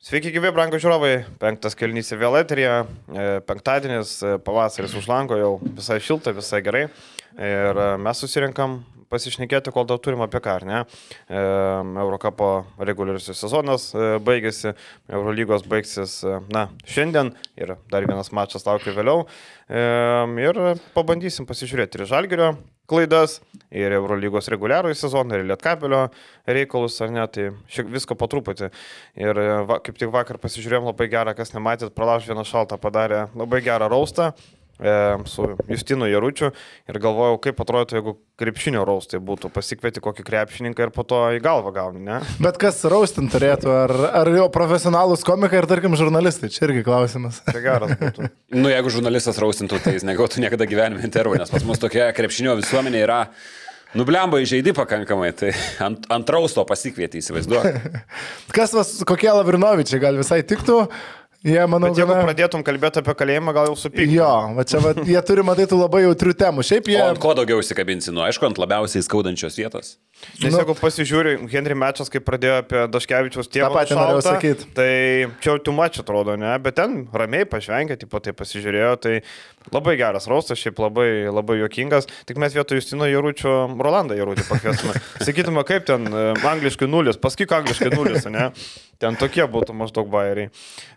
Sveiki, gyvi, brangų žiūrovai. Penktas kelnys į vėl eterį. Penktadienis, e, pavasaris už lango jau visai šilta, visai gerai. Ir e, mes susirinkam pasišnekėti, kol dar turim apie ką, ar ne. E, Eurocapo reguliariusis sezonas baigėsi, Eurolygos baigsis, na, šiandien ir dar vienas mačas laukia vėliau. Ir pabandysim pasižiūrėti ir Žalgerio klaidas, ir Eurolygos reguliarųjį sezoną, ir Lietkabelio reikalus, ar ne, tai šiek visko po truputį. Ir va, kaip tik vakar pasižiūrėjom labai gerą, kas nematėt, pralauž vieną šaltą padarė labai gerą raustą e, su Justinu Jaručiu ir galvojau, kaip atrodytų, jeigu krepšinio raustai būtų, pasikvieti kokį krepšininką ir po to į galvą gauni, ne? Bet kas raustin turėtų, ar, ar jau profesionalūs komikai, ar tarkim žurnalistai, čia irgi klausimas. Tai geras būtų. nu, jeigu žurnalistas raustintų, tai jis negautų niekada gyvenime intervų, nes pas mus tokia krepšinio visuomenė yra Nublemba įžeidi pakankamai, tai ant, ant rausto pasikvieti, įsivaizduoju. Kas vas, kokie Lavrinovičiai gal visai tiktų, Jie, manau, Bet jeigu gana... pradėtum kalbėti apie kalėjimą, gal jau supykti. Jo, va čia va, jie turi matyti labai jautrių temų. Šiaip jie... O ant ko daugiau įsikabinsi, nu aišku, ant labiausiai skaudančios vietos. Nes nu, jeigu pasižiūri, Henry Mečas, kai pradėjo apie Daškevičiaus tėvą, tą patį norėjau sakyti. Tai čia jau tu mačiu atrodo, ne, bet ten ramiai pažvengė, taip pat tai pasižiūrėjo, tai labai geras raustas, šiaip labai, labai juokingas. Tik mes vietoj Justino Jaručio Rolandą Jarutį pakviestume. Sakytume, kaip ten e, angliškai nulis, pasakyk angliškai nulis, ne? Ten tokie būtų maždaug bairiai.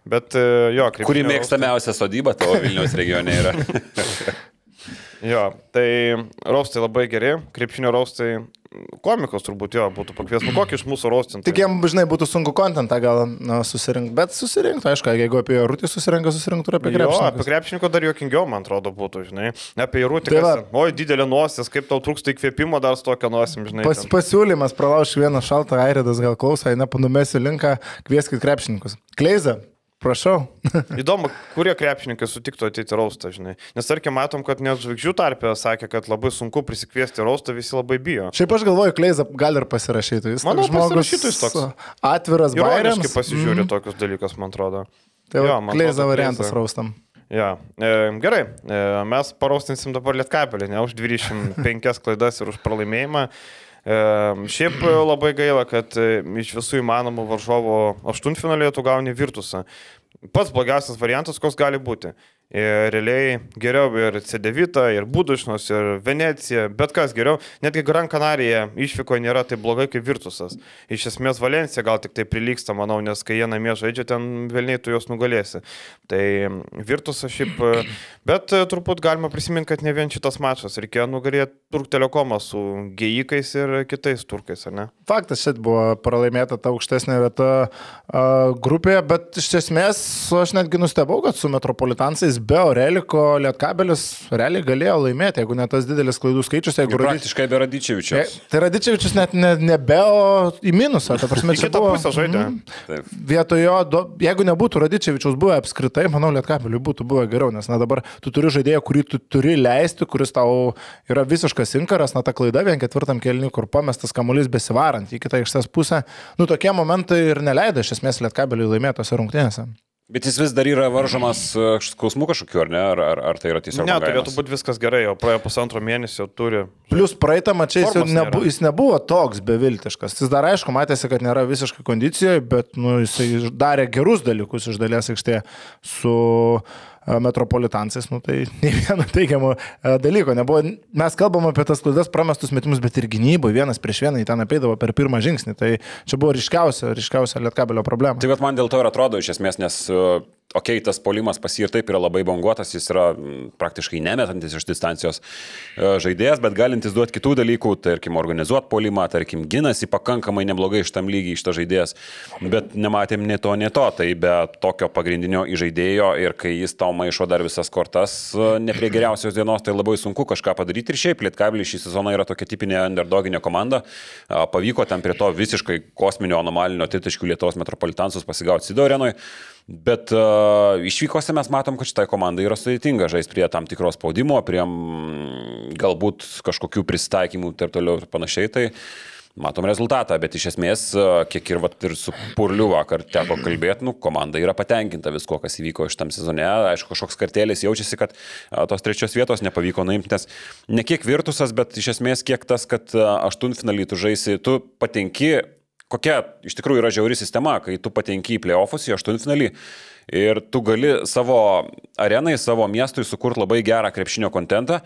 Bet e, jo, kaip. Kuri mėgstamiausia sodyba tavo Vilniaus regione yra? jo, tai raustai labai geri, krepšinio raustai komikos turbūt jo būtų pakviesti, nu kokį iš mūsų rostinti. Tik jam, žinai, būtų sunku kontentą gal nu, susirinkti, bet susirinkti, aišku, jeigu apie Rūtį susirinka, susirinktų ir apie krepšininką. Apie krepšininką dar juokingiau, man atrodo, būtų, žinai. Apie Rūtį, tai kas, oi, didelė nosis, kaip tau trūksta įkvėpimo dar su tokia nosim, žinai. Pas, pasiūlymas, pralauš vieną šaltą airidas, gal klausai, nepanumėsiu linką, kvieskit krepšininkus. Kleiza, Prašau. Įdomu, kurie krepšininkai sutiktų ateiti raustą, žinai. Nes tarkim, matom, kad net žvaigždžių tarpė sakė, kad labai sunku prisikviesti raustą, visi labai bijo. Šiaip aš galvoju, Kleiza gali ir pasirašyti. Jis Manau, šitas toks. Atviras bairiams. Ironiškai pasižiūri mm. tokius dalykus, man atrodo. Tai jo, Kleiza variantas kleiza. raustam. Ja. E, gerai, e, mes paraustinsim dabar lietkabelį, ne už 25 klaidas ir už pralaimėjimą. E, šiaip labai gaila, kad e, iš visų įmanomų varžovo aštuntfinalėje tu gauni virtusą. Pats blogiausias variantas, koks gali būti. Ir realiai geriau ir C9, ir Budušnos, ir Venecija, bet kas geriau. Netgi Gran Canaria išvyko nėra taip blogai kaip Virtusas. Iš esmės Valencija gal tik tai prilyksta, manau, nes kai jie namie žaidžia, ten vėlniai tu juos nugalėsi. Tai Virtusas šiaip, bet turbūt galima prisiminti, kad ne vien šitas mačas, reikėjo nugalėti Turk Telekomą su gėjikais ir kitais turkais, ar ne? Faktas, šit buvo pralaimėta ta aukštesnė vieta grupėje, bet iš esmės aš netgi nustebau, kad su Metropolitansais be Oreliko Lietkabelis realiai galėjo laimėti, jeigu ne tas didelis klaidų skaičius. Jeigu praktiškai be Radičevičius. Tai Radičevičius net ne, ne be, o į minusą. Ta prasme, čia buvo pusė žaidė. Mm, vietojo, do, jeigu nebūtų Radičevičius buvę apskritai, manau, Lietkabeliui būtų buvę geriau, nes na dabar tu turi žaidėją, kurį tu turi leisti, kuris tau yra visiškas inkaras, na ta klaida vien ketvirtam kelniui, kur pamestas kamuolys besivarant į kitą aikštės pusę. Nu, tokie momentai ir neleido iš esmės Lietkabeliui laimėtose rungtynėse. Bet jis vis dar yra varžomas e, skausmų kažkokiu, ar ne? Ar, ar, ar tai yra tiesiog... Ne, turėtų būti viskas gerai, jau praėjo pusantro mėnesio turi. Plius praeitą mačiai jis, nebu, jis nebuvo toks beviltiškas. Jis dar aišku, matėsi, kad nėra visiškai kondicijoje, bet nu, jis darė gerus dalykus iš dalies aikštėje su... Uh, metropolitansais, nu, tai nei vieno teigiamo dalyko nebuvo. Mes kalbam apie tas klaidas, pramestus metimus, bet ir gynyboje vienas prieš vieną į ten apeidavo per pirmą žingsnį. Tai čia buvo ryškiausia, ryškiausia lietkabelio problema. Tai man dėl to ir atrodo iš esmės, nes okei, okay, tas polimas pas jį ir taip yra labai banguotas, jis yra praktiškai nemetantis iš distancijos e, žaidėjas, bet galintis duoti kitų dalykų, tarkim, organizuoti polimą, tarkim, ginasi pakankamai neblogai iš tam lygiai iš to žaidėjas, bet nematėm ne to, ne to, tai be tokio pagrindinio įžaidėjo ir kai jis tau maišo dar visas kortas, e, ne prie geriausios dienos, tai labai sunku kažką padaryti ir šiaip Lietkabilis šį sezoną yra tokia tipinė underdoginė komanda, pavyko ten prie to visiškai kosminio anomalinio tritaškių Lietuvos metropolitansus pasigauti Sidorenui. Bet uh, išvykose mes matom, kad šitai komandai yra sudėtinga žaisti prie tam tikros spaudimo, prie galbūt kažkokių pristaikymų ir toliau ir panašiai. Tai matom rezultatą, bet iš esmės, kiek ir, vat, ir su Purliu vakar teko kalbėti, nu, komanda yra patenkinta visko, kas įvyko šitam sezone. Aišku, kažkoks kartėlis jaučiasi, kad tos trečios vietos nepavyko nuimti, nes ne kiek virtusas, bet iš esmės kiek tas, kad aštuntfinalį tu žaisi, tu patenki kokia iš tikrųjų yra žiauri sistema, kai tu patenki į playoffus, į aštuntfinalį ir tu gali savo arenai, savo miestui sukurti labai gerą krepšinio kontentą.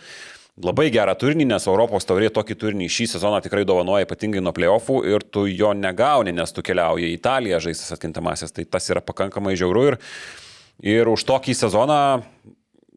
Labai gerą turinį, nes Europos taurė tokį turinį šį sezoną tikrai dovanoja ypatingai nuo playoffų ir tu jo negauni, nes tu keliauji į Italiją žaistas atkintamasis. Tai tas yra pakankamai žiauru ir, ir už tokį sezoną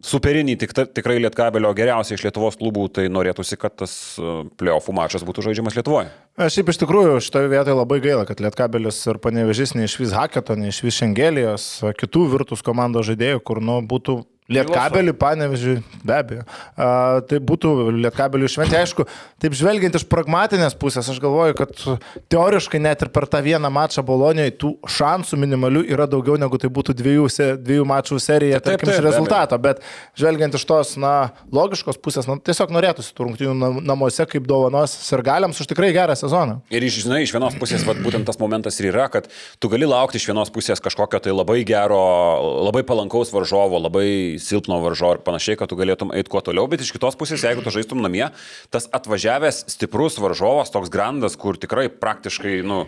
superinį tik, tikrai Lietkabelio geriausiai iš Lietuvos klubų, tai norėtųsi, kad tas e, playoffų mačas būtų žaidžiamas Lietuvoje. Aš šiaip iš tikrųjų šitoje vietoje labai gaila, kad Lietkabelis ir panevežys neišvis Haketo, neišvis Šengelijos, kitų virtus komandos žaidėjų, kur nu, būtų Lietkabelį, panevežį, be abejo. A, tai būtų Lietkabelių šventė. Aišku, taip žvelgiant iš pragmatinės pusės, aš galvoju, kad teoriškai net ir per tą vieną mačą Bolonijoje tų šansų minimalių yra daugiau negu tai būtų dviejų, dviejų mačų serija, taip, tarkim, taip, iš rezultato. Bet žvelgiant iš tos, na, logiškos pusės, na, tiesiog norėtųsi tų rungtynių namuose kaip dovanos ir galiams už tikrai gerą sezoną. Ir žinai, iš vienos pusės, vat, būtent tas momentas ir yra, kad tu gali laukti iš vienos pusės kažkokio tai labai gero, labai palankaus varžovo, labai silpno varžo ir panašiai, kad tu galėtum eiti kuo toliau, bet iš kitos pusės, jeigu tu žaistum namie, tas atvažiavęs stiprus varžovas, toks grandas, kur tikrai praktiškai, nu,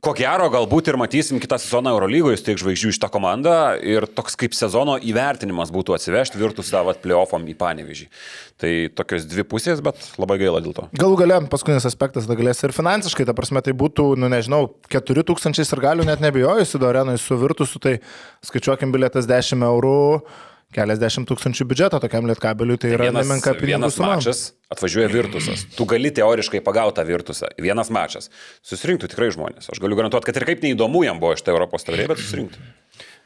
Ko gero, galbūt ir matysim kitą sezoną Eurolygoje, tiek žvaigždžių iš tą komandą ir toks kaip sezono įvertinimas būtų atsivežti virtus savo playoffom į Panevežį. Tai tokios dvi pusės, bet labai gaila dėl to. Galų gale, paskutinis aspektas, da galės ir finansiškai, ta prasme, tai būtų, nu nežinau, 4000 ir galių net nebijojusi, do arenai su virtusu, tai skaičiuokim bilietas 10 eurų keliasdešimt tūkstančių biudžeto tokiam lietkabeliui, tai, tai yra vienas, nemenka pinigų vienas suma. mačas atvažiuoja virtusas. Tu gali teoriškai pagauti tą virtusą. Vienas mačas. Susirinktų tikrai žmonės. Aš galiu garantuoti, kad ir kaip neįdomu jam buvo iš tai Europos taurė, bet susirinktų.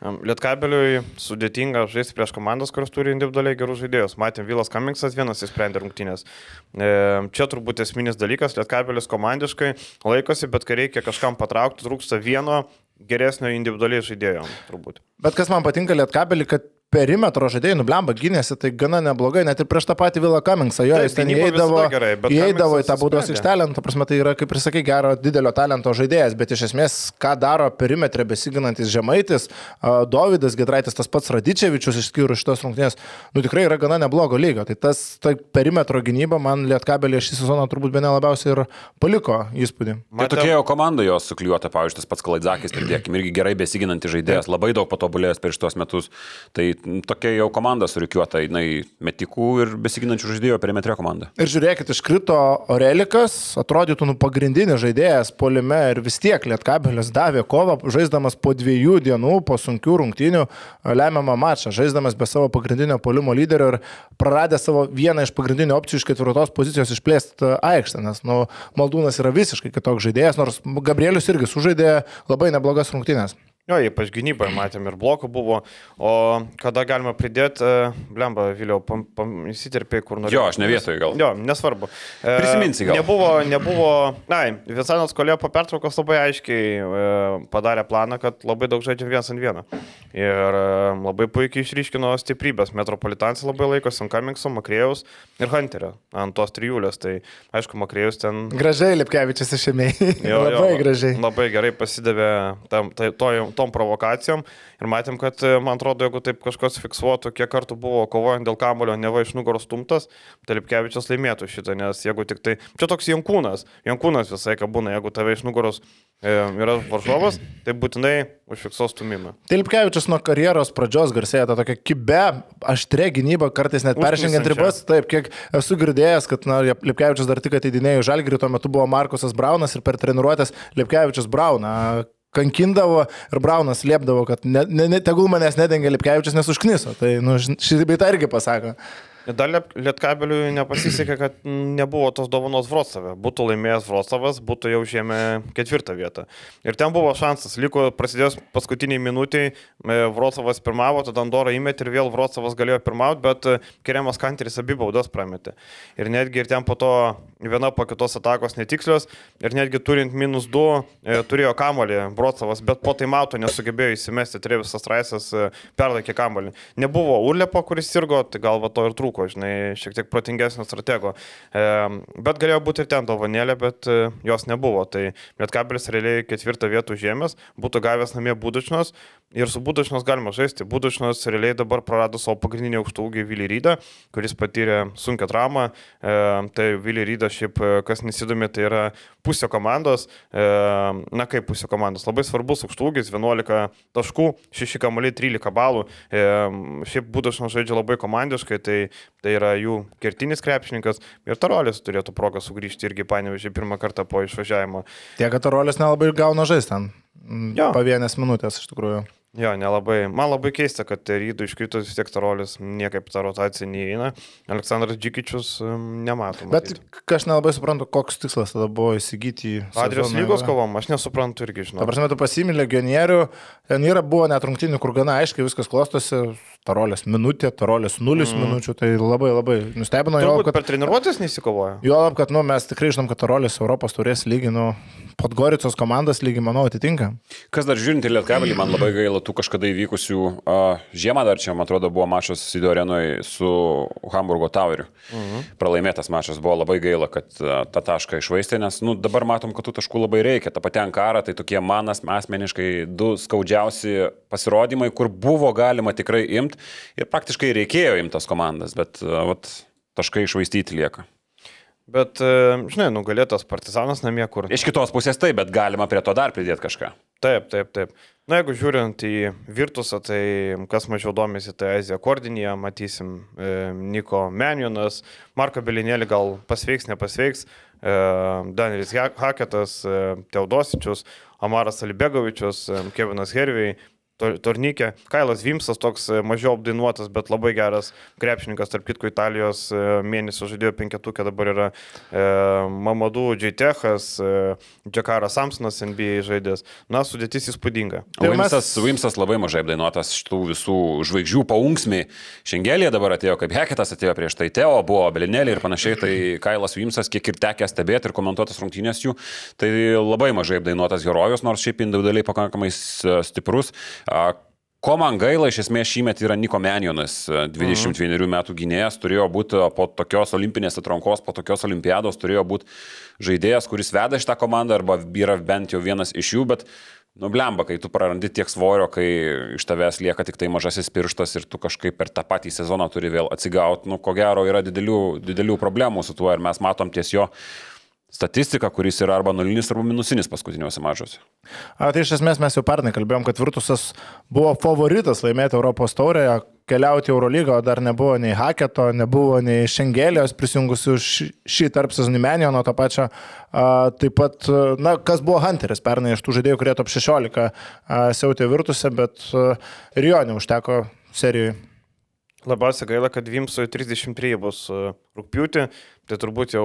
Lietkabeliui sudėtinga žaisti prieš komandas, kurios turi individualiai gerus žaidėjus. Matėm, Vilas Kamingsas vienas įsprendė rungtynės. Čia turbūt esminis dalykas, Lietkabelis komandiškai laikosi, bet kai reikia kažkam patraukti, trūksta vieno geresnio individualiai žaidėjo, turbūt. Bet kas man patinka Lietkabelį, kad perimetro žaidėjai nublemba gynėsi, tai gana neblogai, net ir prieš tą patį Vilą Kamingsą, jo, jis ten įeidavo, gerai, įeidavo į tą baudos aikštelę, nu, ta prasme, tai yra, kaip ir sakai, gero didelio talento žaidėjas, bet iš esmės, ką daro perimetre besiginantis Žemaitis, Davidas Gedraitis, tas pats Radičevičius išskyrus šitos rungtynės, nu tikrai yra gana neblogo lygio. Tai tas ta perimetro gynyba man Lietkabelė šį sezoną turbūt be nelabiausiai ir paliko įspūdį. Tai tokia jo komanda jos sukliuota, pavyzdžiui, tas pats Kalaidzakis, pridėkime, irgi gerai besiginantis žaidėjas, labai daug patobulėjęs per šitos metus. Tai tokia jau komanda surikiuota, jinai metikų ir besiginančių žaidėjų perimetre komanda. Ir žiūrėkit, iškrito Orelikas, atrodytų nu pagrindinis žaidėjas polime ir vis tiek Lietkabelis davė kovą, žaisdamas po dviejų dienų, po sunkių rungtynių lemiamą mačą, žaisdamas be savo pagrindinio polimo lyderio ir praradęs savo vieną iš pagrindinių opcijų iš ketvirtos pozicijos išplėsti aikštę, nes nu, Maldūnas yra visiškai kitoks žaidėjas, nors Gabrielius irgi sužaidė labai neblogas rungtynės. Jo, ypač gynyboje matėm ir blokų buvo, o kada galima pridėti, e, blemba, Vėliau, įsiterpiai, kur nori. Jo, aš ne vietoje gal. Jo, nesvarbu. E, Prisiminsi gal. Nebuvo, nebuvo, na, Visanas kolėjo po pertraukos labai aiškiai e, padarė planą, kad labai daug žaidžiam vienas ant vieno. Ir labai puikiai išryškino stiprybės. Metropolitanas labai laikosi ant Kamingso, Makrėjaus ir Hunterio ant tos trijulės. Tai aišku, Makrėjus ten... Gražiai Lipkevičius išėmė. labai jo, gražiai. Labai gerai pasidavė tam, tai, to, tom provokacijom ir matėm, kad, e, man atrodo, jeigu taip kažkas fiksuotų, kiek kartų buvo kovojant dėl kamulio, ne va iš nugaros stumtas, tai Lipkevičius laimėtų šitą, nes jeigu tik tai, čia toks Jankūnas, Jankūnas visai ką būna, jeigu tave iš nugaros e, yra varžovas, tai būtinai užfiksuos stumimą. Lipkevičius nuo karjeros pradžios garsėja tą tokią kibę, aštrę gynybą, kartais net peržengiant ribas, taip, kiek esu girdėjęs, kad na, Lipkevičius dar tik ateidinėjo žalgirį, tuo metu buvo Markusas Braunas ir per treniruotės Lipkevičius Brauną kankindavo ir Braunas liepdavo, kad ne, ne, ne, tegul manęs nedengia Lipkevičius, nes užkniso. Tai nu, šitą beitą irgi pasako. Dar Lietkabeliui nepasisekė, kad nebuvo tos dovanos Vroclave. Būtų laimėjęs Vroclavas, būtų jau žemė ketvirtą vietą. Ir ten buvo šansas. Liko prasidėjus paskutiniai minutiai, e, Vroclavas pirmavo, tada Andorą įmetė ir vėl Vroclavas galėjo pirmauti, bet e, Kiriamas Kanteris abi baudas prametė. Ir netgi ir ten po to viena po kitos atakos netikslios ir netgi turint minus 2 e, turėjo kamolį Vroclavas, bet po tai mato nesugebėjo įsimesti, Trevisas Raisas e, perlaikė kamolį. Nebuvo Urlepo, kuris sirgo, tai gal va to ir trūko žinai, šiek tiek protingesnio stratego. E, bet galėjo būti ir ten dovanėlė, bet e, jos nebuvo. Tai Lietkabelis realiai ketvirtą vietą žemės, būtų gavęs namie būdučnos, Ir su Budašnas galima žaisti. Budašnas realiai dabar prarado savo pagrindinį aukštaugį Vilį Rydą, kuris patyrė sunkę traumą. E, tai Vilį Rydą šiaip, e, kas nesidomi, tai yra pusė komandos. E, na kaip pusė komandos. Labai svarbus aukštaugis, 11 taškų, 6 kamuoliai, 13 balų. E, šiaip Budašnas žaidžia labai komandiškai, tai, tai yra jų kertinis krepšininkas. Ir Tarolis turėtų progą sugrįžti irgi panevežį pirmą kartą po išvažiavimo. Tiek, kad Tarolis nelabai gauna žaisti ten. Pavienės minutės iš tikrųjų. Jo, nelabai. Man labai keista, kad rydų iškritus vis tiek tarolis niekaip ta rotacija neįeina. Aleksandras Džikičius nematom. Bet aš nelabai suprantu, koks tikslas tada buvo įsigyti į... Adrijos lygos kovom, aš nesuprantu irgi, žinau. Ta prasme, tu pasimė legionierių, ten yra buvo net rungtinių, kur gana aiškiai viskas klostosi, tarolės minutė, tarolės nulis mm. minučių, tai labai labai nustebino jo. Kad per treniruotės nesikovoja. Jo, kad nu, mes tikrai žinom, kad tarolės Europos turės lygį, nu, Podgoricos komandas lygį, manau, atitinka. Kas dar žiūrint į Lietkabelį, man labai gaila tų kažkada įvykusių, uh, žiemą dar čia, man atrodo, buvo mačas Sido arenoje su Hamburgo Toweriu. Mhm. Pralaimėtas mačas buvo labai gaila, kad uh, tą tašką išvaistė, nes nu, dabar matom, kad tų taškų labai reikia. Ta pati Ankara, tai tokie manas asmeniškai du skaudžiausi pasirodymai, kur buvo galima tikrai imti imt ir praktiškai reikėjo imtas komandas, bet vat, taškai išvaistyti lieka. Bet, žinai, nugalėtas partizanas namie, kur. Iš kitos pusės taip, bet galima prie to dar pridėti kažką. Taip, taip, taip. Na, jeigu žiūrint į Virtusą, tai kas mažiau domisi, tai Azija Kordinija, matysim e, Niko Menjonas, Marko Belinėlį gal pasveiks, nepasveiks, e, Danielis Haketas, e, Teodosičius, Amaras Alibegovičius, e, Kevinas Hervijai, turnykė. Kailas Vimsas toks e, mažiau apdainuotas, bet labai geras krepšininkas, tarp kitko Italijos e, mėnesio žaidėjo penketukė, dabar yra e, Mamadou Džeitechas, e, Džekaras Samsonas NBA žaidėjas. Na, sudėtis įspūdinga. O Vimsas, mes... Vimsas labai mažai apdainuotas šitų visų žvaigždžių paunksmi. Šengelė dabar atėjo kaip Heketas, atėjo prieš tai Teo, buvo Belinėlė ir panašiai, tai Kailas Vimsas, kiek ir tekė stebėti ir komentuotas rungtynės jų, tai labai mažai apdainuotas herojus, nors šiaip individualiai pakankamai stiprus. Ko man gaila, iš esmės šįmet yra Niko Menjonas, 21 mhm. metų gynėjas, turėjo būti po tokios olimpinės atrankos, po tokios olimpiados, turėjo būti žaidėjas, kuris veda šitą komandą arba yra bent jau vienas iš jų, bet Nublemba, kai tu prarandi tiek svorio, kai iš tavęs lieka tik tai mažasis pirštas ir tu kažkaip per tą patį sezoną turi vėl atsigauti, nu, ko gero yra didelių, didelių problemų su tuo ir mes matom ties jo statistiką, kuris yra arba nulinis, arba minusinis paskutiniuose mažuose. Tai iš esmės mes jau pernai kalbėjom, kad Virtusas buvo favoritas laimėti Europos taurėje, keliauti Eurolygą, o dar nebuvo nei Haketo, nebuvo nei Šengelijos prisijungusių šį tarp sezonį Menio nuo to pačio. A, taip pat, na, kas buvo Hunteris pernai iš tų žaidėjų, kurie top 16 siautė Virtuse, bet a, ir jo neužteko serijoje. Labiausiai gaila, kad Vimsui 33 bus rūpjūti, tai turbūt jau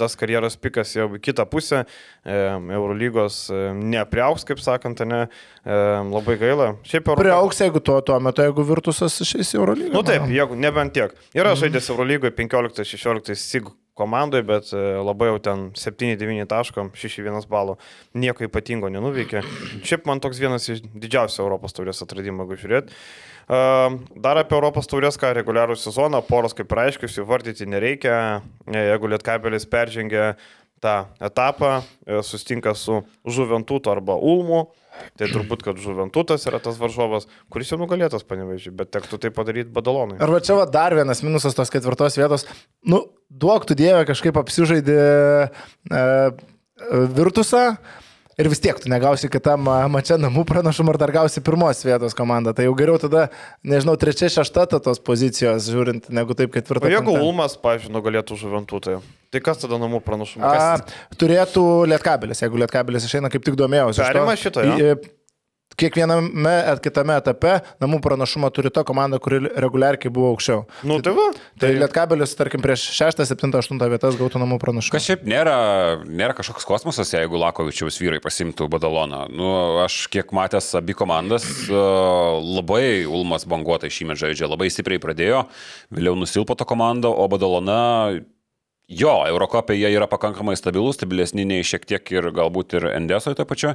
tas karjeros pikas jau į kitą pusę, e, Eurolygos e, nepriauks, kaip sakant, ne, e, labai gaila. Šiaip Euro... Priauks, jeigu tuo, tuo metu, jeigu Virtusas išeis į Eurolygą. Na nu, taip, jeigu, nebent tiek. Yra mm. žaidęs Eurolygoje 15-16 SIG komandoje, bet labai jau ten 7-9 taško, 6-1 balų, nieko ypatingo nenuveikė. Šiaip man toks vienas iš didžiausių Europos taurės atradimų, jeigu žiūrėt. Dar apie Europos taurės, ką reguliarų sezoną, poros kaip aiškius, įvardyti nereikia. Jeigu Lietkabelis peržengia tą etapą, e, sustinka su Žuventutu arba Ulmu, tai turbūt, kad Žuventutas yra tas varžovas, kuris jau nugalėtas panevežiai, bet tektų tai padaryti badalonui. Arba čia va, dar vienas minusas tos ketvirtos vietos. Nu, duok tu Dievę kažkaip apsižaidė e, Virtusą Ir vis tiek tu negausi kitam mačia namų pranašumą ar dar gausi pirmos vietos komandą. Tai jau geriau tada, nežinau, trečia, šešta tos pozicijos žiūrint, negu taip ketvirta. O jeigu Ulmas, pažiūrėjau, nugalėtų žuventutą, tai kas tada namų. A, turėtų Lietkabelis, jeigu Lietkabelis išeina, kaip tik domėjausi. Perima šitą. Ja? Kiekviename kitame etape namų pranašumą turi ta komanda, kuri reguliariai buvo aukščiau. Nu, tai va. Tai, tai Lietkabelis, tarkim, prieš 6, 7, 8 vietas gautų namų pranašumą. Kas šiaip nėra, nėra kažkoks kosmosas, jeigu Lakovičiaus vyrai pasimtų badaloną. Nu, aš kiek matęs abi komandas, labai Ulmas banguotai šį metą žaidžia, labai stipriai pradėjo, vėliau nusilpo to komanda, o badalona Jo, Eurokopė jie yra pakankamai stabilus, stabilesni nei šiek tiek ir galbūt ir Endesoje to pačio.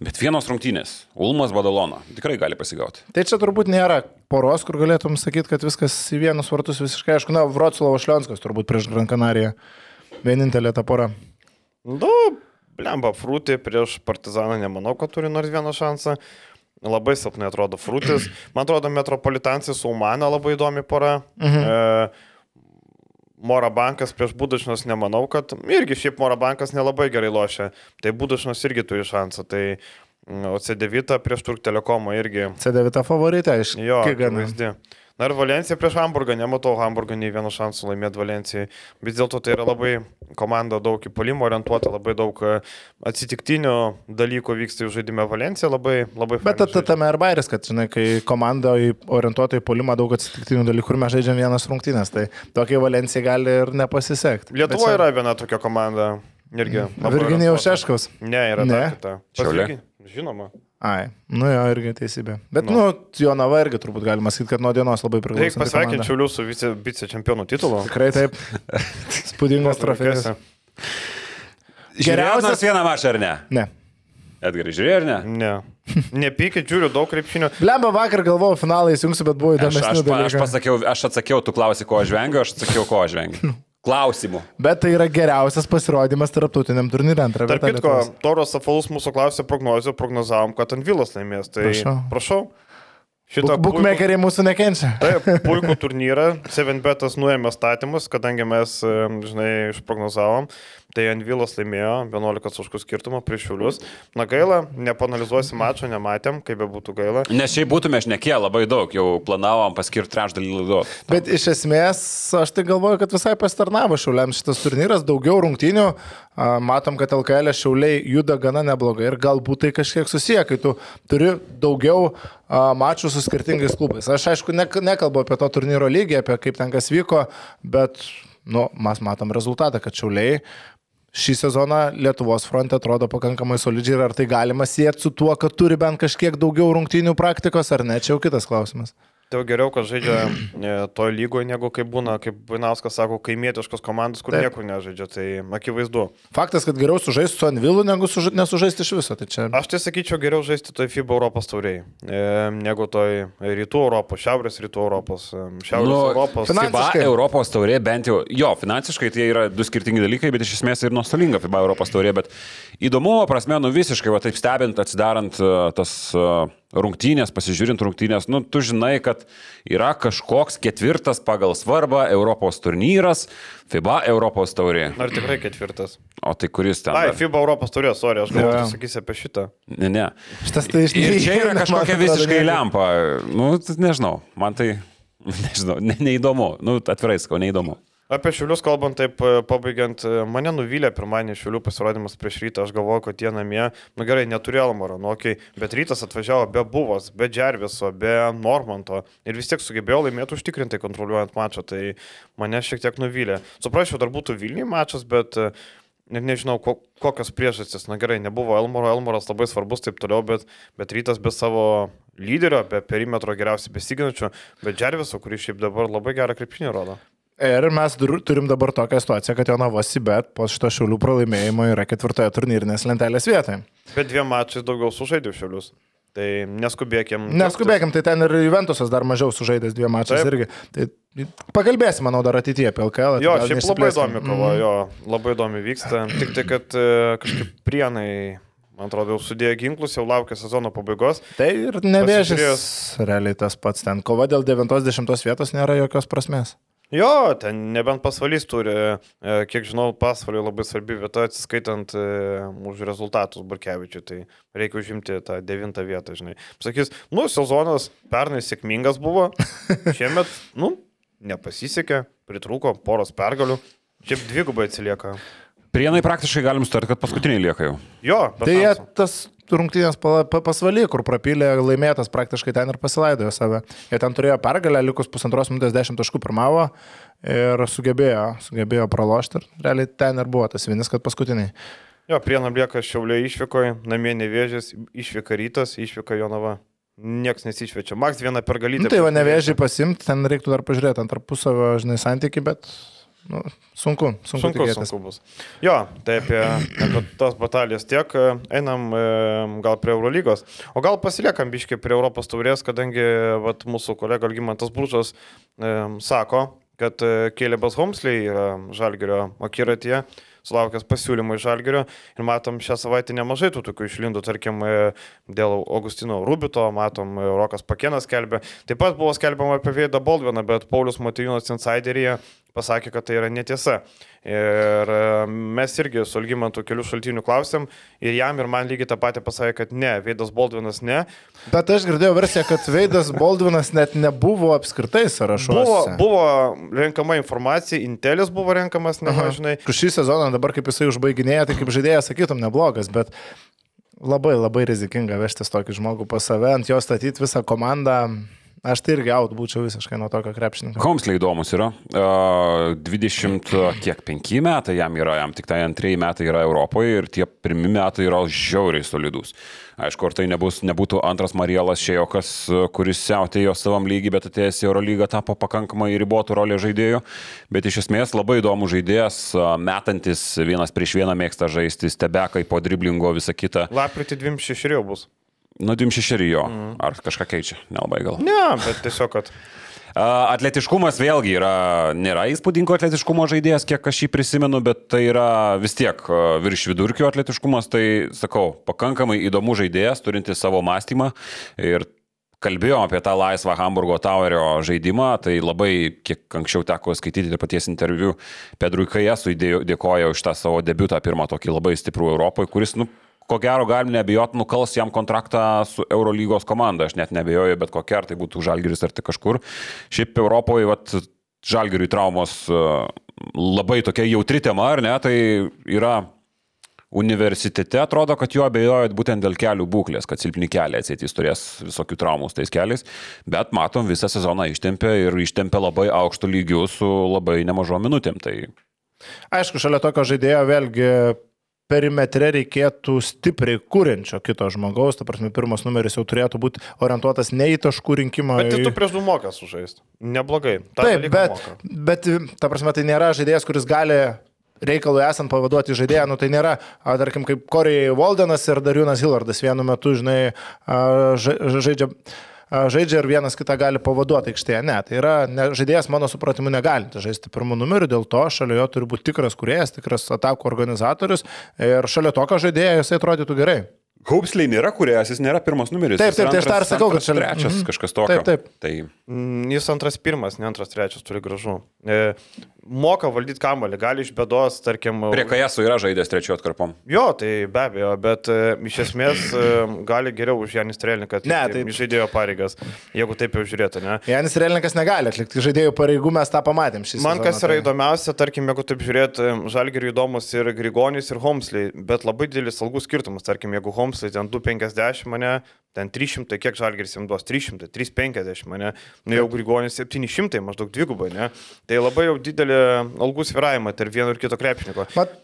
Bet vienos rungtynės. Ulmas Badalona. Tikrai gali pasigauti. Tai čia turbūt nėra poros, kur galėtum sakyti, kad viskas į vienus vartus visiškai aišku. Na, Vroclavo Šlionskas turbūt prieš Gran Canariją. Vienintelė ta pora. Nu, blemba, frūtė prieš Partizaną nemanau, kad turi nors vieną šansą. labai silpnai atrodo Frutis. Man atrodo, Metropolitansis su Umana labai įdomi pora. Mhm. E, Mora bankas prieš Budašnas nemanau, kad irgi šiaip Mora bankas nelabai gerai lošia. Tai Budašnas irgi turi šansą. Tai O C9 prieš Turk Telekomą irgi. C9 favoritė, aišku. Jo, akivaizdi. Na ir Valencija prieš Hamburgą, nematau Hamburgą nei vieno šansų laimėti Valencijai. Vis dėlto tai yra labai komanda daug į polimą orientuota, labai daug e, atsitiktinių dalykų vyksta jų žaidime Valencija, labai, labai Bet ta, tame ir bairis, kad, žinai, kai komanda orientuota į polimą daug atsitiktinių dalykų ir mes žaidžiam vienas rungtynės, tai tokiai Valencija gali ir nepasisekti. Lietuvoje yra viena tokia komanda. Irgi. Virginijaus Šeškaus. Ne, yra ne. kita. Šiaulė. Žinoma. Ai, nu jo, irgi teisybė. Bet, nu, nu Jonava irgi turbūt galima sakyti, kad nuo dienos labai priklauso. Reikia pasveikinti Šiaulių su vice, vice čempionų titulu. Tikrai taip. Spūdingos trofėjos. Geriausias vieną mačą ar ne? Ne. Edgarai, žiūrėjai ar ne? Ne. Nepykit, žiūriu daug krepšinio. Blemba vakar galvojau, finalai įsijungsiu, bet buvo įdomesnių aš, aš. Aš, pasakiau, aš atsakiau, tu klausai, ko aš vengiu, aš atsakiau, ko aš vengiu. klausimų. Bet tai yra geriausias pasirodymas tarptautiniam turnyrui antrą vietą. Tarp kitko, Toros Afalus mūsų klausė prognozių, prognozavom, kad Anvilas laimės. Tai prašau. prašau. Šitą Bukmekeriai puikų... mūsų nekenčia. Taip, puikų turnyrą. 7betas nuėmė statymus, kadangi mes, žinai, išprognozavom. Tai Anvilas laimėjo 11 taškų skirtumą prieš Šiulius. Na gaila, nepanalizuosi mačo, nematėm, kaip be būtų gaila. Nes šiaip būtume šnekėję labai daug, jau planavom paskirti trečdalį laidos. Bet iš esmės, aš tai galvoju, kad visai pastarnavo Šiuliams šitas turnyras, daugiau rungtynių. Matom, kad LKL e Šiuliai juda gana neblogai ir galbūt tai kažkiek susiję, kai tu turi daugiau mačų su skirtingais klubais. Aš aišku, nekalbu apie to turnyro lygį, apie kaip ten kas vyko, bet nu, mes matom rezultatą, kad Šiauliai šį sezoną Lietuvos fronte atrodo pakankamai solidžiai ir ar tai galima siekti su tuo, kad turi bent kažkiek daugiau rungtynių praktikos ar ne, čia jau kitas klausimas. Tai geriau, kad žaidžia e, toje lygoje, negu kaip būna, kaip Vainauskas sako, kaimietiškos komandos, kur Taip. niekur nežaidžia. Tai akivaizdu. Faktas, kad geriau sužaisti su Anvilu, negu suža... nesužaisti iš viso. Tai čia... Aš tai sakyčiau, geriau žaisti toj FIBA Europos tauriai, e, negu toj rytų Europos, šiaurės rytų Europos, e, šiaurės nu, Europos. FIBA Europos taurė bent jau, jo, finansiškai tai yra du skirtingi dalykai, bet iš esmės ir nuostolinga FIBA Europos taurė. Bet įdomumo prasme, nu visiškai, va taip stebint, atsidarant tas rungtynės, pasižiūrint rungtynės, nu, tu žinai, kad yra kažkoks ketvirtas pagal svarbą Europos turnyras, FIBA Europos taurė. Ar tikrai ketvirtas? O tai kuris ten? Ai, FIBA Europos taurė, sorry, aš galvoju, tu sakysi apie šitą. Ne, ne. Šitas tai iš tikrųjų. Ir čia yra kažkokia visiškai lempa. Nu, nežinau, man tai, nežinau, ne, neįdomu. Nu, atvirai sakau, neįdomu. Apie Šiulius kalbant, taip e, pabaigiant, e, mane nuvylė pirmąjį Šiulių pasirodymas prieš rytą, aš galvoju, kad jie namie, nu gerai, neturėjo Almaro, nu okei, okay, bet rytas atvažiavo be Buvos, be Džerviso, be Normanto ir vis tiek sugebėjo laimėti užtikrintai kontroliuojant mačą, tai mane šiek tiek nuvylė. Suprasčiau, dar būtų Vilniui mačas, bet e, net nežinau, ko, kokios priežastys, na gerai, nebuvo Elmoro, Elmoras labai svarbus taip toliau, bet, bet rytas be savo lyderio, be perimetro geriausiai besiginančio, bet Džerviso, kuris šiaip dabar labai gerą krepšinį rodo. Ir mes turim dabar tokią situaciją, kad Jonavos Sibet po šito šiulių pralaimėjimo yra ketvirtoje turnyrinės lentelės vietoje. Bet dviem mačiais daugiau sužaidė šiulius. Tai neskubėkim. Neskubėkim, tai ten ir Juventusas dar mažiau sužaidęs dviem mačiais irgi. Tai pakalbėsim, manau, dar ateityje apie LKL. Jo, šiaip labai įdomi kova, mm. jo, labai įdomi vyksta. Tik tai, kad e, kažkaip prienai Man atrodo, jau sudėjo ginklus, jau laukia sezono pabaigos. Tai ir nevėžės. Pasižiūrėjus... Realiai tas pats ten. Kova dėl 90 vietos nėra jokios prasmės. Jo, ten nebent pasvalys turi, e, kiek žinau, pasvaliui labai svarbi vieta atsiskaitant e, už rezultatus Burkevičiui, tai reikia užimti tą devintą vietą, žinai. Sakys, nu, sezonas pernai sėkmingas buvo, šiemet, nu, nepasisekė, pritruko poros pergalių, šiaip dvigubai atsilieka. Prienai praktiškai galim sutarti, kad paskutiniai lieka jau. Jo, tai jie tas rungtynės pasvaly, kur prapylė laimėtas praktiškai ten ir pasilaidojo save. Jie ten turėjo pergalę, likus pusantros minutės dešimt taškų pirmavo ir sugebėjo, sugebėjo pralošti ir realiai ten ir buvo tas vienas, kad paskutiniai. Jo, prienam lieka šiaulė išvykoje, namie nevėžės, išvyka rytas, išvyka Jonava. Niekas nesišvečia. Maks vieną pergalytę. Nu, tai va nevėžiai pasimti, ten reiktų dar pažiūrėti ant tarpusavio, žinai, santyki, bet nu, sunku, sunku, sunku, tikėtis. sunku bus. Jo, tai apie, apie tas batalijas tiek, einam e, gal prie Eurolygos, o gal pasiliekam biškai prie Europos taurės, kadangi vat, mūsų kolega Algymantas Brūžas e, sako, kad e, Kėlėbas Homsley yra Žalgerio akiratyje sulaukęs pasiūlymų iš Žalgerio ir matom šią savaitę nemažai tų tokių išlindų, tarkim, e, dėl Augustino Rubito, matom, e, Rokas Pakienas skelbė. Taip pat buvo skelbiama apie Veidą Baldviną, bet Paulius Matijūnas Insideryje pasakė, kad tai yra netiesa. Ir e, mes irgi su Algymantu kelių šaltinių klausėm ir jam ir man lygiai tą patį pasakė, kad ne, Veidas Baldvinas ne. Bet aš girdėjau versiją, kad Veidas Baldvinas net nebuvo apskritai sąrašuose. Buvo, buvo renkama informacija, Intelis buvo renkamas, nežinai. Šį sezoną dabar kaip jisai užbaiginėja, tai kaip žaidėjas sakytum neblogas, bet labai labai rizikinga vežtis tokį žmogų pas save, ant jo statyti visą komandą. Aš tai irgi out būčiau visiškai nuo tokio krepšininko. Homsley įdomus yra. Uh, 20, kiek 5 metai jam yra, jam tik tai antrieji metai yra Europoje ir tie pirmi metai yra žiauriai solidus. Aišku, ar tai nebus, nebūtų antras Marielas Šejokas, kuris siautėjo savam lygiai, bet atėjęs į Eurolygą tapo pakankamai ribotų rolę žaidėjų. Bet iš esmės labai įdomus žaidėjas, metantis vienas prieš vieną mėgsta žaisti, stebekai po driblingo visą kitą. Lapkritį 26 jau bus. Nu, 26 jo. Mm. Ar kažką keičia? Nelabai gal. Ne, bet tiesiog, kad Atletiškumas vėlgi yra, nėra įspūdingo atletiškumo žaidėjas, kiek aš jį prisimenu, bet tai yra vis tiek virš vidurkio atletiškumas, tai sakau, pakankamai įdomus žaidėjas, turintis savo mąstymą ir kalbėjom apie tą laisvą Hamburgo Towerio žaidimą, tai labai, kiek anksčiau teko skaityti ir paties interviu, Pedrui Kajesui dėkoja už tą savo debutą, pirmą tokį labai stiprų Europoje, kuris, nu, ko gero galim nebijot, nukals jam kontraktą su Eurolygos komanda, aš net nebejoju, bet kokia, ar tai būtų Žalgiris ar tai kažkur. Šiaip Europoje, vat, Žalgiriui traumos e, labai tokia jautri tema, ar ne, tai yra universitete atrodo, kad jo abejojot būtent dėl kelių būklės, kad silpni keliai atsėtys turės visokių traumų tais keliais, bet matom visą sezoną ištempė ir ištempė labai aukštų lygių su labai nemažom minutėm. Tai... Aišku, šalia tokio žaidėjo vėlgi perimetre reikėtų stipriai kūrenčio kito žmogaus, ta prasme, pirmas numeris jau turėtų būti orientuotas ne į taškų rinkimą. Bet tai tu prieš du mokas sužaisti. Neblogai. Ta Taip, bet, moka. bet, ta prasme, tai nėra žaidėjas, kuris gali reikalui esant pavaduoti žaidėją, nu tai nėra, a, tarkim, kaip Korijai Valdenas ir Dariūnas Hillardas vienu metu, žinai, a, žaidžia žaidžia ir vienas kitą gali pavaduoti aikštėje. Ne, tai yra ne, žaidėjas, mano supratimu, negalinti žaisti pirmų numerių, dėl to šalia jo turi būti tikras kuriejas, tikras atakų organizatorius ir šalia tokio žaidėjo jisai atrodytų gerai. Haupsley nėra kuriejas, jis nėra pirmas numeris. Taip, taip, tai aš dar sakau, kad šalia. Trečias, mm -hmm. kažkas tokio. Taip, taip. Tai... Mm, jis antras pirmas, ne antras trečias turi gražu. E, moka valdyti kamuolį, gali iš bėdos, tarkim. Prie Kajasų yra žaidęs trečiojo atkarpom. Jo, tai be abejo, bet e, iš esmės e, gali geriau už Janis Trelniką atlikti ne, tai žaidėjo pareigas, jeigu taip jau žiūrėtų, ne? Janis Trelnikas negali atlikti žaidėjų pareigų, mes tą pamatėm Man sezoną, kas yra tai... įdomiausia, tarkim, jeigu taip žiūrėtų, Žalgiriui įdomus ir Grigonis, ir Homsley, bet labai didelis algų skirtumas, tarkim, jeigu Homsley ten 250 mane, ten 300, kiek Žalgiris jam duos 300, 350 mane, nu jau Grigonis 700, maždaug dvigubai, ne? Tai labai jau didelį algų sviravimą tarp vieno ir kito krepšininko. Mat...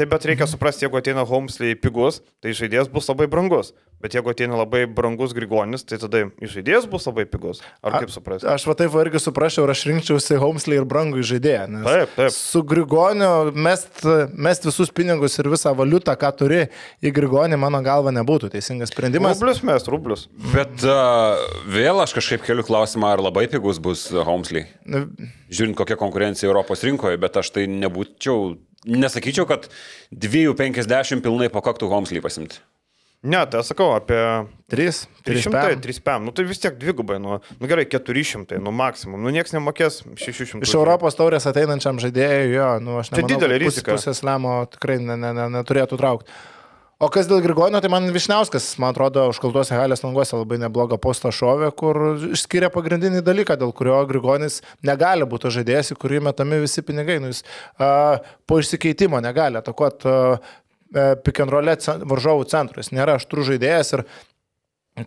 Taip, bet reikia suprasti, jeigu ateina Homesley pigus, tai žaidėjas bus labai brangus. Bet jeigu ateina labai brangus Grigonis, tai tada žaidėjas bus labai pigus. Ar kaip suprasti? Aš va taip irgi suprasčiau, ar aš rinkčiausi Homesley ir brangų žaidėją. Taip, taip. Su Grigoniu mest, mest visus pinigus ir visą valiutą, ką turi į Grigonį, mano galva, nebūtų teisingas sprendimas. Rublius mest, rublius. Bet uh, vėl aš kažkaip keliu klausimą, ar labai pigus bus Homesley. Žiūrint, kokia konkurencija Europos rinkoje, bet aš tai nebūčiau, nesakyčiau, kad 2,50 pilnai pakaktų Homesley pasimti. Ne, tai sakau apie 3, 300, 300, nu tai vis tiek dvigubai, nu, nu gerai, 400, nu maksimum, nu niekas nemokės 600. Iš Europos taurės ateinančiam žaidėjui, jo, nu aš nemanau, tai didelė rizika. Pusės lemo tikrai ne, ne, ne, neturėtų traukti. O kas dėl Grigonio, tai man Višniauskas, man atrodo, užkaltuose halės languose labai neblogą postą šovė, kur išskiria pagrindinį dalyką, dėl kurio Grigonis negali būti žaidėjas, į kurį metami visi pinigai. Nu, jis uh, po išsikeitimo negali atakuoti pick and roll varžovų centrus. Nėra aštrų žaidėjas ir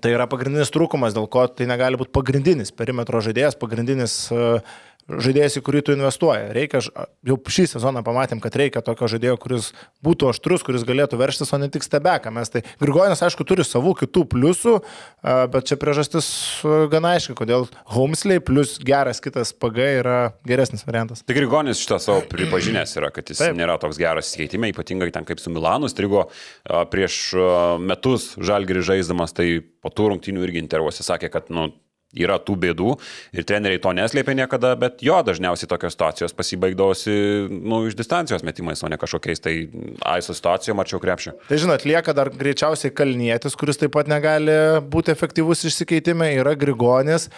tai yra pagrindinis trūkumas, dėl ko tai negali būti pagrindinis perimetro žaidėjas, pagrindinis uh, žaidėjas, į kurį tu investuoji. Reikia, jau šį sezoną pamatėm, kad reikia tokio žaidėjo, kuris būtų aštrus, kuris galėtų verštis, o ne tik stebeką. Mes tai Grigonis, aišku, turi savų kitų pliusų, bet čia priežastis gana aiški, kodėl Homesley plus geras kitas PG yra geresnis variantas. Tai Grigonis šitą savo pripažinęs yra, kad jis Taip. nėra toks geras įsikeitime, ypatingai ten kaip su Milanu strigo prieš metus žalgirį žaisdamas, tai po tų rungtynių irgi intervuose sakė, kad, nu, yra tų bėdų ir treneriai to neslėpė niekada, bet jo dažniausiai tokios situacijos pasibaigdavosi nu, iš distancijos metimais, o ne kažkokiais tai aiso situacijom arčiau krepšio. Tai žinot, lieka dar greičiausiai kalnietis, kuris taip pat negali būti efektyvus išsikeitime, yra Grigonis.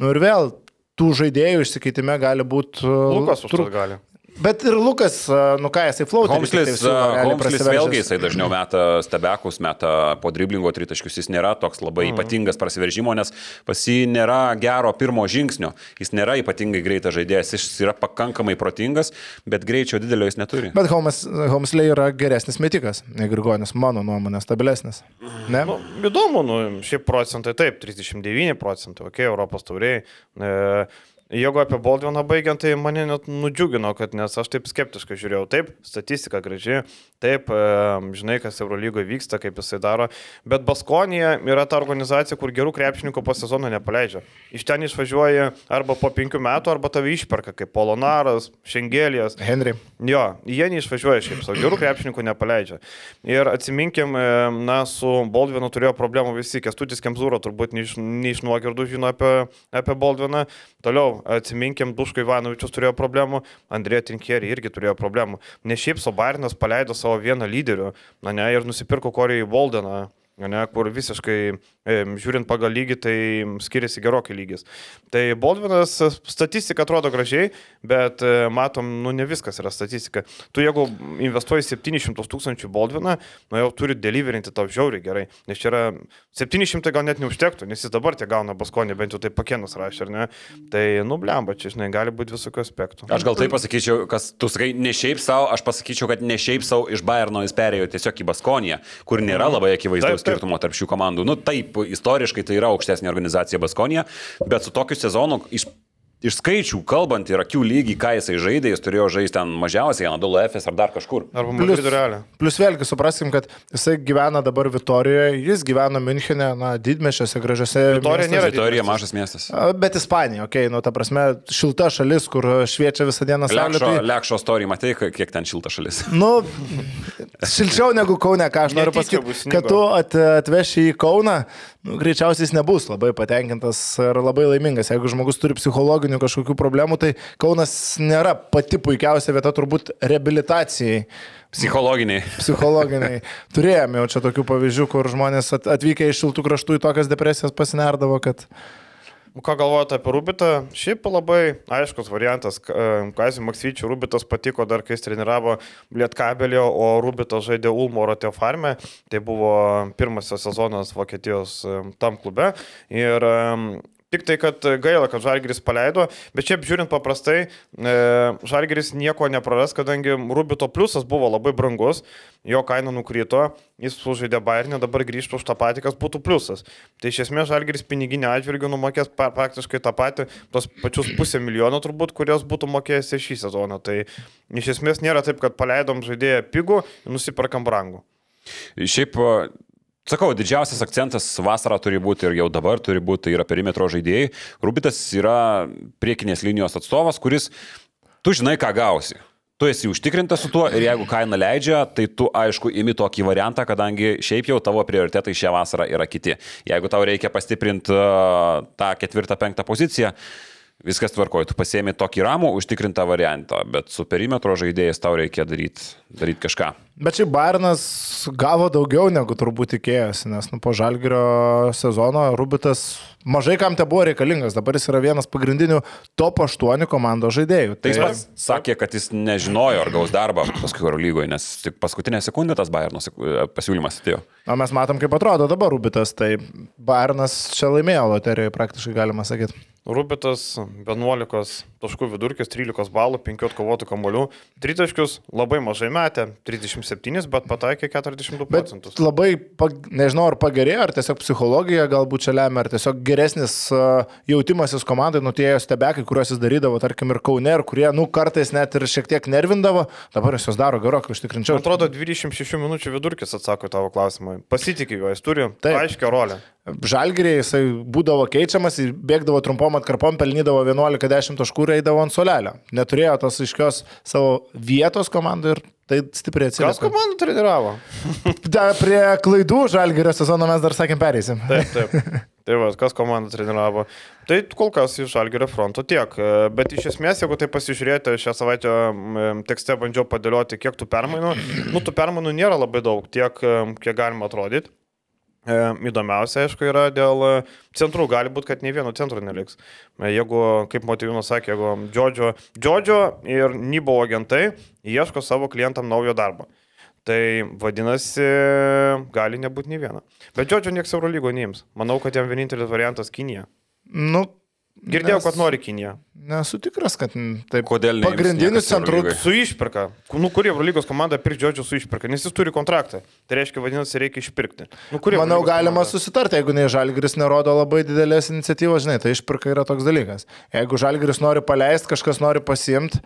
Nu ir vėl, tų žaidėjų išsikeitime gali būti... Lukas už tai gali. Bet ir Lukas, nu ką, jisai flautas. Homslis, Homslis vėlgi jisai dažniau meta stebekus, meta po driblingo tritaškius, jis nėra toks labai mm. ypatingas prasiveržimo, nes pas jį nėra gero pirmo žingsnio, jis nėra ypatingai greitas žaidėjas, jis yra pakankamai protingas, bet greičio didelio jis neturi. Bet Homsley yra geresnis metikas, negu Grigonis, mano nuomonė, stabilesnis. Ne? Nu, įdomu, nu, šiaip procentai taip, 39 procentai, okei, okay, Europos tauriai. E, Jeigu apie Baldviną baigiant, tai mane net nudžiugino, kad nes aš taip skeptiškai žiūrėjau. Taip, statistika graži, taip, žinai, kas Eurolygoje vyksta, kaip jisai daro, bet Baskonija yra ta organizacija, kur gerų krepšininkų po sezono nepaleidžia. Iš ten išvažiuoji arba po penkių metų, arba tave išperka, kaip Polonaras, Šengelijas. Henry. Jo, jie neišvažiuoja šiaip savo, gerų krepšininkų nepaleidžia. Ir atsiminkim, na, su Baldvinu turėjo problemų visi, Kestutis Kemzūro turbūt neiš, neiš nuogirdų žino apie, apie Baldviną. Toliau, atsiminkim, Duško Ivanovičius turėjo problemų, Andrėja Trinkierį irgi turėjo problemų. Ne šiaip Sobarinas paleido savo vieną lyderių, na ne, ir nusipirko Korijai Boldeną ne, kur visiškai, e, žiūrint pagal lygį, tai skiriasi gerokai lygis. Tai Baldvinas statistika atrodo gražiai, bet e, matom, nu ne viskas yra statistika. Tu jeigu investuoji 700 tūkstančių Baldviną, nu jau turi deliverinti tau žiauriai gerai, nes čia yra 700 gal net neužtektų, nes jis dabar tie gauna baskonį, bent jau tai pakienas rašė, ar ne? Tai nublemba, čia, žinai, gali būti visokių aspektų. Aš gal tai pasakyčiau, kas tu sakai, ne šiaip savo, aš pasakyčiau, kad ne šiaip savo iš Bayerno jis perėjo tiesiog į Baskoniją, kur nėra labai akivaizdaus skirtumo tarp šių komandų. Nu taip, istoriškai tai yra aukštesnė organizacija Baskonija, bet su tokiu sezonu iš iš skaičių kalbant ir akių lygį, ką jisai žaidė, jis turėjo žaisti ten mažiausiai, Anadolu FS ar dar kažkur. Arba Plius, Madrido plus vėlgi supraskim, kad jisai gyvena dabar Vitorijoje, jis gyvena Münchenė, na, didmešiuose, gražiose. Vitorija nėra Vitorija mažas miestas. Bet Ispanija, okei, okay, nu, ta prasme, šilta šalis, kur šviečia visą dieną saulė. Lekšo, tai... lekšo story, matai, kiek ten šilta šalis. Nu, šilčiau negu Kaune, ką aš noriu pasakyti, kad tu at, atveši į Kauną, nu, greičiausiai jis nebus labai patenkintas ir labai laimingas. Jeigu žmogus turi psichologinių kažkokių problemų, tai Kaunas nėra pati puikiausia vieta turbūt reabilitacijai. Psichologiniai. Psichologiniai. Turėjome jau čia tokių pavyzdžių, kur žmonės atvykę iš šiltų kraštų į tokias depresijas pasinerdavo, kad... Ką galvojate apie Rubitą? Šiaip labai aiškus variantas. Kazį Maksvyčių Rubitas patiko dar, kai jis treniravo Lietkabelį, o Rubitas žaidė Ulmo Rotė farme. Tai buvo pirmasis sezonas Vokietijos tam klube. Ir Tik tai, kad gaila, kad Žalgiris paleido, bet šiaip žiūrint paprastai, e, Žalgiris nieko nepraras, kadangi Rubito pliusas buvo labai brangus, jo kaina nukrito, jis sužaidė Bayernį, dabar grįžtų už tą patį, kas būtų pliusas. Tai iš esmės Žalgiris piniginį atžvilgių numokės praktiškai tą patį, tos pačius pusę milijono turbūt, kurios būtų mokėjęs šį sezoną. Tai iš esmės nėra taip, kad paleidom žaidėją pigų nusiperkam brangų. Šiaip Sakau, didžiausias akcentas vasarą turi būti ir jau dabar turi būti tai yra perimetro žaidėjai. Rubitas yra priekinės linijos atstovas, kuris tu žinai, ką gausi. Tu esi užtikrintas su tuo ir jeigu kaina leidžia, tai tu aišku imi tokį variantą, kadangi šiaip jau tavo prioritetai šią vasarą yra kiti. Jeigu tau reikia pastiprinti uh, tą ketvirtą, penktą poziciją, viskas tvarkoja, tu pasiemi tokį ramų, užtikrintą variantą, bet su perimetro žaidėjais tau reikia daryti daryt kažką. Bet šiaip Bairnas gavo daugiau negu turbūt tikėjosi, nes nu, po Žalgirio sezono Rubitas mažai kam te buvo reikalingas, dabar jis yra vienas pagrindinių top 8 komandos žaidėjų. Tai jis pats sakė, kad jis nežinojo, ar gaus darbą paskui Euro lygoje, nes tik paskutinę sekundę tas Bairno pasiūlymas atėjo. Na, mes matom, kaip atrodo dabar Rubitas, tai Bairnas čia laimėjo loterijoje praktiškai galima sakyti. Rubitas 11 taškų vidurkis, 13 balų, 5 atkovotų kamolių, 3 taškius labai mažai metė, 37, bet pataikė 42 procentus. Bet labai, pag, nežinau, ar pagerėjo, ar tiesiog psichologija galbūt čia lemia, ar tiesiog geresnis jautimasis komandai, nutėjo stebekai, kuriuos jis darydavo, tarkim, ir Kaune, ir kurie, nu, kartais net ir šiek tiek nervindavo, dabar jis juos daro gerokai, užtikrinčiau. Man atrodo, 26 minučių vidurkis atsako tavo klausimą. Pasitikė juo, jis turi aiškę rolę. Žalgiriai jisai būdavo keičiamas ir bėgdavo trumpom atkarpom, pelnydavo 11-10 taškų ir eidavo ant solelio. Neturėjo tos aiškios savo vietos komandai ir tai stipriai atsiliepė. Kas komandų treniravo? da, prie klaidų Žalgirio sezono mes dar sakėm pereisim. Taip, taip. Tai va, kas komandą treniravo. Tai kol kas iš Algerio fronto tiek. Bet iš esmės, jeigu tai pasižiūrėjote, šią savaitę tekste bandžiau padėlioti, kiek tų permainų. Nu, tų permainų nėra labai daug, tiek, kiek galima atrodyti. E, įdomiausia, aišku, yra dėl centrų. Gali būti, kad nei vieno centro neliks. Jeigu, kaip Motyvinas sakė, jeigu Džodžio, Džodžio ir Nybo agentai ieško savo klientam naujo darbo. Tai vadinasi, gali nebūti nei viena. Bet Džodžio nieks Eurolygo neims. Manau, kad jam vienintelis variantas Kinija. Nu, Girdėjau, nes, kad nori Kinija. Nesu tikras, kad taip. Kodėl ne? Pagrindinis centrų. Su išpirka. Nu, kurie Eurolygos komanda pirks Džodžio su išpirka, nes jis turi kontraktą. Tai reiškia, vadinasi, reikia išpirkti. Nu, Manau, galima komanda? susitarti, jeigu nei Žalgris nerodo labai didelės iniciatyvos, žinai, tai išpirka yra toks dalykas. Jeigu Žalgris nori paleisti, kažkas nori pasimti.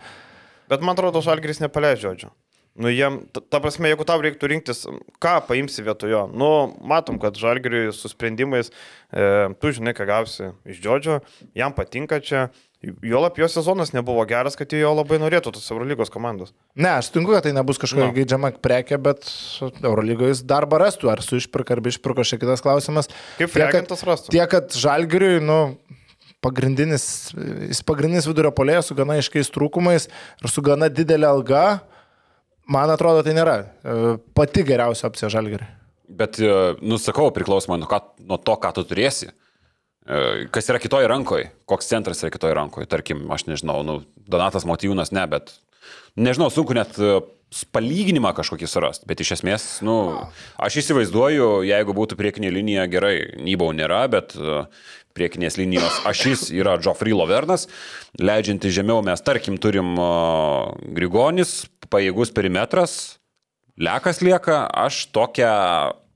Bet man atrodo, Žalgris nepaleis Džodžio. Nu, jiem, ta, ta prasme, jeigu tau reiktų rinktis, ką paimsi vietojo, nu, matom, kad žalgiriui su sprendimais, e, tu žinai, ką gausi iš Džodžio, jam patinka čia, Juolap jo sezonas nebuvo geras, kad jo labai norėtų tos Eurolygos komandos. Ne, aš sutinku, kad tai nebus kažkokia no. geidžiama prekė, bet Eurolygoje darbą rastų, ar su išpirka, ar be išpirko, šiek kitas klausimas. Kaip frekantas rastų? Tiek, kad Žalgiriui, nu, pagrindinis, jis pagrindinis vidurio polėjas su gana aiškiais trūkumais ir su gana didelė alga, Man atrodo, tai nėra e, pati geriausia opcija žalgeriui. Bet, e, nusakau, priklausomai nuo, ką, nuo to, ką tu turėsi. E, kas yra kitoje rankoje, koks centras yra kitoje rankoje. Tarkim, aš nežinau, nu, Donatas Motyvūnas ne, bet nežinau, sunku net palyginimą kažkokį surasti, bet iš esmės, nu, aš įsivaizduoju, jeigu būtų priekinė linija gerai, Nybau nėra, bet priekinės linijos ašys yra Geoffrey Lovernas, leidžianti žemiau mes tarkim turim Grigonis, pajėgus perimetras, Lekas lieka, aš tokią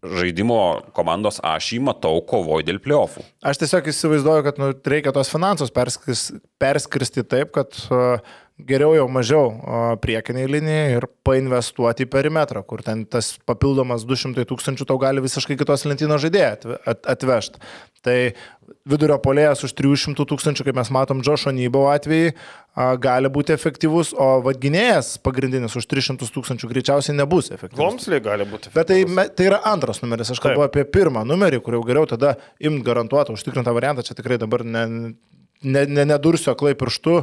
žaidimo komandos ašį matau kovoj dėl pliofų. Aš tiesiog įsivaizduoju, kad nu, reikia tos finansus perskristi, perskristi taip, kad uh, geriau jau mažiau priekiniai linijai ir painvestuoti į perimetrą, kur ten tas papildomas 200 tūkstančių tau gali visiškai kitos lentynos žaidėją atvežti. Tai vidurio polėjas už 300 tūkstančių, kaip mes matom, Džošo Nybo atvejai, gali būti efektyvus, o vadginėjas pagrindinis už 300 tūkstančių greičiausiai nebus efektyvus. Vomsliai gali būti. Efektyvus. Bet tai, tai yra antras numeris, aš kalbu Taip. apie pirmą numerį, kur jau geriau tada imt garantuotą, užtikrintą variantą, čia tikrai dabar ne, ne, ne, nedursiu aklai pirštu,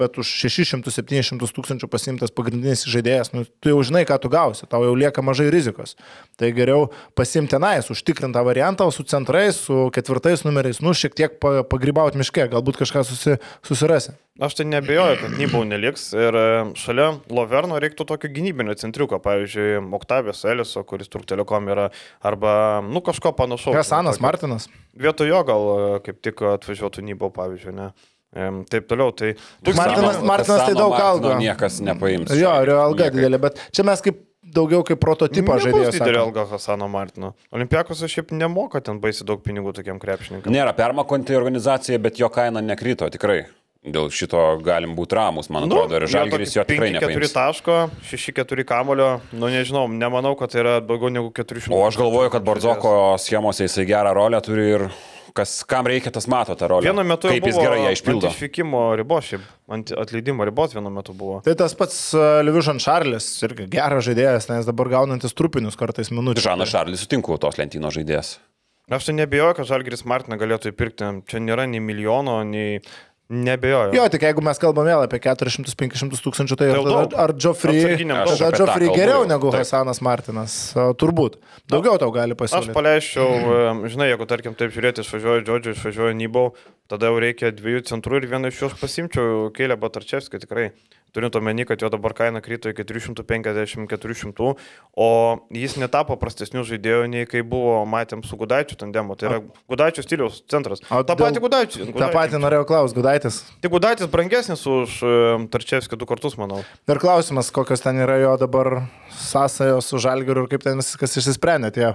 bet už 600-700 tūkstančių pasimtas pagrindinis žaidėjas, nu, tu jau žinai, ką tu gausi, tau jau lieka mažai rizikos. Tai geriau pasimti tenais, užtikrintą variantą, su centrais, su ketvirtais numeriais, nu, šiek tiek pagrybauti miške, galbūt kažką susi, susirasi. Aš tai nebejoju, kad Nybau neliks ir e, šalia Loverno reiktų tokio gynybinio centriuko, pavyzdžiui, Oktavijos Eliso, kuris Turk Telekom yra, arba, nu, kažko panašaus. Hasanas Martinas. Vietojo gal e, kaip tik atvažiuotų Nybau, pavyzdžiui, ne. Taip toliau, tai... Martinas, Martinas tai daug algo. Niekas nepaims. Jo, ir alga didelė, bet čia mes kaip daugiau kaip prototipo žaidėjas. Didelė alga Hasano Martino. Olimpiakos šiaip nemoka ten baisi daug pinigų tokiam krepšininkam. Nėra permakonti organizacija, bet jo kaina nekrito tikrai. Dėl šito galim būti ramus, man nu, atrodo, ir Žalgiris jo tikrai nepaims. 4 taško, 6-4 kamulio, nu nežinau, nemanau, kad tai yra daugiau negu 400. O aš galvoju, kad Barzoko schemose jisai gerą rolę turi ir kas, kam reikia, tas mato tą rolę. Vienu metu kaip jis gerai ją išpildo. Išvykimo ribos, šiaip, ant atleidimo ribos vienu metu buvo. Tai tas pats uh, Livižan Šarlis, irgi geras žaidėjas, nes dabar gaunantis trupinius kartais minutės. Žanas Šarlis sutinku, tos lentynos žaidėjas. Aš tai nebejoju, kad Žalgiris Martiną galėtų įpirkti. Čia nėra nei milijono, nei Nebejoju. Jo, tik jeigu mes kalbame vėl apie 400-500 tūkstančių, tai ar, ar Joffrey, tada Joffrey geriau negu taip. Hasanas Martinas? Turbūt. Daugiau tau gali pasiūlyti. Aš paleisčiau, žinai, jeigu tarkim taip žiūrėti, išvažiuoju Džodžiu, išvažiuoju Nybau, tada jau reikia dviejų centrų ir vieną iš juos pasimčiau, Kėlė Batarčevskį tikrai turint omeny, kad jo dabar kaina krito iki 350-400, o jis netapo prastesnių žaidėjų nei kai buvo, matėm, su Gudaičiu tandemu. Tai yra Gudaičio stiliaus centras. O tą patį Gudaičių. Tą patį norėjau klausti, Gudaitis. Tik Gudaitis brangesnis už Tarčevskį du kartus, manau. Ir klausimas, kokios ten yra jo dabar sąsajos su Žalgiriu ir kaip ten viskas išsisprendė tie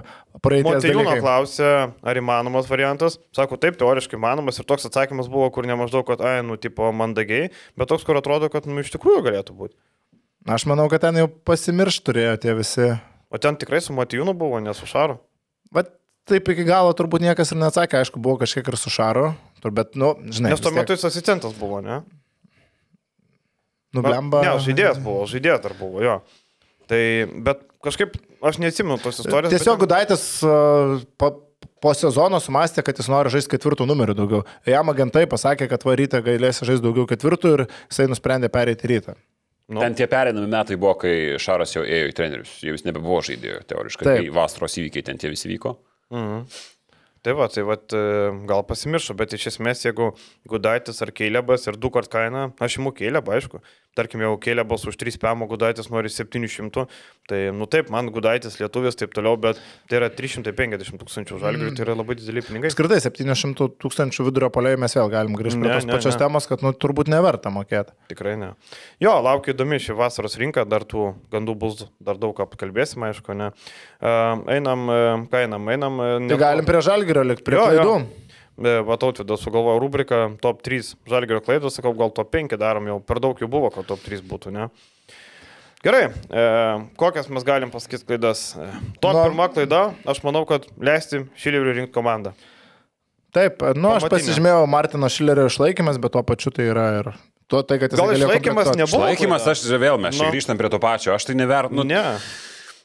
praeities dalykai. Montejūno klausė, ar įmanomas variantas. Sako, taip, teoriškai įmanomas ir toks atsakymas buvo, kur ne maždaug, kad, ai, nu, tipo, mandagiai, bet toks, kur atrodo, kad, nu, iš tikrųjų tikrųjų galėtų būti. Aš manau, kad ten jau pasimirš turėjo tie visi. O ten tikrai su Matijūnu buvo, ne su Šaru. Bet taip iki galo turbūt niekas ir neatsakė, aišku, buvo kažkiek ir su Šaru, bet, nu, žinai. Nes tuo metu jis asistentas buvo, ne? Nublemba. Ne, žaidėjas buvo, žaidėjas dar buvo, jo. Tai, bet kažkaip aš neatsimenu tos istorijos. Tiesiog bet... Gudaitis uh, pa, po sezono sumastė, kad jis nori žaisti ketvirtų numerių daugiau. Jam agentai pasakė, kad varytę galės žaisti daugiau ketvirtų ir jisai nusprendė pereiti rytą. Nu. Ten tie perinami metai buvo, kai Šaras jau ėjo į trenerius, jau jis nebebuvo žaidėjo teoriškai, Taip. kai vasaros įvykiai ten tie visi vyko. Mhm. Tai va, tai va, e, gal pasimiršau, bet iš esmės, jeigu Gudaitis ar Keilebas ir du kart kaina, aš imu Keilebą, aišku, tarkim, jau Keilebas už 3 PM, Gudaitis nori 700, tai, nu taip, man Gudaitis lietuvis, taip toliau, bet tai yra 350 tūkstančių žalgių, mm. tai yra labai dideli pinigai. Skirtai 700 tūkstančių vidurio polėjų mes vėl galim grįžti prie tos ne, pačios ne. temos, kad, nu, turbūt neverta mokėti. Tikrai ne. Jo, laukia įdomi ši vasaros rinka, dar tų gandų bus dar daug apkalbėsim, aišku, ne. Uh, einam, uh, ką einam, einam. Ne... Tai galim prie žalgirio likti, prie jo, klaidų. Jo. Vatautvėdas sugalvojo rubriką top 3 žalgerio klaidos, sakau, gal top 5 darom, jau per daug jų buvo, kad top 3 būtų, ne? Gerai, e, kokias mes galim pasakyti klaidas? E, top no. pirma klaida, aš manau, kad leisti Šileriui rinkti komandą. Taip, nu Pamatinė. aš pasižymėjau Martino Šilerio išlaikymas, bet tuo pačiu tai yra ir tuo, tai, kad jis gal išlaikymas nebuvo. Išlaikymas, aš vėl mes no. grįžtam prie to pačio, aš tai nevertinu. Nu, ne.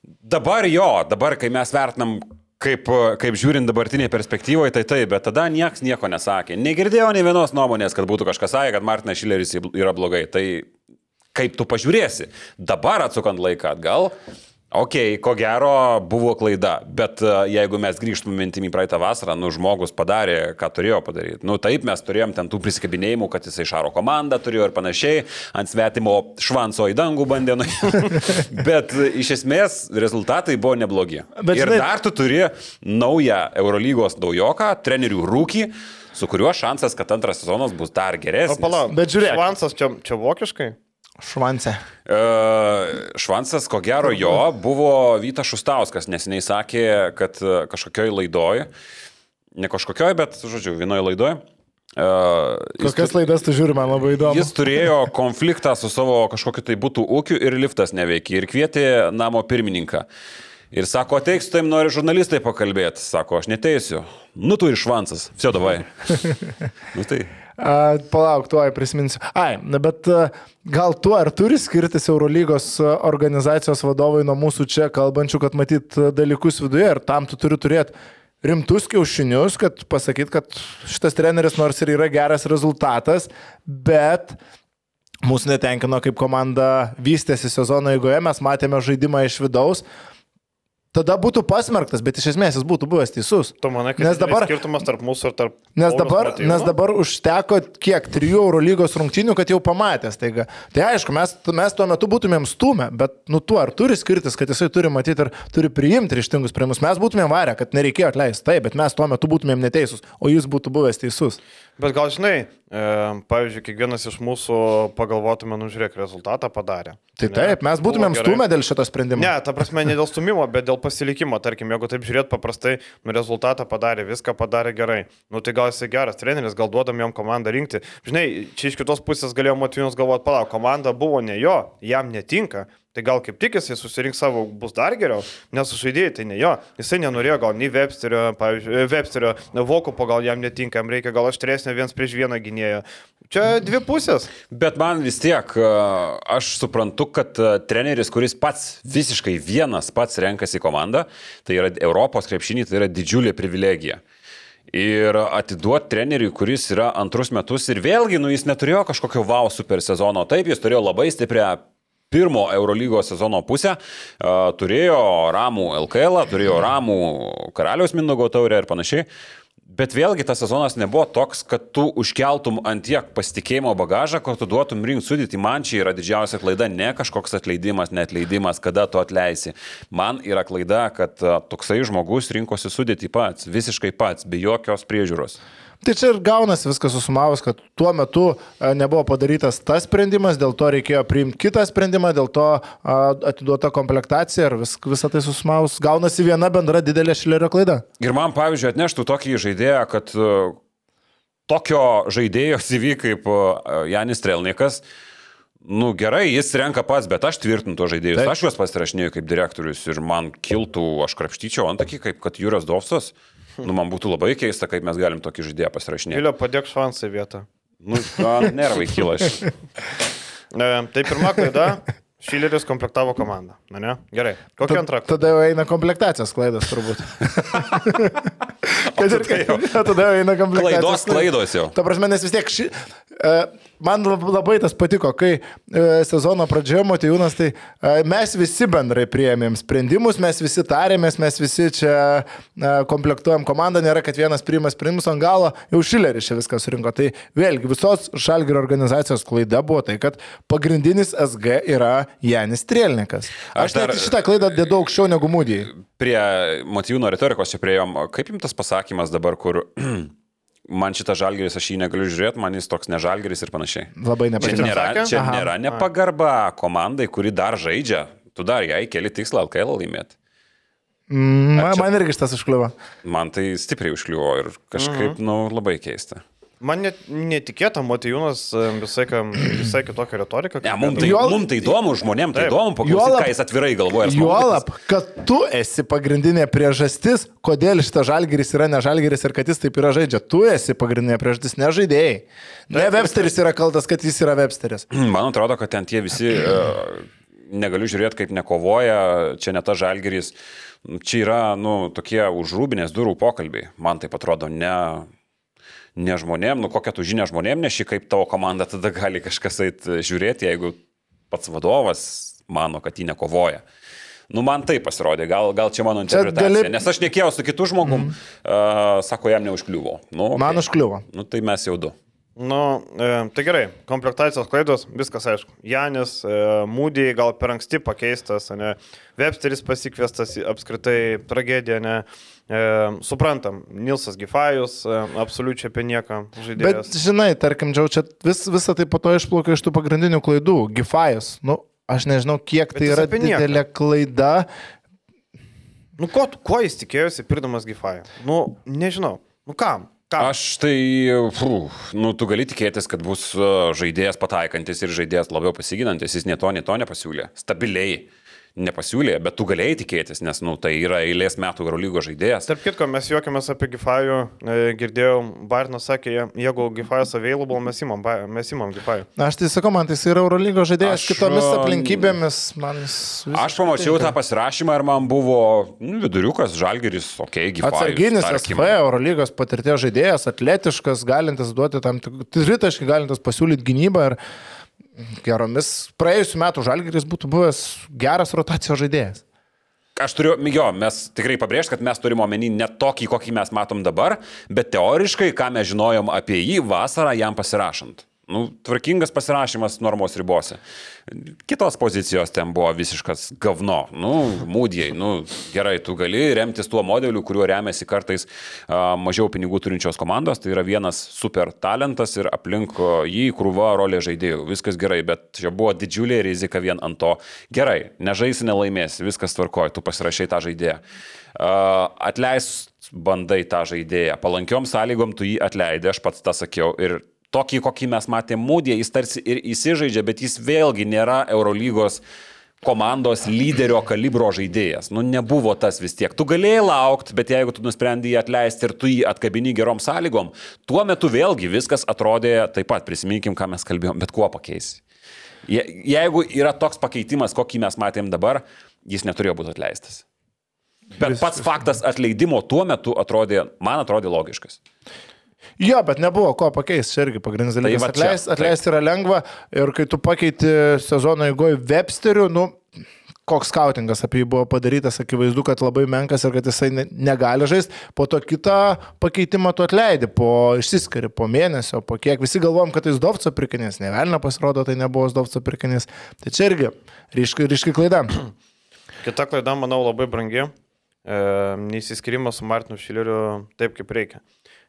Dabar jo, dabar kai mes vertinam kaip, kaip žiūrint dabartinėje perspektyvoje, tai taip, bet tada niekas nieko nesakė. Negirdėjau nei vienos nuomonės, kad būtų kažkas sakė, kad Martinas Šileris yra blogai. Tai kaip tu pažiūrėsi. Dabar atsukant laiką atgal, Ok, ko gero buvo klaida, bet e, jeigu mes grįžtume mintimį praeitą vasarą, nu žmogus padarė, ką turėjo padaryti. Nu taip, mes turėjom ten tų prisikabinėjimų, kad jisai šaro komandą turėjo ir panašiai, ant svetimo švanso į dangų bandė, nu, bet iš esmės rezultatai buvo neblogi. Bet, ir dar tu turi naują Eurolygos naujoką, trenerių rūkį su kuriuo šansas, kad antras sezonas bus dar geresnis. O palauk, bet žiūrėk. Švansas čia, čia vokiškai? Švansė. E, švansas, ko gero jo, buvo Vytas Šustauskas, nes jis sakė, kad e, kažkokioj laidoj, ne kažkokioj, bet, žodžiu, vienoje laidoje. Uh, Kokias tu... laidas tu žiūri, man labai įdomu. Jis turėjo konfliktą su savo kažkokiu tai būtų ūkiu ir liftas neveikia ir kvietė namo pirmininką. Ir sako, ateik su taim, nori žurnalistai pakalbėti. Sako, aš neteisiu. Nu tu ir švansas. Vsio davai. nu tai. Palauk, tuoj prisiminsiu. Ai, bet gal tuo ar turi skirtis Eurolygos organizacijos vadovai nuo mūsų čia kalbančių, kad matyt dalykus viduje ir tam tu turi turėti rimtus kiaušinius, kad pasakyt, kad šitas treneris nors ir yra geras rezultatas, bet mūsų netenkino, kaip komanda vystėsi sezono eigoje, mes matėme žaidimą iš vidaus, tada būtų pasmerktas, bet iš esmės jis būtų buvęs teisus. Tu manai, kad nes dabar skirtumas tarp mūsų ir tarp... Nes dabar, motyvo? nes dabar užteko kiek, trijų Eurolygos rungtinių, kad jau pamatęs taiga. Tai aišku, mes, mes tuo metu būtumėm stumę, bet nu tu ar turi skirtis, kad jisai turi matyti ir turi priimti ryštingus sprendimus. Mes būtumėm varę, kad nereikėjo atleisti, taip, bet mes tuo metu būtumėm neteisus, o jis būtų buvęs teisus. Bet gal žinai, e, pavyzdžiui, kiekvienas iš mūsų pagalvotume, nu žiūrėk, rezultatą padarė. Tai ne, taip, mes būtumėm stumę dėl šito sprendimo. Ne, ta prasme, ne dėl stumimo, bet dėl pasilikimo. Tarkim, jeigu taip žiūrėt paprastai, nu rezultatą padarė, viską padarė gerai. Nu tai gal jisai geras treneris, gal duodam jam komandą rinkti. Žinai, čia iš kitos pusės galėjo motyvinas galvoti, palauk, komanda buvo ne jo, jam netinka. Tai gal kaip tik jisai susirinks savo, bus dar geriau, nes žaidėjai tai ne jo. Jisai nenorėjo gal nei Websterio, pavyzdžiui, Websterio, Vokupo gal jam netinka, jam reikia gal aštresnio viens prieš vieną gynėją. Čia dvi pusės. Bet man vis tiek, aš suprantu, kad treneris, kuris pats visiškai vienas pats renkasi komandą, tai yra Europos krepšinį, tai yra didžiulė privilegija. Ir atiduoti treneriui, kuris yra antrus metus ir vėlgi, nu, jis neturėjo kažkokio wow super sezono. Taip, jis turėjo labai stiprią pirmo Eurolygos sezono pusę turėjo ramų LKL, turėjo ramų Karaliaus Mindogo taurę ir panašiai. Bet vėlgi tas sezonas nebuvo toks, kad tu užkeltum ant tiek pasitikėjimo bagažą, kad tu duotum rinkti sudėti. Man čia yra didžiausia klaida, ne kažkoks atleidimas, netleidimas, kada tu atleisi. Man yra klaida, kad toksai žmogus rinkosi sudėti pats, visiškai pats, be jokios priežiūros. Tai čia ir gaunasi viskas susumavus, kad tuo metu e, nebuvo padarytas tas sprendimas, dėl to reikėjo priimti kitą sprendimą, dėl to atiduota komplektacija ir vis, visą tai susumavus gaunasi viena bendra didelė šilerio klaida. Ir man, pavyzdžiui, atneštų tokį žaidėją, kad e, tokio žaidėjo CV kaip e, Janis Trelnikas, nu gerai, jis renka pats, bet aš tvirtinu to žaidėjus. Taip. Aš juos pasirašinėjau kaip direktorius ir man kiltų, aš krapštyčiau ant akį, kaip kad Jūras Dovsas. Nu, man būtų labai keista, kaip mes galim tokį žaidėją pasirašinėti. Vilio, padėk švansą vietą. Nu, nervai kyla aš. E, tai pirma klaida. Šileris komplektavo komandą. Na ne? Gerai. Kokia antra? Tada jau eina komplektacijos klaidos turbūt. Kad ir kaip. Tada jau eina komplektacijos. Klaidos, klaidos jau. Ta prasme, nes vis tiek ši, e, man lab- labai tas patiko, kai e, sezono pradžioje Motijūnas, tai e, mes visi bendrai prieėmėm sprendimus, mes visi tarėmės, mes visi čia e, komplektuojam komandą, nėra, kad vienas priima sprendimus ant galo, jau Šileris čia viską surinko. Tai vėlgi visos Žalgirio organizacijos klaida buvo tai, kad pagrindinis SG yra Janis Trielnikas. Aš, Aš dar- šitą klaidą dėdu aukščiau negu Mūdijai. Prie Matijūno retorikos čia prieėjom. Kaip jums tas pasakymas dabar, kur man šitas žalgeris, aš jį negaliu žiūrėti, man jis toks nežalgeris ir panašiai. Labai Čia nepatiko. nėra, čia Aha. nėra nepagarba komandai, kuri dar žaidžia. Tu dar jai keli tikslą LKL laimėti. Mm, man, man irgi šitas užkliuvo. Man tai stipriai užkliuvo ir kažkaip, mhm. nu, labai keista. Man net netikėta, Motijūnas e, visai, kam- visai kitokią retoriką. Ne, mums tai, Juol- mum tai įdomu, žmonėm tai Taip. įdomu, paklausyti, ką jis atvirai galvoja. ir smagu, kad Juolab, kad tu esi pagrindinė priežastis, kodėl šitas žalgeris yra ne žalgeris ir kad jis taip yra žaidžia. Tu esi pagrindinė priežastis, ne žaidėjai. Ne Websteris yra kaltas, kad jis yra Websteris. Man atrodo, kad ten tie visi, uh, negaliu žiūrėti, kaip nekovoja, čia ne ta žalgeris. Čia yra, nu, tokie užrūbinės durų pokalbiai. Man tai atrodo, ne, ne žmonėm, nu kokią tu žinią žmonėm neši, kaip tavo komanda tada gali kažkas eit žiūrėti, jeigu pats vadovas mano, kad jį nekovoja. Nu, man tai pasirodė, gal, gal čia mano interpretacija. gali-. Nes aš nekėjau su kitu žmogum, mm. uh, sako, jam neužkliuvo. Nu, okay. Man užkliuvo. Nu, tai mes jau du. Nu, e, tai gerai, komplektacijos klaidos, viskas aišku. Janis, e, Mūdį gal per anksti pakeistas, ne? Websteris pasikviestas, apskritai tragedija, ne? E, suprantam, Nilsas Gifajus, e, absoliučiai apie nieką Bet žaidėjas. žinai, tarkim, džiau, čia vis, visą tai po to išplaukia iš tų pagrindinių klaidų. Gifajas. Nu, aš nežinau, kiek Bet tai yra didelė klaida. Nu, ko, kuo jis tikėjosi pirdamas Gifają? Nu, nežinau. Nu, kam? Kam? Aš tai, fū, nu, tu gali tikėtis, kad bus uh, žaidėjas pataikantis ir žaidėjas labiau pasiginantis, jis nie to, nie to nepasiūlė. Stabiliai nepasiūlė, bet tu galėjai tikėtis, nes, nu, tai yra eilės metų Eurolygo žaidėjas. Tarp kitko, mes juokiamės apie Gifajų, e, girdėjau, Barnas sakė, je- jeigu Gifajus available, mes imam, mes imam Gifajų. Na, aš tai sakau, man tai jis yra Eurolygo žaidėjas Aš, kitomis aplinkybėmis. Man jis Aš pamačiau tinka. tą pasirašymą ir man buvo nu, viduriukas, žalgeris, okei, okay, gyvas. Atsarginis SV, Eurolygos patirties žaidėjas, atletiškas, galintis duoti tam tikrų tritaškį, galintis pasiūlyti gynybą ir geromis praėjusiu metu žalgeris būtų buvęs geras rotacijos žaidėjas. Aš turiu, jo, mes tikrai pabrėžti, kad mes turime omeny ne tokį, kokį mes matom dabar, bet teoriškai, ką mes žinojom apie jį vasarą jam pasirašant. Nu, tvarkingas pasirašymas normos ribose. Kitos pozicijos ten buvo visiškas gavno. Nu, mūdėjai, nu, gerai, tu gali remtis tuo modeliu, kuriuo remiasi kartais a, mažiau pinigų turinčios komandos. Tai yra vienas super talentas ir aplink jį krūva rolė žaidėjų. Viskas gerai, bet čia buvo didžiulė rizika vien ant to. Gerai, nežaisi, nelaimėsi, viskas tvarkoja, tu pasirašai tą žaidėją. Atleis bandai tą žaidėją. Palankiom sąlygom tu jį atleidai, aš pats tą sakiau. Ir tokį, kokį mes matėme mūdį, jis tarsi ir įsižaidžia, bet jis vėlgi nėra Eurolygos komandos lyderio kalibro žaidėjas. Nu, nebuvo tas vis tiek. Tu galėjai laukti, bet jeigu tu nusprendai jį atleisti ir tu jį atkabini gerom sąlygom, tuo metu vėlgi viskas atrodė taip pat, prisiminkim, ką mes kalbėjom, bet kuo pakeisi. Je, jeigu yra toks pakeitimas, kokį mes matėm dabar, jis neturėjo būti atleistas. Bet pats faktas atleidimo tuo metu atrodė, man atrodė logiškas. Jo, bet nebuvo ko pakeisti, irgi pagrindinis dalykas. va čia, Atleisti atleist yra lengva ir kai tu pakeiti sezono eigoje Websteriu, nu, koks skautingas apie jį buvo padarytas, akivaizdu, kad labai menkas ir kad jisai ne- negali žaisti, po to kitą pakeitimą tu atleidi, po išsiskiri, po mėnesio, po kiek visi galvom, kad tai Zdovco pirkinys, ne velnio pasirodo, tai nebuvo Zdovco pirkinys. Tai čia irgi ryški, ryški klaida. Kita klaida, manau, labai brangi. E, neįsiskirimas su Martinu Šileriu taip, kaip reikia.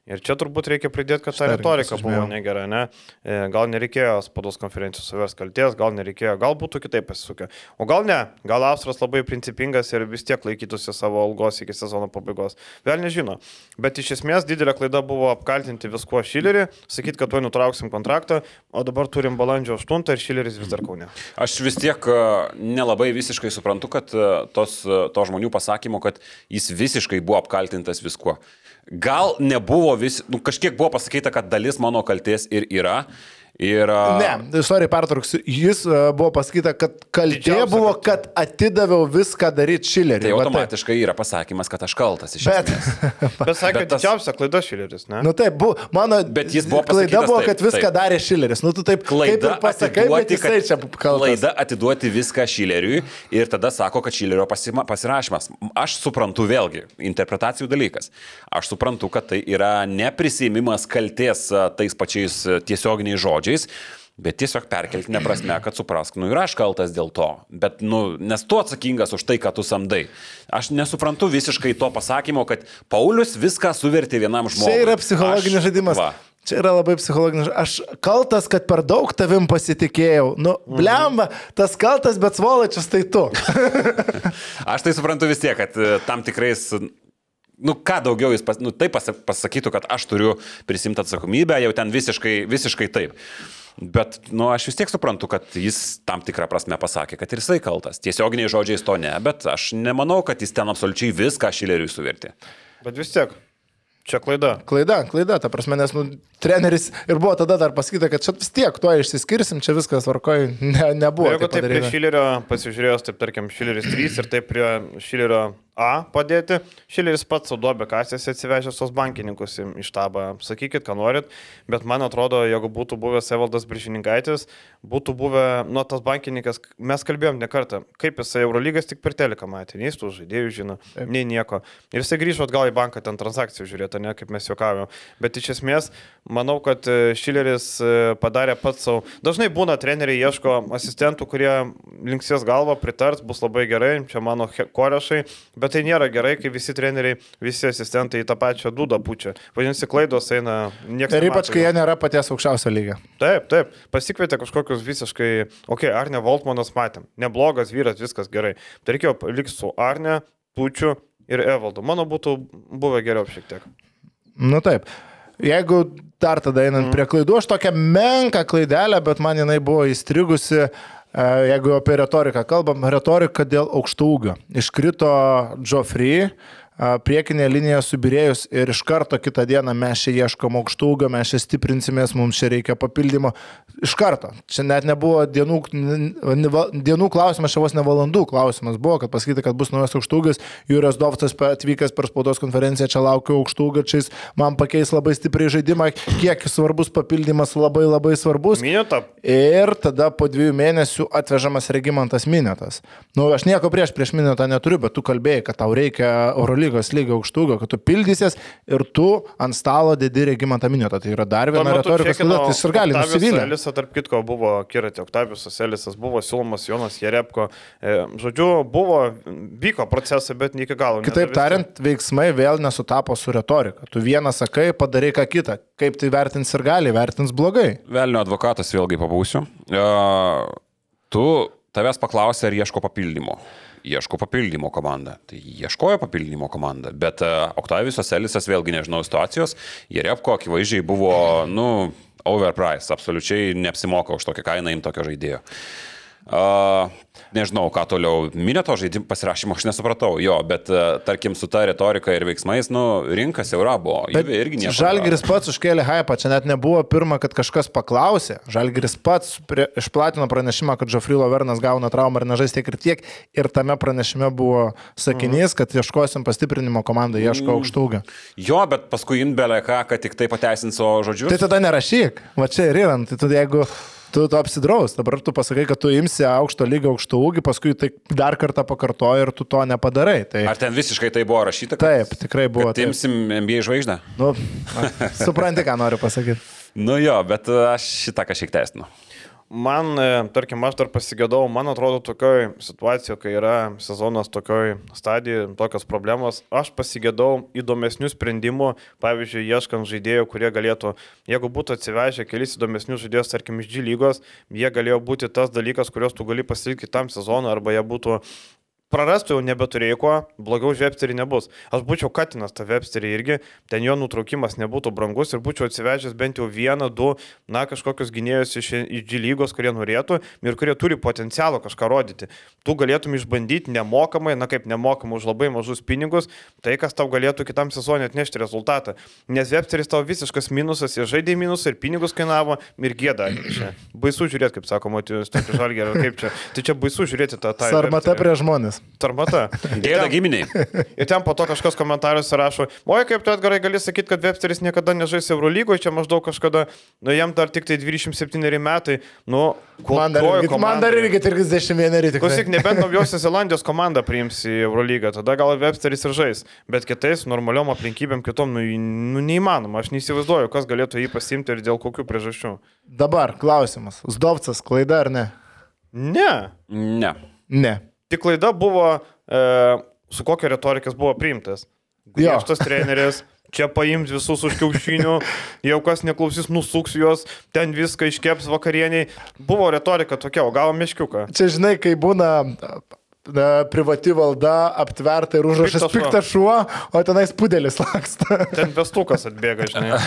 Ir čia turbūt reikia pridėti, kad ta retorika buvo negera, ne? E, Gal nereikėjo spados konferencijos savęs kalties, gal nereikėjo, gal būtų kitaip pasisukę. O gal ne, gal Austras labai principingas ir vis tiek laikytųsi savo algos iki sezono pabaigos. Vėl nežino. Bet iš esmės didelė klaida buvo apkaltinti viskuo Šilerį, sakyti, kad tuo nutrauksim kontraktą, o dabar turim balandžio 8 ir Šileris vis dar kaune. Aš vis tiek e, nelabai visiškai suprantu, kad e, tos, to žmonių pasakymo, kad jis visiškai buvo apkaltintas viskuo. Gal nebuvo vis, nu, kažkiek buvo pasakyta, kad dalis mano kalties ir yra. Ir, Ne, sorry, pertrauksiu. Jis buvo pasakyta, kad kaltė buvo, kad atidaviau viską daryti šileriui. tai Va taip. automatiškai yra pasakymas, kad aš kaltas iš Bet, esmės. Bet sakė, tas- didžiausia klaida Šileris, ne? nu taip, buvo, mano Bet jis buvo klaida buvo, taip, kad viską taip. darė šileris. Nu, tu taip kaip Klaida pasakai, bet atiduoti, jisai čia kad, kaltas. klaida atiduoti viską Šileriui ir tada sako, kad Šilerio pasima, pasirašymas. Aš suprantu vėlgi, interpretacijų dalykas. Aš suprantu, kad tai yra neprisėmimas kalties tais pačiais tiesioginiais žodžiais. Bet tiesiog perkeltinė prasme, kad suprask, nu ir aš kaltas dėl to. Bet, nu, nes tu atsakingas už tai, ką tu samdai. Aš nesuprantu visiškai to pasakymo, kad Paulius viską suvertė vienam žmogui. Čia yra psichologinis Aš- žaidimas. Va. Čia yra labai psichologinis. Aš kaltas, kad per daug tavim pasitikėjau. Nu, blemba, tas kaltas, bet svolačius tai tu. Aš tai suprantu vis tiek, kad e, tam tikrais, nu ką daugiau jis, pas, nu, taip pas, pasakytų, kad aš turiu prisimti atsakomybę, jau ten visiškai, visiškai taip. Bet, nu, aš vis tiek suprantu, kad jis tam tikrą prasme pasakė, kad ir jisai kaltas. Tiesioginiai žodžiais to ne, bet aš nemanau, kad jis ten absoliučiai viską šileriui suvertė. Bet vis tiek, čia klaida. Klaida, klaida, ta prasme, nes nu, treneris ir buvo tada dar pasakyta, kad čia vis tiek tuo išsiskirsim, čia viskas tvarkoj, ne, nebuvo. Jeigu taip prie padaryta. Šilerio pasižiūrėjus, taip tarkim, Šileris 3 ir taip prie Šilerio A padėti, Šileris pats su duobė kasėse atsivežęs tos bankininkus į štabą. Sakykit, ką norit, bet man atrodo, jeigu būtų buvęs Evaldas Biržininkaitis, būtų buvę, nu, tas bankininkas, mes kalbėjom ne kartą, kaip jisai Eurolygas tik per teleką matė, nei tų žaidėjų žino, nei nieko. Ir jisai grįžo atgal į banką ten transakcijų žiūrėti, ne kaip mes juokavome. Bet iš esmės, manau, kad e, Šileris e, padarė pats savo. Dažnai būna treneriai ieško asistentų, kurie linksės galvą, pritars, bus labai gerai, čia mano korešai, bet tai nėra gerai, kai visi treneriai, visi asistentai į tą pačią dudą pučia. Vadinasi, klaidos eina niekas. Ir ypač, kai jie nėra paties aukščiausio lygio. Taip, taip, pasikvietė kažkokius visiškai, okei, okay, Arne Voltmanas matėm, neblogas vyras, viskas gerai. Tai reikėjo likti su Arne, Pučiu ir Evaldu. Mano būtų buvę geriau šiek tiek. Nu taip. Jeigu dar tada einant prie klaidų, aš tokią menką klaidelę, bet man jinai buvo įstrigusi, e, jeigu apie retoriką kalbam, retorika dėl aukštų ūgio. Iškrito Joffrey, priekinė linija subirėjus ir iš karto kitą dieną mes čia ieškom aukštų ūgio, mes čia stiprinsimės, mums čia reikia papildymo. Iš karto. Čia net nebuvo dienų, dienų klausimas, čia vos ne valandų klausimas buvo, kad pasakyti, kad bus naujas aukštūgis. Jūras Dovtas atvykęs per spaudos konferenciją, čia laukiu aukštūgio, čia jis man pakeis labai stipriai žaidimą, kiek svarbus papildymas, labai labai svarbus. Minėta, Ir tada po dviejų mėnesių atvežamas Regimantas Minėtas. Nu, aš nieko prieš prieš Minėtą neturiu, bet tu kalbėjai, kad tau reikia Eurolygos lygio aukštūgio, kad tu pildysies ir tu ant stalo dedi Regimantą Minėtą. Tai yra dar viena retorikos klaida, tai jis ir gali nusivylti. Elisas, tarp kitko, buvo Kiratė Oktavius Elisas, buvo siūlomas Jonas Jerepko. E, žodžiu, buvo, vyko procesai, bet ne iki galo. Kitaip nedavė- tariant, veiksmai vėl nesutapo su retorika. Tu vieną sakai, padarai ką kitą. Kaip tai vertins ir gali, vertins blogai. Velnio advokatas vėlgi pabūsiu. E, tu tavęs paklausė, ar ieško papildymo. Ieško papildymo komanda. Tai ieškojo papildymo komanda. Bet uh, Oktavijus Elisas vėlgi nežinau situacijos. Jerepko akivaizdžiai buvo, nu, overprice. Absoliučiai neapsimoka už tokią kainą imti tokio žaidėjo. Uh, nežinau, ką toliau. Minėto žaidimo pasirašymo aš nesupratau. Jo, bet uh, tarkim su ta retorika ir veiksmais, nu, rinka siaura buvo. Bet Jie irgi nieko. Žalgiris pats užkėlė hypą, čia net nebuvo pirma, kad kažkas paklausė. Žalgiris pats prie, išplatino pranešimą, kad Žofrilo Vernas gauna traumą ir nežais tiek ir tiek. Ir tame pranešime buvo sakinys, kad ieškosim pastiprinimo komandą, ieško Mm. aukštūgio. Jo, bet paskui imbelė ką, kad tik tai pateisins savo žodžius. Tai tada nerašyk, va čia ir yra. Tai tada jeigu tu to apsidraus, dabar tu pasakai, kad tu imsi aukšto lygio aukštų ūgį, paskui tai dar kartą pakartoji ir tu to nepadarai. Tai Ar ten visiškai tai buvo rašyta? kad- taip, tikrai buvo. Kad taip. imsim NBA žvaigždę? Nu, supranti, ką noriu pasakyti. Nu jo, bet aš šitą kažkiek teisinu. Man, e, tarkim, aš dar pasigėdau, man atrodo, tokioj situacijoje, kai yra sezonas tokioj stadijoje, tokios problemos, aš pasigėdau įdomesnių sprendimų, pavyzdžiui, ieškant žaidėjų, kurie galėtų, jeigu būtų atsivežę kelis įdomesnius žaidėjus, tarkim, iš G lygos, jie galėjo būti tas dalykas, kuriuos tu gali pasilikti tam sezonui, arba jie būtų prarastų jau nebeturėjai ko, blogiau už Websterį nebus. Aš būčiau Katinas tą Websterį irgi, ten jo nutraukimas nebūtų brangus ir būčiau atsivežęs bent jau vieną, du, na, kažkokius gynėjus iš, iš G lygos, kurie norėtų ir kurie turi potencialą kažką rodyti. Tu galėtum išbandyti nemokamai, na kaip nemokamai už labai mažus pinigus, tai kas tau galėtų kitam sezonui atnešti rezultatą. Nes Websteris tau visiškas minusas, jie žaidė minusą ir pinigus kainavo ir gėda. Baisu žiūrėti, kaip sakoma, tu stebi žalgį, kaip čia. Tai čia baisu žiūrėti tą tą. Sarmata prie žmonės. Tarmata. Gėda giminiai. Ir ten po to kažkas komentariuose rašo, oi kaip tu atgarai gali sakyti, kad Websteris niekada nežais Eurolygoje, čia maždaug kažkada, nu jam dar tik tai 27 metai, nu, man dar, irgi, man dar irgi 31 rytai. Klausyk, nebent naujosios Zelandijos komanda priims į Eurolygą, tada gal Websteris ir žais, bet kitais normaliom aplinkybėm kitom, nu, nu neįmanoma, aš neįsivaizduoju, kas galėtų jį pasimti ir dėl kokių priežasčių. Dabar klausimas, Zdovcas klaida ar ne? Ne. Ne. Ne. Tik klaida buvo, e, su kokia retorikas buvo priimtas. Griežtas treneris, čia paims visus už kiaušinių, jau kas neklausys, nusuks juos, ten viską iškeps vakarieniai. Buvo retorika tokia, o gavo miškiuką. Čia žinai, kai būna na, privati valda aptverta ir užrašas piktas šuo, o tenais pudelis laksta. Ten vestukas atbėga, žinai.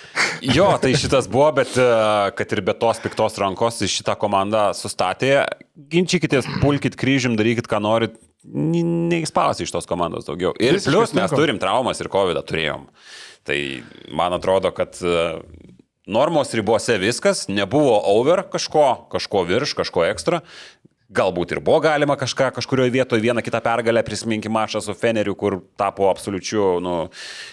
jo, tai šitas buvo, bet e, kad ir be tos piktos rankos šitą komandą sustatė, ginčykitės, pulkit kryžim, darykit, ką norit, neįspausi iš tos komandos daugiau. Ir Visiškai plus mes turim traumas ir COVID turėjom. Tai man atrodo, kad e, normos ribose viskas, nebuvo over kažko, kažko virš, kažko ekstra. Galbūt ir buvo galima kažką, kažkurioje vietoje vieną kitą pergalę, prisiminkim mačą su Feneriu, kur tapo absoliučiu nu,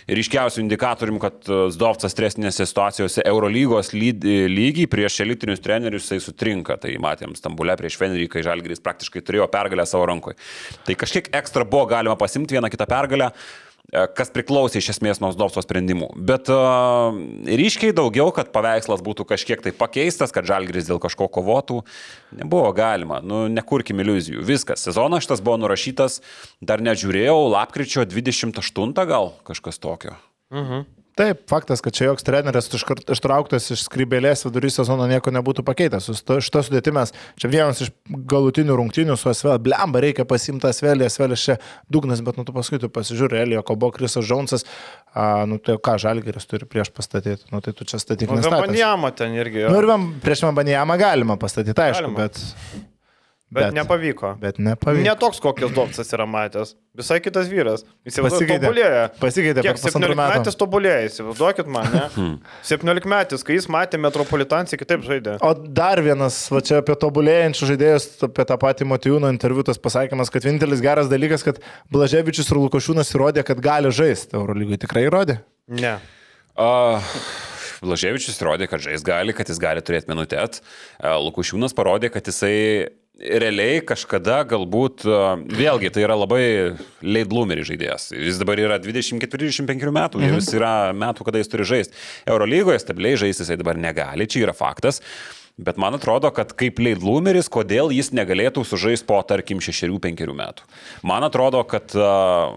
ryškiausiu indikatoriumi, kad e, Zdovcas stresinėse situacijose Eurolygos lygiai prieš elitinius trenerius jisai sutrinka. Tai matėm Stambulę prieš Fenerį, kai Žalgris praktiškai turėjo pergalę savo rankoje. Tai kažkiek ekstra buvo galima pasimti vieną kitą pergalę. E, kas priklausė iš esmės nuo Zdovso sprendimų. Bet uh, ryškiai daugiau, kad paveikslas būtų kažkiek tai pakeistas, kad Žalgris dėl kažko kovotų, nebuvo galima. Nu, nekurkim iliuzijų. Viskas. Sezonas šitas buvo nurašytas, dar nežiūrėjau, lapkričio 28 gal kažkas tokio. Mhm. Taip, faktas, kad čia joks treneris ištrauktas iš skrybėlės vidury sezono nieko nebūtų pakeitęs. Šitą sudėtį mes, čia vienas iš galutinių rungtynių su Asvel, blemba, reikia pasimti Asvelį, Asvelis čia dugnas, bet nu tu paskui tu pasižiūrė, Elio, Kobo, Krisas Džonsas, a, nu tai ką Žalgeris turi prieš pastatyti, nu tai tu čia statyk. Nu, Banijamą ten irgi. Jo. Nu ir prieš Banijamą galima pastatyti, aišku, galima. bet... Bet, bet nepavyko. Bet nepavyko. Netoks, kokias Dovcas yra matęs. Visai kitas vyras. Jis pasikeitė. Tobulėja. Pasikeitė. Kiek 17 metais tobulėja, įsivaizduokit man, ne? 17 hmm. metais, kai jis matė Metropolitanciją, kitaip žaidė. O dar vienas, va čia apie tobulėjančius žaidėjus, apie tą patį Motijūno interviu tas pasakymas, kad vienintelis geras dalykas, kad Blaževičius ir Lukošiūnas įrodė, kad gali žaisti. Eurolygui tikrai įrodė? Ne. Uh... Blaževičius įrodė, kad žais gali, kad jis gali turėti minutę. Lukušiūnas parodė, kad jisai realiai kažkada galbūt, vėlgi tai yra labai leidlumeris žaidėjas. Jis dabar yra 24-25 metų, mhm. jis yra metų, kada jis turi žaisti. Eurolygoje stabiliai žaisti jisai dabar negali, čia yra faktas. Bet man atrodo, kad kaip leidlumeris, kodėl jis negalėtų sužaisti po, tarkim, 6-5 metų. Man atrodo, kad uh,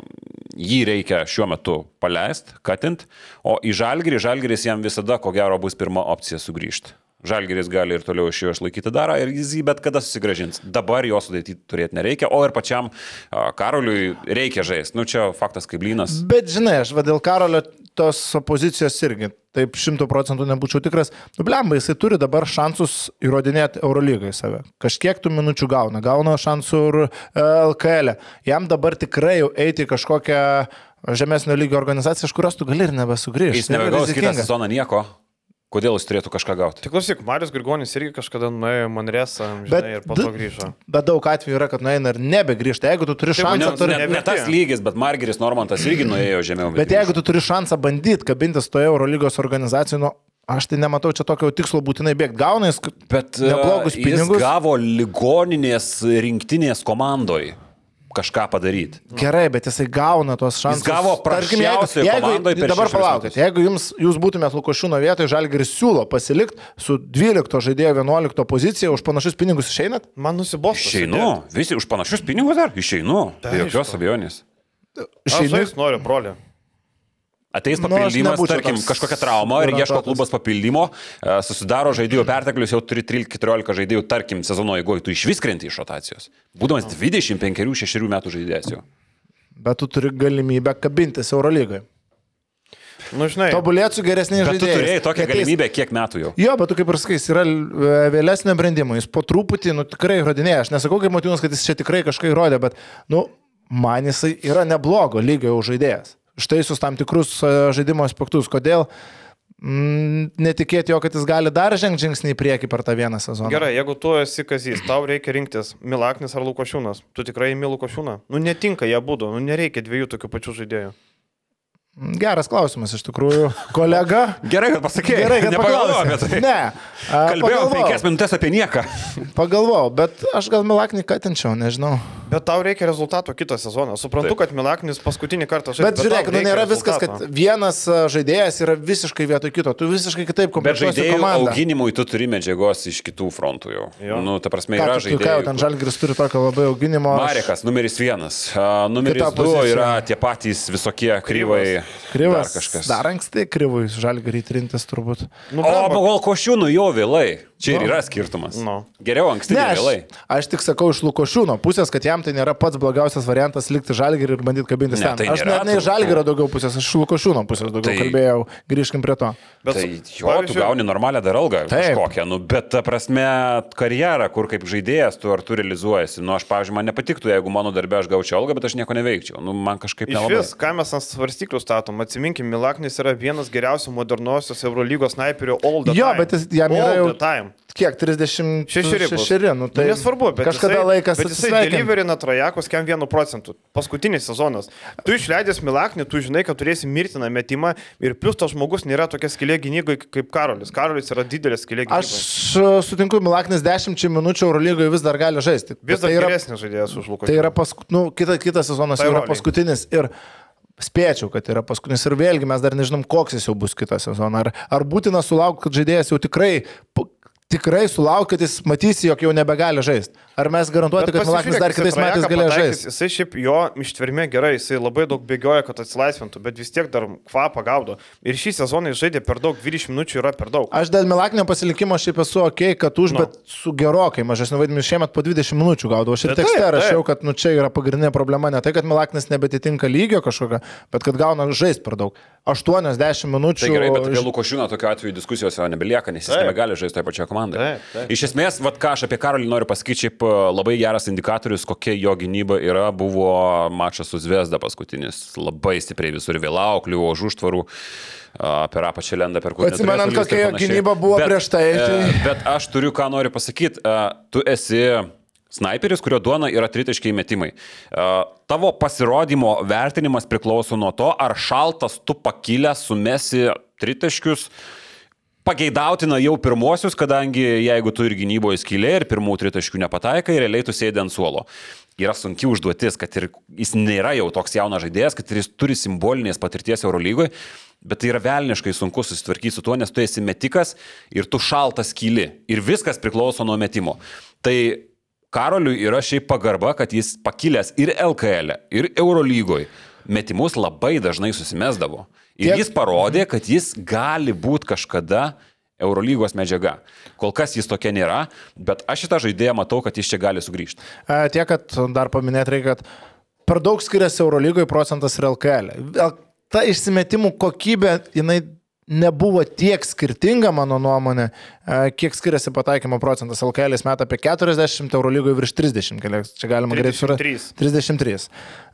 jį reikia šiuo metu paleisti, katint, o į žalgirį, žalgiris jam visada, ko gero, bus pirma opcija sugrįžti. Žalgeris gali ir toliau iš jo išlaikyti darą ir jis jį bet kada susigražins. Dabar jo sudėti turėti nereikia, o ir pačiam Karoliui reikia žaisti. Nu čia faktas kaip lynas. Bet žinai, aš vadėl Karolio tos opozicijos irgi taip šimtų procentų nebūčiau tikras. Nublemba, jisai turi dabar šansus įrodinėti Eurolygai save. Kažkiek tų minučių gauna, gauna šansų ir LKL. E. Jam dabar tikrai jau eiti į kažkokią žemesnio lygio organizaciją, iš kurios tu gali ir nebesugrįžti. Jis nebegaus kitą sezoną nieko. Kodėl jis turėtų kažką gauti? Tik klausyk, Marius Grigonis irgi kažkada nuėjo Manresą ir po to grįžo. Bet daug atvejų yra, kad nueina ir nebegrįžta. Jeigu tu turi šansą... Ne, turi... ne, ne tas lygis, bet Margeris Normantas irgi nuėjo žemiau. Bet jeigu tu turi šansą bandyti kabintis toje Eurolygos organizacijoje, nu, Aš tai nematau čia tokio tikslo būtinai bėgti. Gauna jis bet, neblogus pinigus. Jis gavo ligoninės rinktinės komandoje kažką padaryti. Gerai, bet jisai gauna tos šansus. Jis gavo prašymiausiai komandai per Dabar palaukit, jeigu jums, jūs būtumėt Lukošiūno vietoje, Žalgiris siūlo pasilikti su 12 žaidėjo 11 pozicija, už panašius pinigus išeinat? Man nusibosta. Išeinu, visi už panašius pinigus dar išeinu. Tai jokios abejonės. Išeinu. Aš noriu, broli. Ateis Nu, papildymas, nebūčiau tarkim, toks kažkokia trauma ir ieško klubas papildymo, e, susidaro žaidėjų perteklius, jau turi 13-14 žaidėjų, tarkim, sezono eigoje, tu iš vis krenti iš rotacijos. Būdamas 25-6 metų žaidėjas jau. Bet tu turi galimybę kabintis Eurolygoje. Nu, žinai, Tobulėti su geresniais Bet tu žaidėjais. turėjai tokią Ateis- galimybę kiek metų jau. Jo, bet tu kaip ir sakai, jis yra e, vėlesnio brandimo, jis po truputį, nu tikrai įrodinėja. Aš nesakau kaip Matinas, kad jis čia tikrai kažką įrodė, bet, nu, man jisai yra neblogo lygio jau žaidėjas. Štai su tam tikrus e, žaidimo aspektus. Kodėl mm, netikėti jo, kad jis gali dar žengti žingsnį į priekį per tą vieną sezoną? Gerai, jeigu tu esi kazys, tau reikia rinktis Milaknis ar Lukošiūnas. Tu tikrai įmi Lukošiūną. Nu netinka jie būtų, nu nereikia dviejų tokių pačių žaidėjų. Geras klausimas iš tikrųjų. Kolega. Gerai, kad pasakė. Gerai, kad Nepagalvojau apie tai. Ne. Kalbėjau penkias minutės apie nieką. Pagalvojau, bet aš gal Milaknį katinčiau, nežinau. Bet tau reikia rezultato kitą sezoną. Suprantu, Taip. kad Milaknis paskutinį kartą žaidė. Bet žiūrėk, nu nėra viskas, kad vienas žaidėjas yra visiškai vietoj kito, tu visiškai kitaip Bet komplektuosi žaidėjų komandą. auginimui tu turi medžiagos iš kitų frontų jau. Jo. Nu, ta prasme, yra tu, ką, jau ten žaidėjai. Žalgiris turi tokio labai auginimo. Marekas, numeris vienas. A, Numeris du yra tie patys visokie kryvai. Kryvas. Dar kažkas. Dar anksti kryvui žalgirį trintis turbūt. Nu, O, pagal košiūnų jau vėlai. Čia ir yra skirtumas. Nu. Geriau anksti, Ne, ne aš, vėlai. aš tik sakau iš Lukošiūno pusės, kad jam tai nėra pats blogiausias variantas likti žalgirį ir bandyti kabintis Ne, ten. tai aš net ne iš turbūt. žalgirio daugiau pusės, aš iš Lukošiūno pusės daugiau Tai- kalbėjau. Grįžkim prie to. Bet, Tai jo, tu gauni normalią dar algą Taip. kažkokią, nu, bet ta prasme karjerą, kur kaip žaidėjas tu ar tu realizuojasi. Nu, aš, pavyzdžiui, man nepatiktų, jeigu mano darbė aš gaučiau algą, bet aš nieko neveikčiau. Nu, man kažkaip nelabai. vis, ką mes ant svarstyklių statom, atsiminkim, Milaknis yra vienas geriausių modernosios Eurolygos snaiperių all the Jo, time. bet jis- jam yra all jau- the time. Kiek? 30. Šešeri. bus. Šešeri, nu tai. Nesvarbu, bet kažkada jisai, laikas Bet jisai deliverina trajakos kiam vienu procentu. Paskutinis sezonas. Tu išleidęs Milaknį, tu žinai, kad turėsi mirtiną metimą ir plus tas žmogus nėra tokia skilė gynybai kaip Karolis. Karolis yra didelė skilė gynybai. Aš e, sutinku, Milaknis 10 minučių Eurolygoje vis dar gali žaisti. Vis dar tai yra, geresnis žaidėjas už Luką. tai yra pask... nu, kita, kitas sezonas Tai yra paskutinis. Ir spėčiau, kad yra paskutinis. Ir vėlgi mes dar nežinom, koks jis jau bus kitą sezoną. Ar, ar būtina sulaukti, kad žaidėjas jau tikrai... Tikrai sulauk, kad jis matys, jog jau nebegali žaisti. Ar mes garantuoti, kad Milaknis dar kitais metais galės žaisti? Jisai šiaip jo ištvermė gerai, jisai labai daug bėgioja, kad atsilaisvintų, bet vis tiek dar kvapą gaudo. Ir šį sezoną jis žaidė per daug, 20 minučių yra per daug. Aš dėl Milaknio pasilikimo šiaip esu ok, kad už, Nu. no. bet su gerokai mažesniu vaidmeniu šiemet po 20 minučių gaudavau. Aš ir tekste rašiau, kad nu, čia yra pagrindinė problema. Ne tai, kad Milaknis nebetitinka lygio kažkokio, bet kad gauna žaisti per daug. 80 minučių. Tai gerai, bet apie Lukošiūną tokiu atveju diskusijos jau nebelieka, nes jis nebegali žaisti toje pačioje komandoje. Iš esmės, vat, ką aš apie Karolį noriu pasakyti, šiaip labai geras indikatorius, kokia jo gynyba yra, buvo mačas su Zvezda paskutinis. Labai stipriai visur vėlau, kliuvo už užtvarų. Per apačią lenda, per kurį Atsimenant, kokia jo gynyba buvo bet, prieš tai, tai- e, Bet aš turiu ką noriu pasakyti. Tu esi Snaiperis, kurio duona yra tritaškiai metimai. E, Tavo pasirodymo vertinimas priklauso nuo to, ar šaltas tu pakilęs sumesi tritaškius. Pageidautina jau pirmosius, kadangi jeigu tu ir gynyboje skylė ir pirmų tritaškių nepataikai, realiai tu sėdi ant suolo. Yra sunki užduotis, kad ir jis nėra jau toks jaunas žaidėjas, kad ir jis turi simbolinės patirties Eurolygoje, bet tai yra velniškai sunku susitvarkyti su tuo, nes tu esi metikas ir tu šaltas kyli. Ir viskas priklauso nuo metimo. Tai Karoliui yra šiaip pagarba, kad jis pakilęs ir LKL, e, ir Eurolygoje metimus labai dažnai susimesdavo. Ir Tiek- jis parodė, kad jis gali būti kažkada Eurolygos medžiaga. Kol kas jis tokia nėra, bet aš šitą žaidėją matau, kad jis čia gali sugrįžti. E, Tiek, kad dar paminėti reikia, kad per daug skiriasi Eurolygoje procentas ir LKL. Ta išsimetimų kokybė, jinai nebuvo tiek skirtinga, mano nuomonė, kiek skiriasi pataikymo procentas. LKL meta apie 40, Eurolygoje virš 30, keli- čia galima greitai surasti. 33. 33.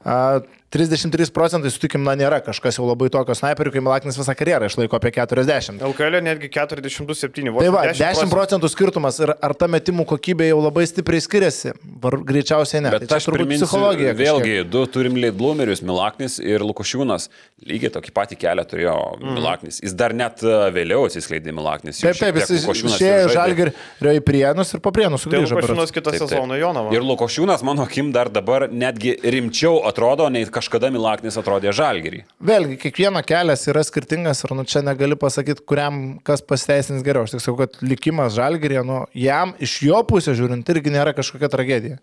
A, 33 procentai, sutikim, na, nėra kažkas jau labai tokio snaiperių, kai Milaknis visą karjerą išlaiko apie 40. LKL netgi 42,7. Tai va, 10 procentų skirtumas ir ar ta metimų kokybė jau labai stipriai skiriasi? Var, greičiausiai ne. Bet tai aš turbūt priminsiu, psichologija. kažkiek. Vėlgi, du turim Leidblumerius, Milaknis ir Lukošiūnas. Lygiai tokį patį kelią turėjo mm. Milaknis. Jis dar net e, vėliau atsiskleidė Milaknis. Jau Taip, taip, jis išėjo. Žalgirio į Prienus ir po Prienus Tai sugrįžo. Lukašiūnas berods. kitą Taip, taip. sezoną Jonavą. Ir Lukošiūnas, mano akim, dar dabar netgi rimčiau atrodo, nei kažkada Milaknis atrodė Žalgirį. Vėlgi, kiekvieno kelias yra skirtingas ir nu, čia negali pasakyti, kuriam kas pasiteisins geriau. Aš tik sakau, kad likimas Žalgirė, nu, jam iš jo pusės žiūrint irgi nėra kažkokia tragedija.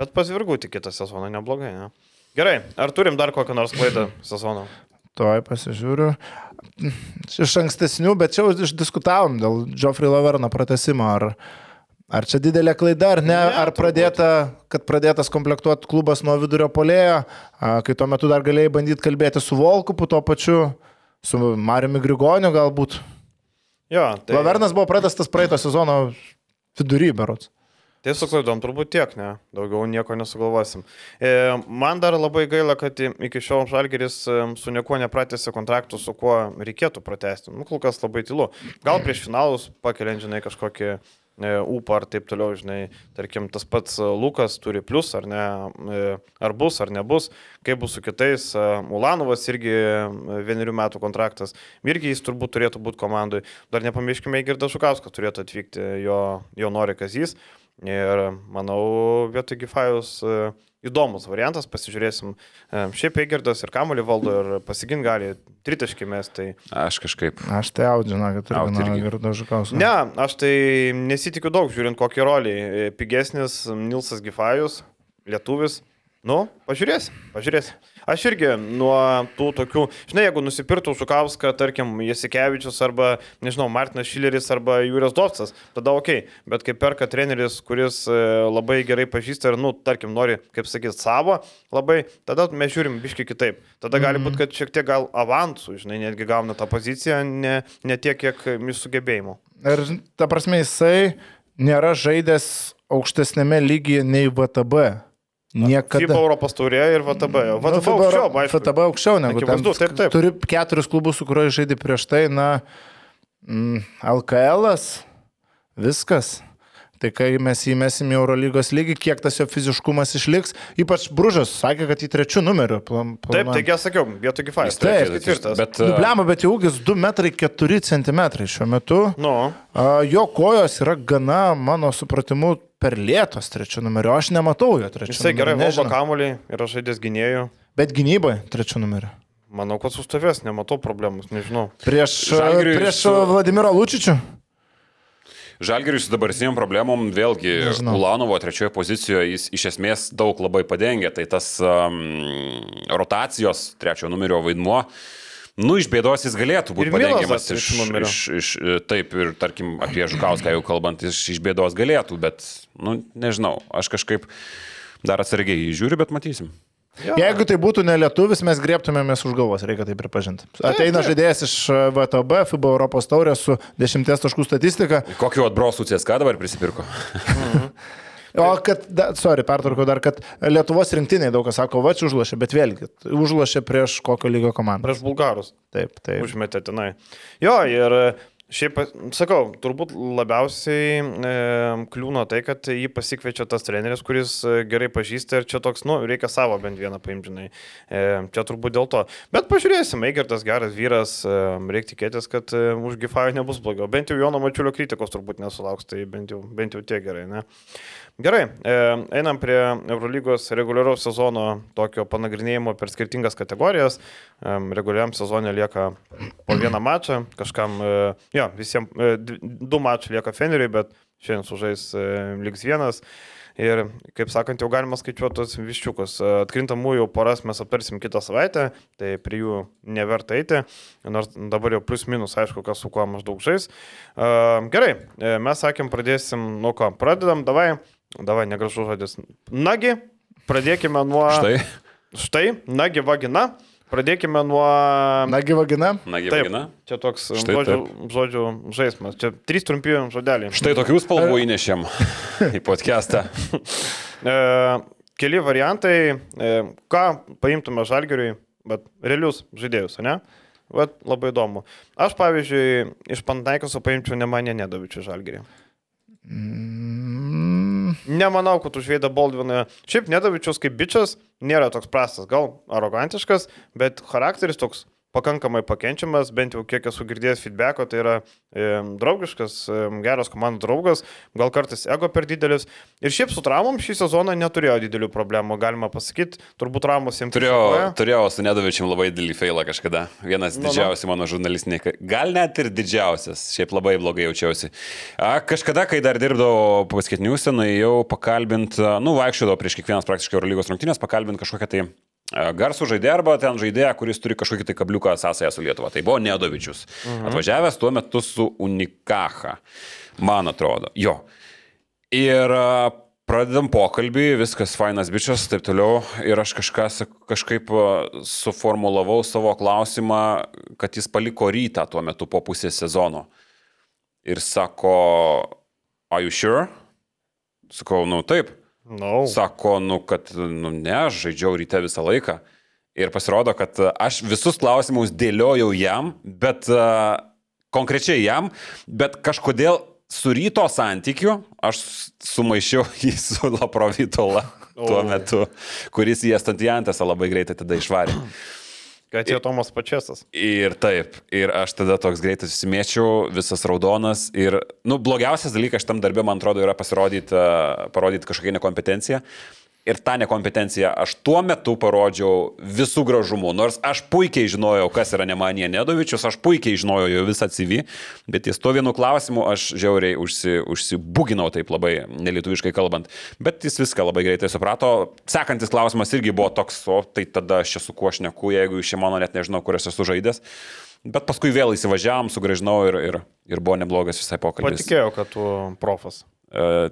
Bet pasvirgauti kitą sezoną neblogai, ne? Gerai, ar turim dar kokią nors klaidą sezono? Tuoj pasižiūriu. Iš ankstesnių, bet čia išdiskutavom dėl Geoffrey Laverno pratesimo. Ar, ar čia didelė klaida, ar ne? ne ar pradėta, kad pradėtas komplektuoti klubas nuo vidurio polėjo, kai tuo metu dar galėjai bandyti kalbėti su Volkupu, tuo pačiu, su Mariumi Grigoniu galbūt. Jo, tai... Lavernas buvo pratestas praeito sezono vidury, berots. Tai su klaidom turbūt tiek, ne, daugiau nieko nesugalvosim. E, man dar labai gaila, kad iki šiol Žalgeris e, su niekuo nepratėsi kontraktų, su kuo reikėtų pratesti. Nu, kol kas labai tylu. Gal prieš finalus pakeliant, žinai, kažkokį e, ūpą ar taip toliau, žinai, tarkim, tas pats Lukas turi plus ar ne, e, ar bus ar nebus, kaip bus su kitais. E, Ulanovas irgi vienerių metų kontraktas, irgi jis turbūt turėtų būti komandai. Dar nepamirškime, Girdas Šukauskas turėtų atvykti, jo, jo nori Kazys. Ir manau, vietoj Gifajus e, įdomus variantas, pasižiūrėsim. E, šiaip Eigirdas ir Kamolį valdo ir pasigint gali tritaškį mes. Tai... Aš kažkaip. Aš tai audžinu, kad turiu Girdą Žukauską. Ne, aš tai nesitikiu daug, žiūrint kokį rolį. E, pigesnis Nilsas Gifajus, lietuvis. Nu, pažiūrėsim, pažiūrėsim. Aš irgi nuo tų tokių, žinai, jeigu nusipirtų Šukauską, tarkim, Jasikevičius arba, nežinau, Martinas Šileris arba Jūrijas Dovcas, tada ok, bet kai perka treneris, kuris e, labai gerai pažįsta ir, nu, tarkim, nori, kaip sakyt, savo labai, tada mes žiūrim biški kitaip. Tada gali būti, mhm. kad šiek tiek gal avansų, žinai, netgi gauna tą poziciją, ne, ne tiek, kiek mūsų sugebėjimų. Ir ta prasme, jisai nėra žaidęs aukštesnėme lygyje nei VTB. Niekada. FIBA Europos taurė ir VTB. VTB nu, aukščiau, aišku. VTB aukščiau negu Akivaizdu, taip, taip. Turi keturis klubus, su kuriuo žaidži prieš tai, na, mm, LKL, viskas. Tai kai mes įmesim į Eurolygos lygį, kiek tas jo fiziškumas išliks, ypač Bružas sakė, kad į trečių numerių. Plan, plan, taip, taigi aš sakiau, vietoj Gifais. Taip, ketvirtas. Bet, uh... Nublema, bet jau ūgis 2 metrai 4 cm šiuo metu. No. Uh, jo kojos yra gana, mano supratimu, per lėtos trečių numerių. Aš nematau jo trečių numerių. Jisai gerai valdo kamuolį, yra žaidės gynėjų. Bet gynyboje trečių numerių. Manau, kad sustovės, nematau problemus, nežinau. Prieš, Žalgiriui prieš su... Vladimiro Lučičių? Žalgiriui su dabartiniam problemom, vėlgi, Nežinau. Ulanovo trečioje pozicijoje jis iš esmės daug labai padengia, tai tas um, rotacijos trečiojo numerio vaidmuo uh, Nu, iš bėdos jis galėtų būti padengiamas iš, iš, iš, taip, ir tarkim apie Žukauską jau kalbant, iš, iš bėdos galėtų, bet, nu, nežinau, aš kažkaip dar atsargiai žiūriu, bet matysim. Jo. Jeigu tai būtų nelietuvis, mes griebtumėmės už galvos, reikia tai pripažinti. Ateina žaidėjas iš VTB, FIBA Europos taurė su 10 taškų statistika. Kokiu atbrosų CSK dabar prisipirko? Mhm. O kad, da, sorry, pertraukiau dar, kad Lietuvos rinktiniai daug kas sako, va, čia užlošė, bet vėlgi, užlošė prieš kokio lygio komandą. Prieš bulgarus. Taip, taip. Užmetė tenai. Jo, ir Šiaip, sakau, turbūt labiausiai e, kliūna tai, kad jį pasikviečia tas treneris, kuris e, gerai pažįsta ir čia toks, nu, reikia savo bent vieną paimžinai. E, čia turbūt dėl to. Bet pažiūrėsim, Eigertas geras vyras, e, reikia tikėtis, kad e, už Gifajų nebus blogiau. Bent jau Jono Mačiulio kritikos turbūt nesulauks, tai bent jau, bent jau tiek gerai, ne? Gerai, e, einam prie Eurolygos reguliaraus sezono tokio panagrinėjimo per skirtingas kategorijas. E, reguliariam sezonė lieka po vieną mačą, kažkam, e, jo, visiems du mačai lieka Feneriui, bet šiandien sužais liks vienas. Ir, kaip sakant, jau galima skaičiuoti tos viščiukus. Atkrintamųjų poras mes aptarsim kitą savaitę, tai prie jų neverta eiti, nors dabar jau plus minus aišku, kas su kuo maždaug žais. Gerai, mes sakėm, pradėsim nuo ko. Pradedam, davai. Davai, negražus žodis. Nagi, pradėkime nuo... Štai. Štai, nagi vagina. Pradėkime nuo... Nagi vagina. Nagi taip, vagina. Čia toks Štai žodžių, taip. žodžių žaidimas. Čia trys trumpi žodeliai. Štai tokių spalvų įnešėm į podcastą. e, keli variantai, e, ką paimtume žalgeriui, bet realius žaidėjus, ne? Vat labai įdomu. Aš, pavyzdžiui, iš Pantnaikoso paimčiau ne mane nedavičių žalgerį. Mm. Nemanau, kad už Veidą Baldviną. Šiaip Nedavičius kaip bičias nėra toks prastas, gal arogantiškas, bet charakteris toks pakankamai pakenčiamas, bent jau kiek esu girdėjęs feedbacko, tai yra e, draugiškas, e, geras komandų draugas, gal kartais ego per didelis. Ir šiaip su traumom šį sezoną neturėjo didelių problemų, galima pasakyti, turbūt traumus jiems turėjo. Turėjau su Nedovičiam labai didelį failą kažkada. Vienas nu, didžiausių nu. mano žurnalistiniai, gal net ir didžiausias, šiaip labai blogai jaučiausi. A, kažkada, kai dar dirbdavau pasketiniuose, nuėjau pakalbinti, nu, vaikščiodavau prieš kiekvienas praktiškai Eurolygos rungtynės, pakalbinti kažkokią tai garsų žaidėją arba ten žaidėją, kuris turi kažkokį tai kabliuką sąsąją su Lietuva. Tai buvo Nedovičius. Mhm. Atvažiavęs tuo metu su Unikaha, man atrodo. Jo. Ir pradedam pokalbį, viskas fainas bičias, taip toliau. Ir aš kažką, kažkaip suformulavau savo klausimą, kad jis paliko rytą tuo metu po pusės sezono. Ir sako, are you sure? Sakau, nu taip. No. Sako, nu, kad, nu, ne, aš žaidžiau ryte visą laiką. Ir pasirodo, kad aš visus klausimus dėliojau jam, bet uh, konkrečiai jam, bet kažkodėl su ryto santykiu aš sumaišiau jį su Laprovitola tuo metu, kuris į Estantijantėse labai greitai tada išvarė. Kad atėjo Tomas Pačiasas. Ir taip, ir aš tada toks greitai susimėčiau, visas raudonas. Ir, nu, blogiausias dalykas šitam darbė, man atrodo, yra pasirodyti, parodyti kažkokią nekompetenciją ir tą nekompetenciją aš tuo metu parodžiau visų gražumų. Nors aš puikiai žinojau, kas yra Nemanija Nedovičius, aš puikiai žinojau jo visą CV, bet ties tuo vienu klausimu aš žiauriai užsi, užsibuginau taip labai nelietuviškai kalbant. Bet jis viską labai greitai suprato. Sekantis klausimas irgi buvo toks, o tai tada aš čia su kuo aš neku, jeigu iš mano net nežinau, kur esu žaidęs. Bet paskui vėl įsivažiavam, sugražinau ir, ir, ir buvo neblogas visai pokalbis. Patikėjau, kad tu profas. Uh,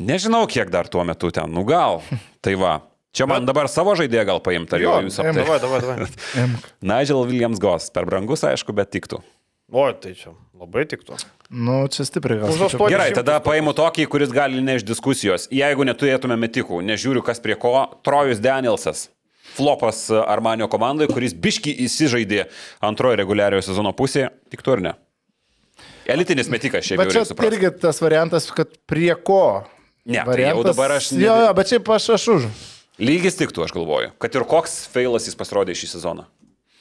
Nežinau, kiek dar tuo metu ten, nu gal. Tai va. Čia man dabar savo žaidėją gal paimti, ar jau jūs aptarėte? Davai, davai, davai. Nigel Williams Goss, per brangus, aišku, bet tiktų. O, tai čia labai tiktų. Nu, čia stipriai gal. Gerai, tada paimu tokį, kuris gali neš diskusijos. Jeigu neturėtume metikų, nežiūriu, kas prie ko, Trojus Danielsas. Flopas Armanio komandai, kuris biški įsižaidė antrojo reguliariojo sezono pusėje, tik tu ar ne? Elitinis metikas šiaip. Bet čia irgi tas variantas, kad prie ko. Ne, variantas, tai jau dabar aš. Ne... Jo, jo, bet šiaip aš, aš už. Lygis tiktų, aš galvoju. Kad ir koks feilas jis pasirodė šį sezoną.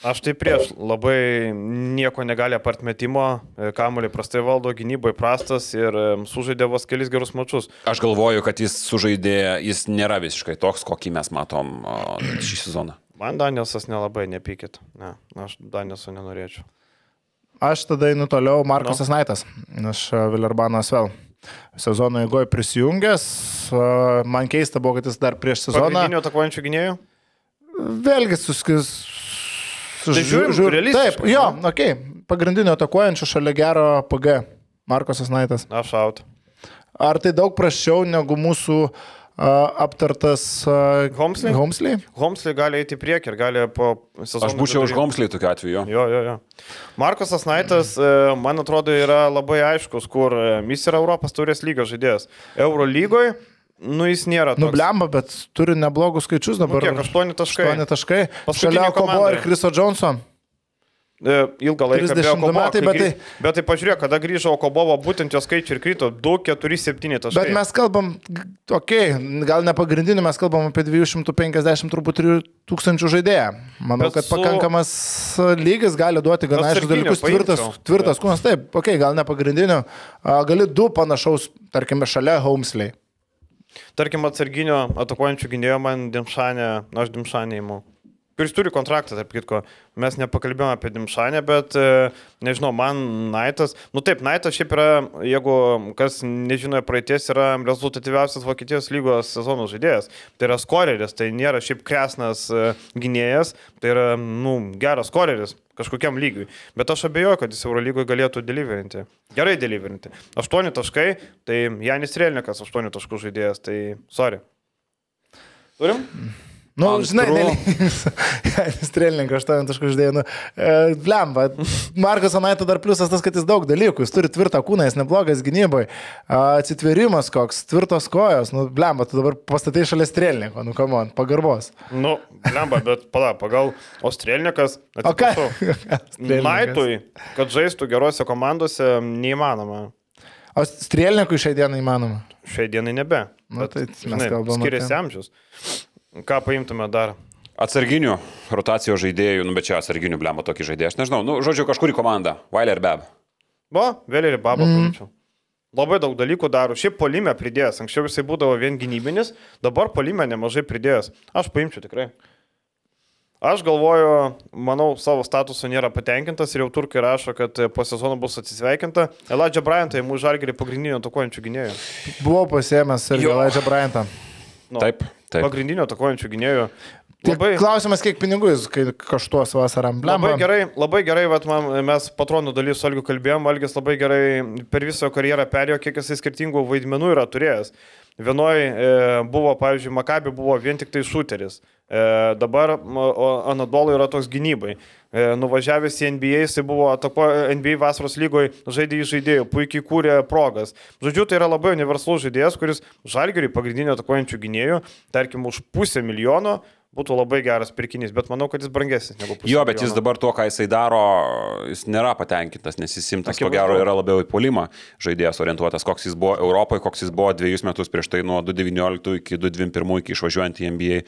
Aš tai prieš labai nieko negali apart metimo, kamuolį prastai valdo, gynyboje prastas ir sužaidė vos kelis gerus mačius. Aš galvoju, kad jis sužaidė, jis nėra visiškai toks, kokį mes matom šį sezoną. Man Danielsas nelabai nepykit. Ne, aš Danielso nenorėčiau. Aš tada einu toliau, Markusas no. Naitas, iš e, Villarbanas vėl. Sezono eigoje prisijungęs, man keista buvo, kad jis dar prieš sezoną. Pagrindinio atakuojančių gynėjų? Vėlgi suskis. Tai žiūrim, žiūrim, taip, jo, okay. pagrindinio atakuojančio šalia gero PG, Markusas Naitas. Aš out. Ar tai daug prašiau negu mūsų uh, aptartas Homsley. Homsley. Homsley gali eiti į priekį ir gali po sezono. Aš būčiau už Homsley tokiu atveju. Jo, jo, jo. Markus Asnaitas, man atrodo, yra labai aiškus, kur jis yra Europos turės lygos žaidėjas. Euro lygoje Nu, jis nėra. Toks. Nublemba, bet turi neblogus skaičius dabar. Nu, kiek? 8 taškai. 8 taškai. Šalia Kobo ir Kriso Johnson. E, ilgą laiką. 30 Okobo, metai, bet tai... Bet tai pažiūrėk, kada grįžo Okobovo, būtent jo skaičiai ir krito 2, 4, 7 taškai. Bet mes kalbam, okei, okay, gal ne pagrindinį, mes kalbam apie 250 turbūt 3 tūkstančių žaidėją. Manau, bet kad su... pakankamas lygis gali duoti gana aiškus dalykus. Tvirtas, tvirtas kūnas, taip, okei, okay, gal ne pagrindinio, gali du panašaus, tarkime, šalia Homesley. Tarkim, atsarginio atakuojančių gynėjo man Dimšanė, aš Dimšanė įimu kuris turi kontraktą, tarp kitko. Mes nepakalbėjome apie Dimšanę, bet e, nežinau, man Naitas, nu taip, Naitas šiaip yra, jeigu kas nežino praeities, yra rezultatyviausias Vokietijos lygos sezono žaidėjas. Tai yra skoreris, tai nėra šiaip kresnas e, gynėjas, tai yra, nu, geras skoreris kažkokiam lygiui. Bet aš abejoju, kad jis Eurolygoje galėtų deliverinti. Gerai deliverinti. 8 taškai, tai Janis Relnikas 8 taškų žaidėjas, tai sorry. Turim? Nu, Antru. žinai, strėlininkas 8 taškų ždėjau. Nu, e, Blemba. Markas Anaito dar pliusas tas, kad jis daug dalykų. Jis turi tvirtą kūną, jis neblogas gynybai. Atsitverimas koks, tvirtos kojos. Nu, blemba, tu dabar pastatai šalia strėlininko. Nu, kamon, pagarbos. Nu, blemba, bet pala, pagal. O strėlininkas. O ką? Naitui, kad žaistų gerose komandose, neįmanoma. O strėlininkui šiai dienai įmanoma? Šiai dienai nebe. Na, bet, tai mes žinai, kalbame. Skiriasi amžius. Ką paimtume dar? Atsarginių rotacijos žaidėjų, nu bet čia atsarginių blemba tokį žaidėją, aš nežinau, nu, žodžiu, kažkurį komandą, Vailer Beb. Bo, vėliau ir Babą mm. paimčiau. Labai daug dalykų daro. Šiaip polime pridėjęs. Anksčiau jisai būdavo vien gynybinis, dabar polime nemažai pridėjęs. Aš paimčiau tikrai. Aš galvoju, manau, savo statusu nėra patenkintas ir jau turkai rašo, kad po sezono bus atsisveikinta. Elijah Bryantą įmų žalgerį pagrindinio tokuojančių gynėjų. Buvau pasiemęs ir Elijah Bryantą. Nu, taip, taip. Pagrindinio atakuojančių gynėjų. Labai, klausimas, kiek pinigų jis kaštuos. Blemba. Labai gerai, labai gerai vat, man, mes patronų dalis su Algiu kalbėjom, Algis labai gerai per visą karjerą perėjo, kiek jisai skirtingų vaidmenų yra turėjęs. Vienoje e, buvo, pavyzdžiui, Makabi buvo vien tik tai šuteris. E, dabar Anadolo yra toks gynybai. E, nuvažiavęs į NBA, jisai buvo atapo NBA vasaros lygoje, žaidė į žaidėjų, puikiai kūrė progas. Žodžiu, tai yra labai universalus žaidėjas, kuris žalgeriui pagrindinio atakuojančių gynėjų, tarkim, už pusę milijono būtų labai geras pirkinys, bet manau, kad jis brangesnis negu pusė. Jo, bet jis dabar tuo, ką jisai daro, jis nėra patenkintas, nes jis simtas, ko gero, yra labiau į polimą žaidėjas orientuotas, koks jis buvo Europoje, koks jis buvo dviejus metus prieš tai nuo 2019 iki 2021 iki išvažiuojant į NBA e,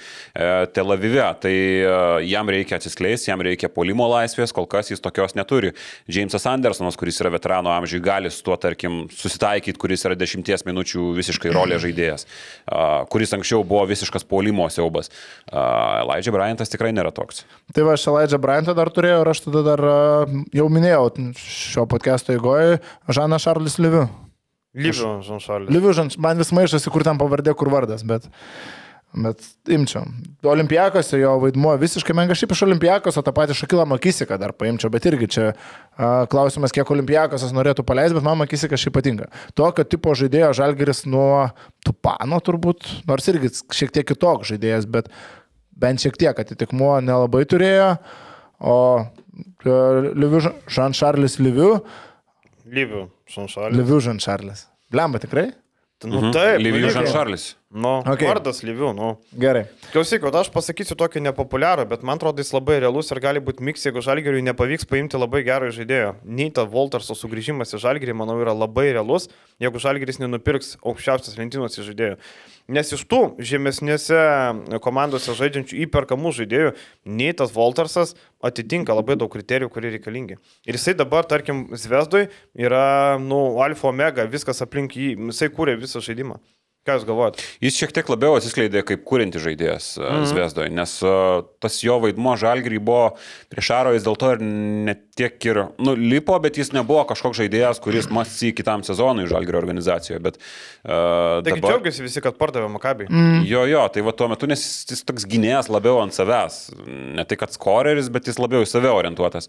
Tel Avive. Tai e, jam reikia atsiskleisti, jam reikia polimo laisvės, kol kas jis tokios neturi. Jamesas Andersonas, kuris yra veterano amžiui, gali su tuo, tarkim, susitaikyti, kuris yra dešimties minučių visiškai rolė žaidėjas, e, kuris anksčiau buvo visiškas polimo siaubas. E, Elijah Bryantas tikrai nėra toks. Tai va, aš Elijah Bryantą dar turėjau ir aš tada dar jau minėjau šio podcast'o įgoje Žaną Šarlis Liviu. Liviu Žan Šarlis. Liviu Žan, man vis maišasi, kur ten pavardė, kur vardas, bet... Bet imčiau. Olimpijakose jo vaidmuo visiškai menka. Šiaip iš Olimpijakos, o tą patį Šakilą Makisiką dar paimčiau, bet irgi čia a, klausimas, kiek Olimpijakosas norėtų paleisti, bet man Makisikas šiaip patinka. Tokio tipo žaidėjo Žalgeris nuo Tupano turbūt, nors irgi šiek tiek kitoks žaidėjas, bet bent šiek tiek atitikmuo nelabai turėjo, o e, Liviu, Žan-Šarlis Liviu. Liviu, Žan-Šarlis. Liviu, Žan-Šarlis. Blemba tikrai? Nu mhm. taip, Liviu Žan-Šarlis. Nu, okay. vardas Liviu, nu. Gerai. Klausyk, aš pasakysiu tokį nepopuliarų, bet man atrodo, jis labai realus ir gali būti miks, jeigu Žalgiriui nepavyks paimti labai gerą žaidėją. Neita Volterso sugrįžimas į Žalgirį, manau, yra labai realus, jeigu Žalgiris nenupirks aukščiausias lentynos žaidėjų. Nes iš tų žemesnėse komandose žaidžiančių įperkamų žaidėjų, Neitas Voltersas atitinka labai daug kriterijų, kurie reikalingi. Ir jisai dabar, tarkim, Zvezdoj yra, nu, alfa omega, viskas aplink jį, jisai kūrė visą žaidimą. Ką Jūs galvojat? Jis šiek tiek labiau atsiskleidė kaip kūrinti žaidėjas mm -hmm. Zvezdoje, nes uh, tas jo vaidmo žalgrį buvo prieš Aro, jis dėl to ir net tiek ir, nu, lipo, bet jis nebuvo kažkoks žaidėjas, kuris mąsty kitam sezonui žalgrio organizacijoje. Bet, uh, Taigi dabar... džiaugiasi visi, kad pardavė Makabį. Mm. Jo, jo, tai va tuo metu, nes jis, jis toks gynėjas labiau ant savęs. Ne tai, kad skoreris, bet jis labiau į save orientuotas.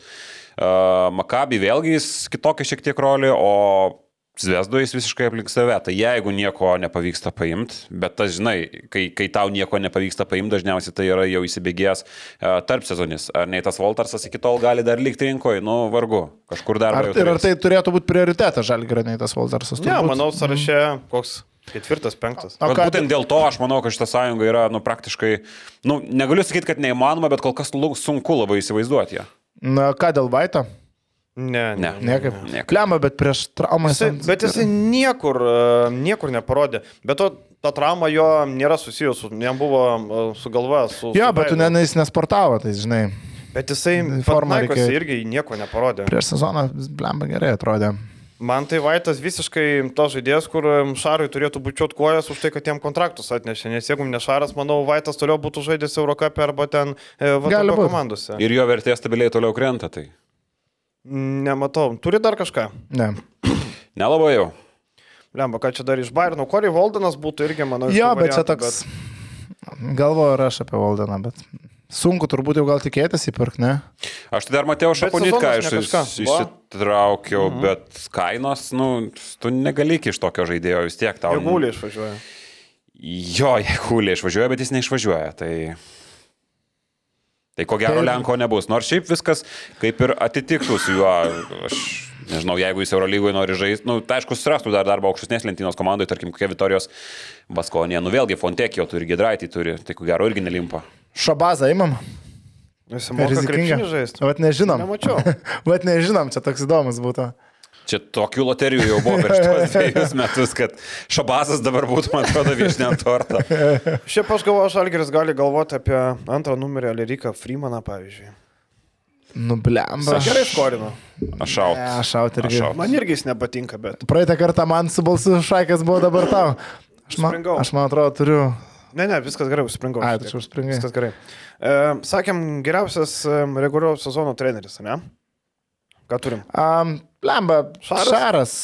Uh, Makabį vėlgi jis kitokia šiek tiek rolė, o Zvezdo jis visiškai aplink save, tai jeigu nieko nepavyksta paimti, bet tas, žinai, kai, kai tau nieko nepavyksta paimti, dažniausiai tai yra jau įsibėgėjęs uh, tarp sezonis. Ar nei tas Voltarsas iki tol gali dar likti rinkoje, nu vargu, kažkur dar. Ar, ir ar tai turėtų būti prioritetas žalgirai, nei tas Voltarsas? Ne, ja, manau, sąraše koks Ketvirtas, penktas. O ką būtent dėl to aš manau, kad šitą sąjungą yra, nu, praktiškai, nu, negaliu sakyti, kad neįmanoma, bet kol kas sunku labai įsivaizduoti ją. Na, ką dėl Vaito? Ne, ne. Niekaip. Niekaip. Klemą, bet prieš traumą jisai. Bet jisai niekur, e, niekur neparodė. Bet to ta trauma jo nėra susijusi, jam buvo e, sugalvojęs su... Jo, bet tu ne, jis nesportavo, tai žinai. Bet jisai formą reikėjo... irgi nieko neparodė. Prieš sezoną blemba gerai atrodė. Man tai Vaitas visiškai to žaidėjas, kur Šarui turėtų bučiuot kojas už tai, kad jam kontraktus atnešė. Nes jeigu ne Šaras, manau, Vaitas toliau būtų žaidęs Eurocapė arba ten e, VTB komandose. Ir jo vertė stabiliai toliau krenta. Tai. Nematau. Turi dar kažką? Ne. Nelabai jau. Lemba, ką čia dar iš Bairno. Corey Valdenas būtų irgi, manau, Jo, bet čia toks. Bet... Galvoju ir aš apie Valdeną, bet sunku turbūt jau gal tikėtis įpirkti, ne? Aš tai dar Matėjau Šaponitką iš, išsitraukiau, mhm. bet kainos, nu, tu negali iš tokio žaidėjo vis tiek tau. Jėgulė išvažiuoja. Jo, jėgulė išvažiuoja, bet jis neišvažiuoja. Tai... Tai ko gero tai... Lenko nebus. Nors šiaip viskas kaip ir atitiktų su juo. Aš nežinau, jeigu jis Eurolygoje nori žaisti, nu, tai aišku, surastų dar darbą aukštesnės lentynos komandai, tarkim, kokia Vitorijos Baskonė. Nu vėlgi, Fontekio turi, Gedraitį turi, tai ko gero irgi nelimpa. Šabazą krepšinį žaisti. Vat nežinom. Nemačiau. Vat nežinom, čia toks įdomus būtų. Čia tokių loterijų jau buvo prieš tuos dviejus metus, kad Šabasas dabar būtų, man atrodo, viešinė ant torto. Šiaip aš galvoju, Žalgeris gali galvoti apie antrą numerį Aleriką Freemaną, pavyzdžiui. Nublemba. Aš gerai skorinu. Aš šaut. Ne, aš šaut irgi. Aš šaut. Man irgi jis nepatinka, bet. Praeitą kartą man su balsu šaikas buvo dabar tau. Aš man, aš man atrodo turiu. Ne, ne, viskas gerai, užspringau. Ai, tu užspringai. Viskas gerai. E, sakėm, geriausias reguliaraus sezono treneris, ne? Ką turim? Um, lemba, šaras. šaras,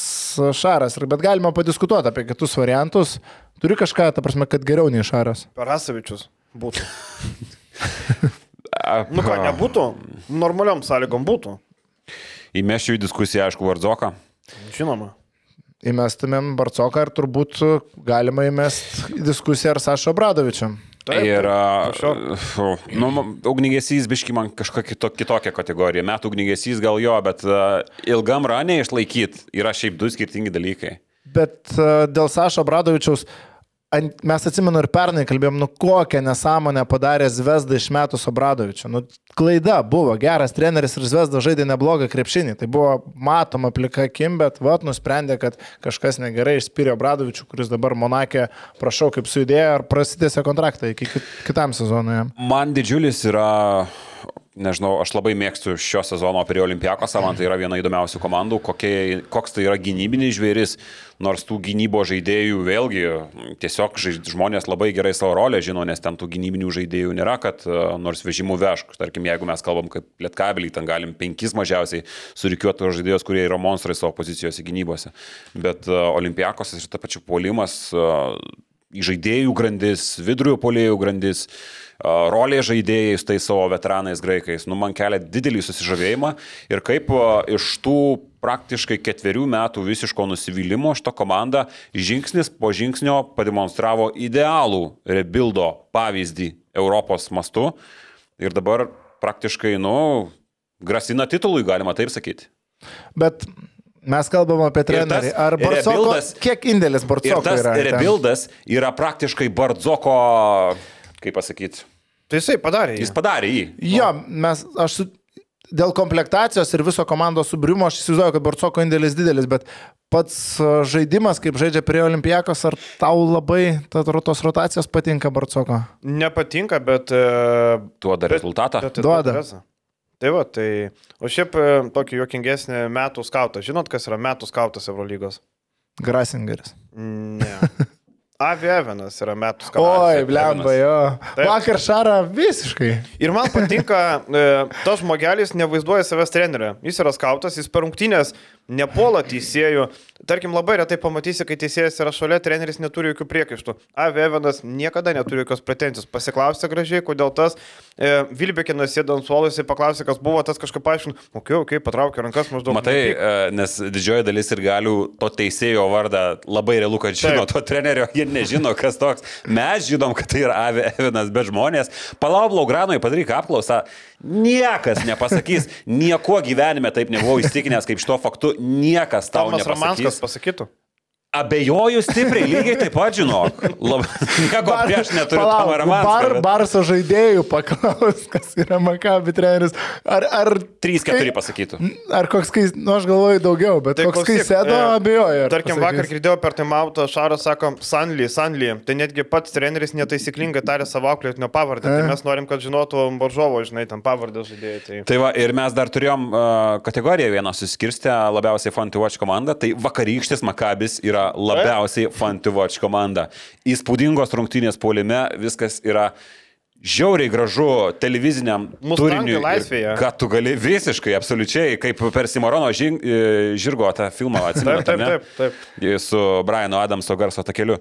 šaras, bet galima padiskutuoti apie kitus variantus. Turi kažką, ta prasme, kad geriau nei šaras. Parasavičius būtų. Nu ką, nebūtų, normaliom sąlygom būtų. Įmeščiau į diskusiją, aišku, Vardzoką. Žinoma. Įmestumėm Barcoką ir turbūt galima įmest į diskusiją ar Sašo Bradovičiam. Taip, ir, prašau. nu, ugnigesys biški man kažkokia kito, kitokia kategorija. Metų ugnigesys gal jo, bet uh, ilgam ranė išlaikyti yra šiaip du skirtingi dalykai. Bet uh, dėl Sašo Bradovičiaus, ant, mes atsimenu ir pernai kalbėjom, nu kokią nesąmonę padarė Zvezda iš metų Sobradovičio. Nu, klaida buvo, geras treneris ir Zvezda žaidė neblogą krepšinį. Tai buvo matoma plika akim, bet vat nusprendė, kad kažkas negerai išspyrė Bradovičių, kuris dabar Monakė, prašau, kaip sudėjo ar prasidėsė kontraktą iki kit- kitam sezonui. Man didžiulis yra, nežinau, aš labai mėgstu šio sezono prie Olimpiakos, man tai yra viena įdomiausių komandų, kokie, koks tai yra gynybinis žvėris, nors tų gynybo žaidėjų vėlgi tiesiog žmonės labai gerai savo rolę žino, nes ten tų gynybinių žaidėjų nėra, kad e, nors vežimų vežk. Tarkim, jeigu mes kalbam kaip lietkabelį, ten galim penkis mažiausiai surikiuoti žaidėjus, kurie yra monstrai savo pozicijose gynybose. Bet e, Olimpiakos ir ta pačia puolimas e, žaidėjų grandis, vidurio polėjų grandis, a, rolė žaidėjai su tais savo veteranais graikais, nu, man kelia didelį susižavėjimą ir kaip iš tų praktiškai ketverių metų visiško nusivylimo šito komanda žingsnis po žingsnio pademonstravo idealų rebuildo pavyzdį Europos mastu ir dabar praktiškai, nu, grasina titului, galima taip sakyti. Bet mes kalbam apie trenerį. Ar Barcoko, rebuildas- kiek indėlis Ir Barcoko tas yra? ten? rebuildas yra praktiškai Bardzoko, kaip pasakyti, Tai jisai padarė. jį. jis padarė jį. Jo, mes, aš su, dėl komplektacijos ir viso komandos subrimo aš įsivaizduoju, kad Barcoko indėlis didelis, bet pats a, žaidimas, kaip žaidžia prie Olimpijakos, ar tau labai ta, tos rotacijos patinka Barcoko? Nepatinka, bet... e, Duoda Bet- rezultatą. bet tai Duoda. Teresa. Tai va, tai... O šiaip e, tokį juokingesnį metų skautą. Žinot, kas yra metų skautas Eurolygos? Grasingeris. Ne. Avi Evanas yra metų skautas. Oi, blemba, jo. Taip. Vakar Šara visiškai. Ir man patinka, e, tas žmogelis nevaizduoja savęs treneriu. Jis yra skautas, jis per rungtynės nepuola teisėjų. Tarkim, labai retai pamatysi, kai teisėjas yra šalia, treneris neturi jokių priekaištų. Avi Evanas niekada neturi jokios pretenzijos. Pasiklausė gražiai, kodėl tas e, Vilbekinas sėdo ant suolo, jisai paklausė, kas buvo, tas kažkaip paaiškino, okei, okay, okay, patraukė rankas maždaug. Matai, e, nes didžioji dalis ir galių to teisėjo vardą labai realu, kad žino Taip. to trenerio, jie nežino, kas toks. Mes žinom, kad tai yra Avi Evinas, bet žmonės, palauk, Laugranui padaryk apklausą, niekas nepasakys, nieko gyvenime taip nebuvau įstikinęs kaip šito faktu, niekas tau Tomas nepasakys. pasakytų. Abejoju stipriai, lygiai taip pat žinok. Lab, nieko prieš neturiu Ramanską. Bar, Barso žaidėjų paklaus, kas yra Makabi treneris. Ar, ar, 3-4 pasakytų. ar koks, kai, nu aš galvoju daugiau, bet Tai koks, kai sėdo, e, abejoju. ar Tarkim, pasakys. vakar girdėjau per timautą, Šaras sako, Sanly, Sanly. Tai netgi pats treneris netaisyklingai tarė savo auklėtinio pavardę. Tai E. mes norim, kad žinotų Boržovo, žinai, tam pavardę žaidėjai. Tai... Tai va, ir mes dar turėjom uh, kategoriją vieną suskirstę, labiausiai Fun to Watch komanda. Tai vakarykštis Makabis yra labiausiai Fun to Watch komanda. Įspūdingos rungtynės puolime, viskas yra žiauriai gražu televiziniam turiniui. laisvėje. Kad tu gali visiškai, absoliučiai, kaip per Simonono žing, e, žirgo tą filmą Taip, atsimenate. taip, ne? taip, taip. su Brianu Adamso garso takeliu.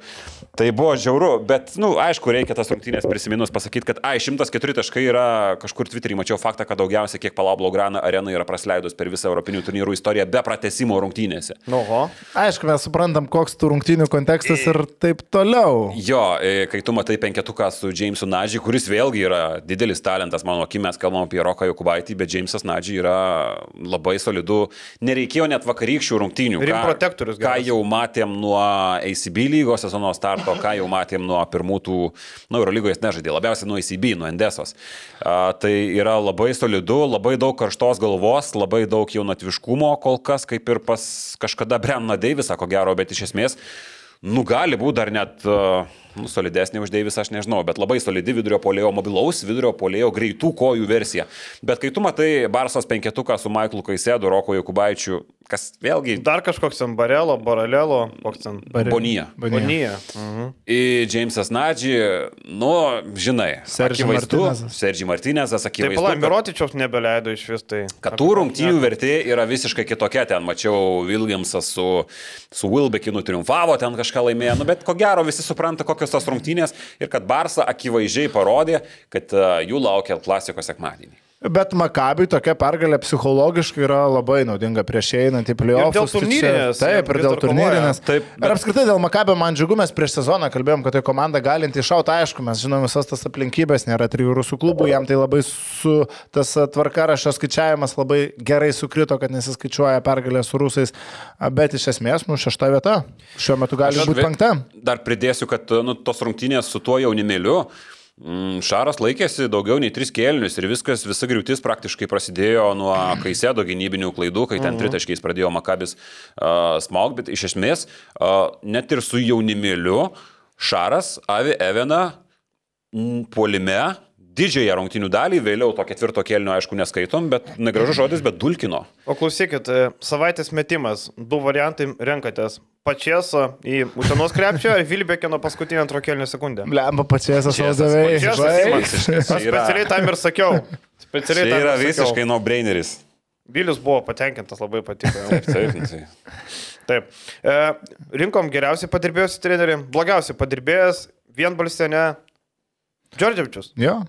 Tai buvo žiauru, bet, na, nu, aišku, reikia tas rungtynės prisiminus pasakyti, kad, ai, 104 taškai yra kažkur Twitter'į, mačiau faktą, kad daugiausiai, kiek Palablo Grana arena yra praleidus per visą Europinių turnyrų istoriją be pratesimo rungtynėse. Nu, o. Aišku, mes suprantam, koks tų rungtynių kontekstas ir taip toliau. Jo, kai tu matai penketuką su Jamesu Nadži, kuris vėlgi yra didelis talentas, mano akim mes kalbam apie Roką Jokubaitį, bet Jamesas Nadži yra labai solidu. Nereikėjo net vakarykščių rungtynių. Ką- protektorius Ką geras. jau matėm nuo ACB lygos sezono starto, ką jau matėm nuo pirmų tų, nu, Eurolygoje jis nežaidė, labiausiai nuo ACB, nuo Endesos. A, tai yra labai solidu, labai daug karštos galvos, labai daug jaunatviškumo kol kas, kaip ir pas kažkada Brenna Deivisą, ko gero, bet iš esmės, nu, gali būti dar net uh, nu, solidesnė už Deivisą, aš nežinau, bet labai solidi vidurio polėjo, mobilaus vidurio polėjo, greitų kojų versija. Bet kai tu matai Barsos penketuką su Maiklu Kaisėdu, Roko Jokubaičiu, kas vėlgi Dar kažkoks ten Barelo, Baralelo, koks ten. Bare- Bonija. Bonija. Mhm. Į Jamesas Nadži, nu, žinai, Sergi Martinezas. Sergi Martinezas, Tai akivaizdu, pala, kad, Mirotičiaus nebeleido iš vis tai. kad tų rungtynių vertė yra visiškai kitokia. Ten mačiau Williamsas su, su Wilbekinu triumfavo, ten kažką laimėjo, nu, bet ko gero visi supranta, kokios sunkios tos rungtynės ir kad Barsa akivaizdžiai parodė, kad uh, jų laukia klasiko sekmadienį. Bet Makabiui tokia pergalė psichologiškai yra labai naudinga prieš einant į playoffs. dėl turnyrinės, Taip, ir dėl turnyrinės. Taip, bet... Ir apskritai dėl Makabio man džiugu, mes prieš sezoną kalbėjom, kad tai komanda galinti iššauti, aišku, mes žinom visas tas aplinkybės, nėra trijų rusų klubų, jam tai labai su tas tvarkarašio skaičiavimas labai gerai sukrito, kad nesiskaičiuoja pergalė su rusais, bet iš esmės, nu, šešta vieta. Šiuo metu gali būti penkta. Dar pridėsiu, kad nu, tos rungtynės su tuo jaunimėliu. Mm, Šaras laikėsi daugiau nei tris kėlinius ir viskas, visa griūtis praktiškai prasidėjo nuo Kaisėdo gynybinių klaidų, kai ten tritaškiais pradėjo Makabis uh, smaug, bet iš esmės uh, net ir su jaunimėliu Šaras avi Evena mm, puolime didžiąją rungtynių dalį, vėliau to ketvirto kėlinio aišku neskaitom, bet negražus žodis, bet dulkino. O klausykit, e, savaitės metimas, du variantai renkatės. Pačiesa į Utenos krepšio ir Vilbekino paskutinį antro kelnių sekundę. Blemba pačias Pačiesas, savai. Pačiesas ima. Visiškai. Aš specialiai tam ir sakiau. Specialiai Tai yra visiškai no-braineris. Vilius buvo patenkintas, labai patiko. Taip, taip. Taip. E, rinkom geriausiai padirbėjusi trenerių, blogiausiai padirbėjęs, vienbalstė ne. Džordževičius. Jo.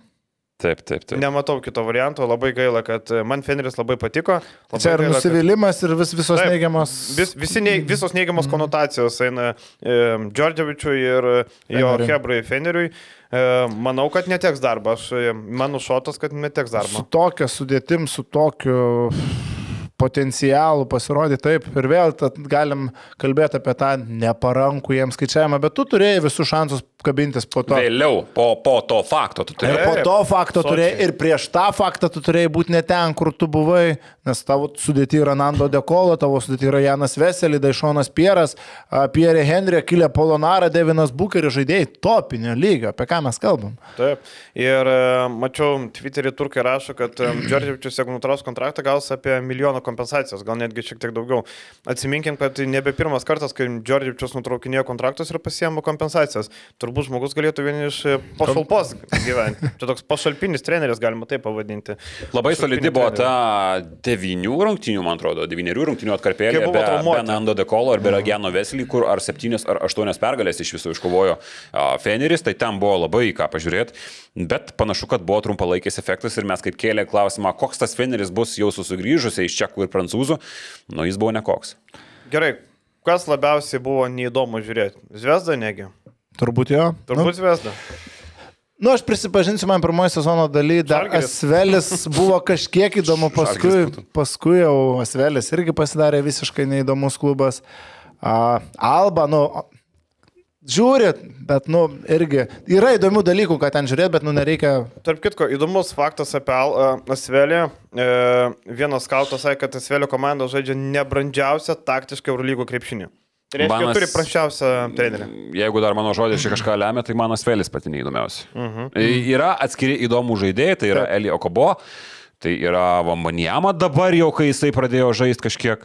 Taip, taip, taip. Nematau kito varianto, labai gaila, kad e, man Feneris labai patiko. Labai Čia ir gaila, kad- nusivylimas ir vis, visos Taip. neigiamos. Vis, visi neig, visos neigiamos Mhm. konotacijos eina e, Džordževičiui ir e, jo Feneriui. Hebrai Feneriui. E, manau, kad neteks darbo. Aš, e, mano šotas, kad neteks Su darbo. tokia sudėtim, su tokiu potencialu pasirodyti taip ir vėl galim kalbėti apie tą neparankų jiems skaičiavimą, bet tu turėjai visus šansus kabintis po to. Vėliau, po, po to fakto, tu Ir turi. po to fakto turėjai, ir prieš tą faktą tu turėjai būti ne ten, kur tu buvai, nes tavo sudėti yra Nando Dekolo, tavo sudėti yra Janas Veselį, Daišonas Pieras, Pierre Henry, Kilė Polonara, Devinas Bukeris, žaidėjai topinio lygio, apie ką mes kalbam. Taip. Ir e, mačiau, Twitter'į turkai rašo, kad e, Džordževičius, jeigu nutraus kontraktą, gaus apie milijoną kompensacijos, gal netgi šiek tiek daugiau. Atsiminkim, kad tai nebe pirmas kartas, kai Džordževičius nutraukinėjo kontraktus ir pasiemo kompensacijas. Turbūt žmogus galėtų vieni iš e, pašalpos gyventi. Čia toks pašalpinis treneris, galima taip pavadinti. Labai solidi buvo ta devinių rungtynių, man atrodo, devynerių rungtynių atkarpėlė. Be, be Nando Dekolo ir be Ragiano Veselį, kur ar septynios ar aštuonios pergalės iš viso iškovojo Feneris, tai ten buvo labai į ką pažiūrėti. Bet panašu, kad buvo trumpalaikis efektas ir mes kaip kėlė klausimą, koks tas Feneris bus jau sugrįžusiai iš čekų ir prancūzų, nu jis buvo nekoks. Gerai, kas labiausiai buvo neįdomu žiūrėti? Zvezda negi? Turbūt jo. Turbūt Zvezda. Nu, aš prisipažinsiu, man pirmojo sezono daly dar Žalgiris. Asvelis buvo kažkiek įdomu, paskui, paskui jau Asvelis irgi pasidarė visiškai neįdomus klubas. A, Alba, nu, žiūri, bet, nu, irgi yra įdomių dalykų, ką ten žiūrėti, bet, nu, nereikia. Tarp kitko, įdomus faktas apie Asvelį. E, vienas skautas sakė, kad Asvelio komanda žaidžia nebrandžiausią taktišką Eurolygo krepšinį. Tai reiškia, Manas- turi prasčiausią trenerį. Jeigu dar mano žodžiai čia kažką lemia, tai man Asvelis pati neįdomiausia. Mhm. Uh -huh. Yra atskiri įdomų žaidėjai, tai yra Eli Okobo, tai yra Vambanijama dabar jau, kai jisai pradėjo žaisti kažkiek.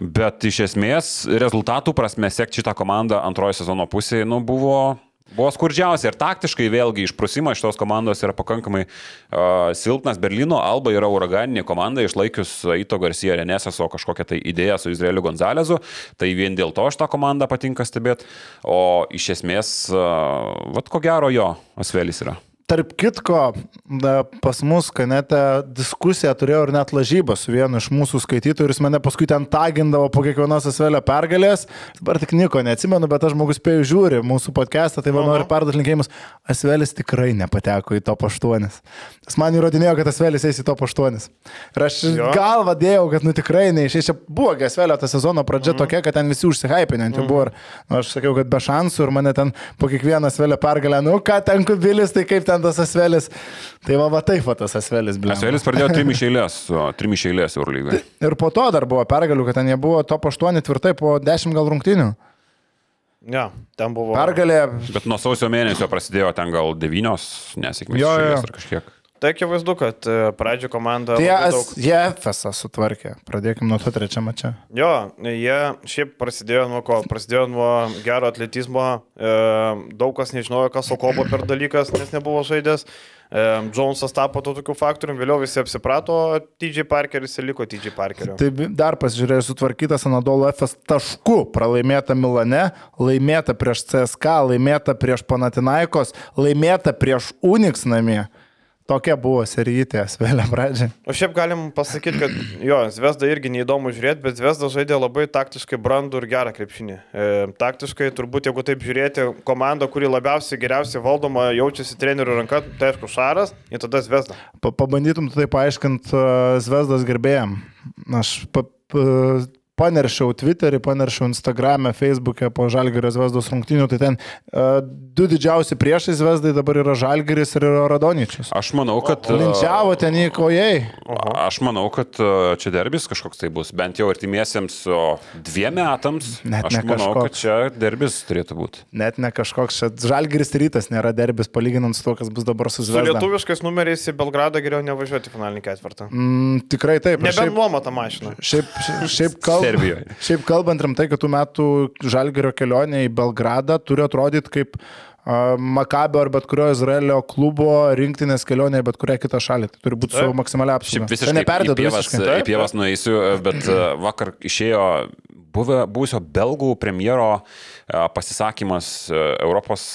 Bet iš esmės rezultatų prasme sekti šitą komandą antrojo sezono pusėje nu, buvo, buvo skurdžiausia. Ir taktiškai vėlgi išprusimas šitos komandos yra pakankamai uh, silpnas. Berlyno Alba yra uraganinė komanda, išlaikius Aito Garcia Renesaso kažkokią tai idėją su Izraeliu Gonzalezu. Tai vien dėl to šitą komandą patinka stebėti. O iš esmės, uh, vad ko gero jo, Asvelis yra. Tarp kitko, da, pas mus kanete diskusiją turėjau ir net lažybą su vienu iš mūsų skaitytojų ir jis mane paskui ten tagindavo po kiekvienos Asvelio pergalės. Dabar tik nieko neatsimenu, bet aš žmogus spėjau žiūri mūsų podcastą, tai man noriu perduoti linkėjimus. Asvelis tikrai nepateko į top 8. Jis man įrodinėjo, kad Asvelis eis į top 8. Ir aš Jo. galvą dėjau, kad nu tikrai neišės. Čia buvo gi Asvelio ta sezono pradžia tokia, kad ten visi užsihypinė. Mm. buvo. Ir, nu, aš sakiau, kad be šansų ir mane ten po kiekvieną Asvelio pergalę, nu ką ten kubilis, tai kaip ten tas Asvelis. Tai va, va taip va tas Asvelis, blė. Asvelis pradėjo trim iš eilės, trim iš eilės Eurolygoje. Ir po to dar buvo pergalių, kad ten jie buvo top 8 tvirtai po 10 gal rungtynių. Ne, ten buvo. Pergalė. Bet nuo sausio mėnesio prasidėjo ten gal devynios nesėkmės Jo, jo. ar kažkiek. Tai akivaizdu, kad e, pradžio komanda... Tai jie, daug- jie FSA sutvarkė. Pradėkime nuo to trečiame čia. Jo, jie šiaip prasidėjo nuo ko? Prasidėjo nuo gero atletizmo. E, daug kas nežinojo, kas Okobo per dalykas, nes nebuvo žaidęs. E, Jonesas tapo to tokiu faktoriumi, vėliau visi apsiprato, TJ Parkeris ir liko TJ Parkeriu. Tai dar pasižiūrėjau, sutvarkytas Anadolo FS tašku, pralaimėta Milane, laimėta prieš CSK, laimėta prieš Panatinaikos, laimėta prieš Unix namie. Tokia buvo serijytė, Svelė pradžia. O šiaip galim pasakyti, kad jo, Zvezda irgi neįdomu žiūrėti, bet Zvezda žaidė labai taktiškai brandų ir gerą krepšinį. E, taktiškai, turbūt, jeigu taip žiūrėti, komanda, kuri labiausiai geriausiai valdoma, jaučiasi trenerių ranka, tai aišku, Šaras ir tada Zvezda. Pa pabandytum tu tai paaiškinti uh, Zvezdas gerbėjim. Aš pa, pa, paneršiau Twitterį, paneršiau Instagram'e, Facebook'e po Žalgirio Zvezdos rungtinių, tai ten uh, du didžiausi priešai Zvezdai dabar yra Žalgiris ir yra Radonyčius. Aš manau, kad... Linčiavo ten į kojai. Aš manau, kad e, čia derbis kažkoks tai bus, bent jau artimiesiems dviem metams. Net aš ne manau, kažkoks. kad čia derbis turėtų būti. Net ne kažkoks čia. Žalgiris rytas nėra derbis, palyginant su to, kas bus dabar su Su Zvezda. lietuviškais numeriais į Belgradą geriau nevažiuoti finalinį ketvirtą. Mm, tikrai taip. aš Nebent Šiaip, nuoma tą mašiną. šiaip, šiaip, šiaip, kalb... Serbijoje. šiaip kalbant rimtai, kad tų metų Žalgirio kelionė į Belgradą turi atrodyti kaip Makabio ar bet kurio Izraelio klubo rinktinės kelionė į bet kurią kitą šalį. Tai turi būti su maksimalia apsauga. Šiaip visiškai į neperdedu pievas, visiškai. į pievas nueisiu, bet vakar išėjo buvę, buvusio belgų premjero pasisakymas Europos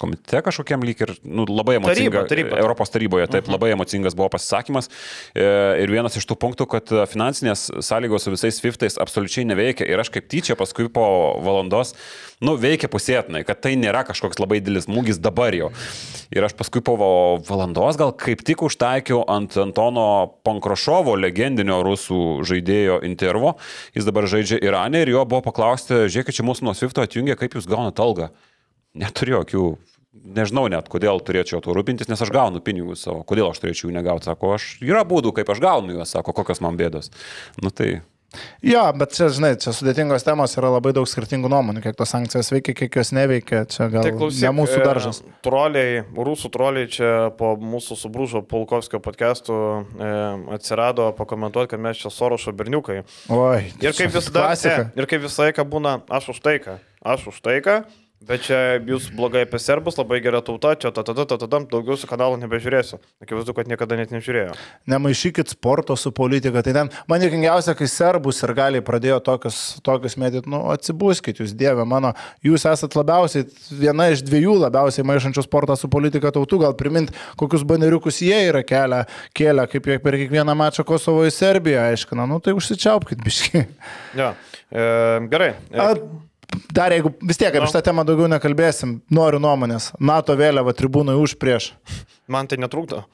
komitete kažkokiam lyg ir nu, labai emocingas. Europos taryboje, taip, -huh. labai emocingas buvo pasisakymas. E, Ir vienas iš tų punktų, kad e, finansinės sąlygos su visais Swiftais absoliučiai neveikia. Ir aš kaip tyčia paskui po valandos, nu, veikia pusėtinai, kad tai nėra kažkoks labai didelis smūgis dabar jau. Ir aš paskui po valandos gal kaip tik užtaikiau ant Antono Pankrošovo, legendinio rusų žaidėjo intervo. Jis dabar žaidžia Irane ir jo buvo paklausti, žiūrėkit, čia mūsų nuo Swifto atjungia, kaip jūs gaunate algą. Neturiu jokių, nežinau net, kodėl turėčiau tuo rūpintis, nes aš gaunu pinigus savo. Kodėl aš turėčiau jų negauti, sako, aš yra būdų, kaip aš gaunu juos, sako, kokios man bėdos. Nu tai, Jo, bet čia, žinai, čia sudėtingos temos yra labai daug skirtingų nuomonių, kiek tos sankcijos veikia, kiek jos neveikia. Čia gal Tai klausyk, ne mūsų daržas. E, troliai, rusų troliai čia po mūsų subrūžo Pulkovskio podcastų e, atsirado pakomentuoti, kad mes čia Sorošo berniukai. Oi. Ir kaip visada, e, ir kaip visą laiką būna, aš už taiką, aš už taiką, bet čia jūs blogai apie serbus, labai gera tauta, čia tada, tada, tada, daugiau su kanalu nebežiūrėsiu. Akivaizdu, kad niekada net nežiūrėjau. Nemaišykit sporto su politika. Tai ten man juokingiausia, kai serbus ir galiai pradėjo tokius, tokius mėtyti, nu atsibuskit jūs, Dieve mano, jūs esat labiausiai, viena iš dviejų labiausiai maišančių sportą su politika tautų, gal primint, kokius baneriukus jie yra kelią, kėlę, kaip jie per kiekvieną mačą Kosovo į Serbiją aiškina, nu tai užsičiaupkit biški. Ja. E, gerai. E, A, Dar jeigu vis tiek apie No. šitą temą daugiau nekalbėsim, noriu nuomonės. NATO vėliava tribūnai už prieš. man tai netrukdo.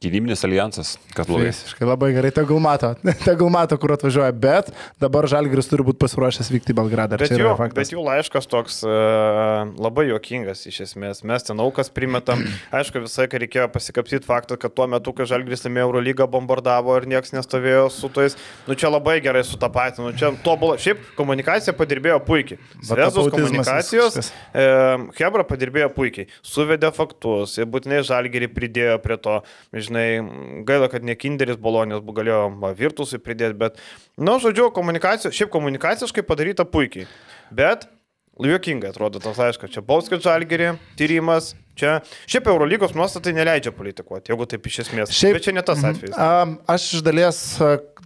Gynybinis alijansas, kas blogai. Visiškai labai gerai, tegul mato, tegul mato, kur atvažiuoja, bet dabar Žalgiris turi būti pasiruošęs vykti į Belgradą. Ar Bet čia jų, bet jų laiškas toks uh, labai juokingas iš esmės. Mes ten aukas primetam. Aišku, visai, kai reikėjo pasikapsyti faktą, kad tuo metu, kai Žalgris laimėjo Eurolygą, bombardavo ir niekas nestovėjo su tais. Nu čia labai gerai su tą patį. Nu čia tobulą. Šiaip komunikacija padirbėjo puikiai. Autizmas komunikacijos. E, Hebra padirbėjo puikiai. Suvedė faktus. Ir būtinai Žalgirį pridėjo prie to. Žinai, gaila, kad ne Kinderis buvo galėjo Virtusui pridėti, bet, na, nu, žodžiu, komunikacija, šiaip komunikaciškai padaryta puikiai. Bet juokingai atrodo tas laiškas. Čia Bauskis Žalgirį, tyrimas. Čia, šiaip Eurolygos nuostatai neleidžia politikuoti, jeigu taip iš esmės. Šiaip- Bet čia ne tas atvejis. A, aš iš dalies,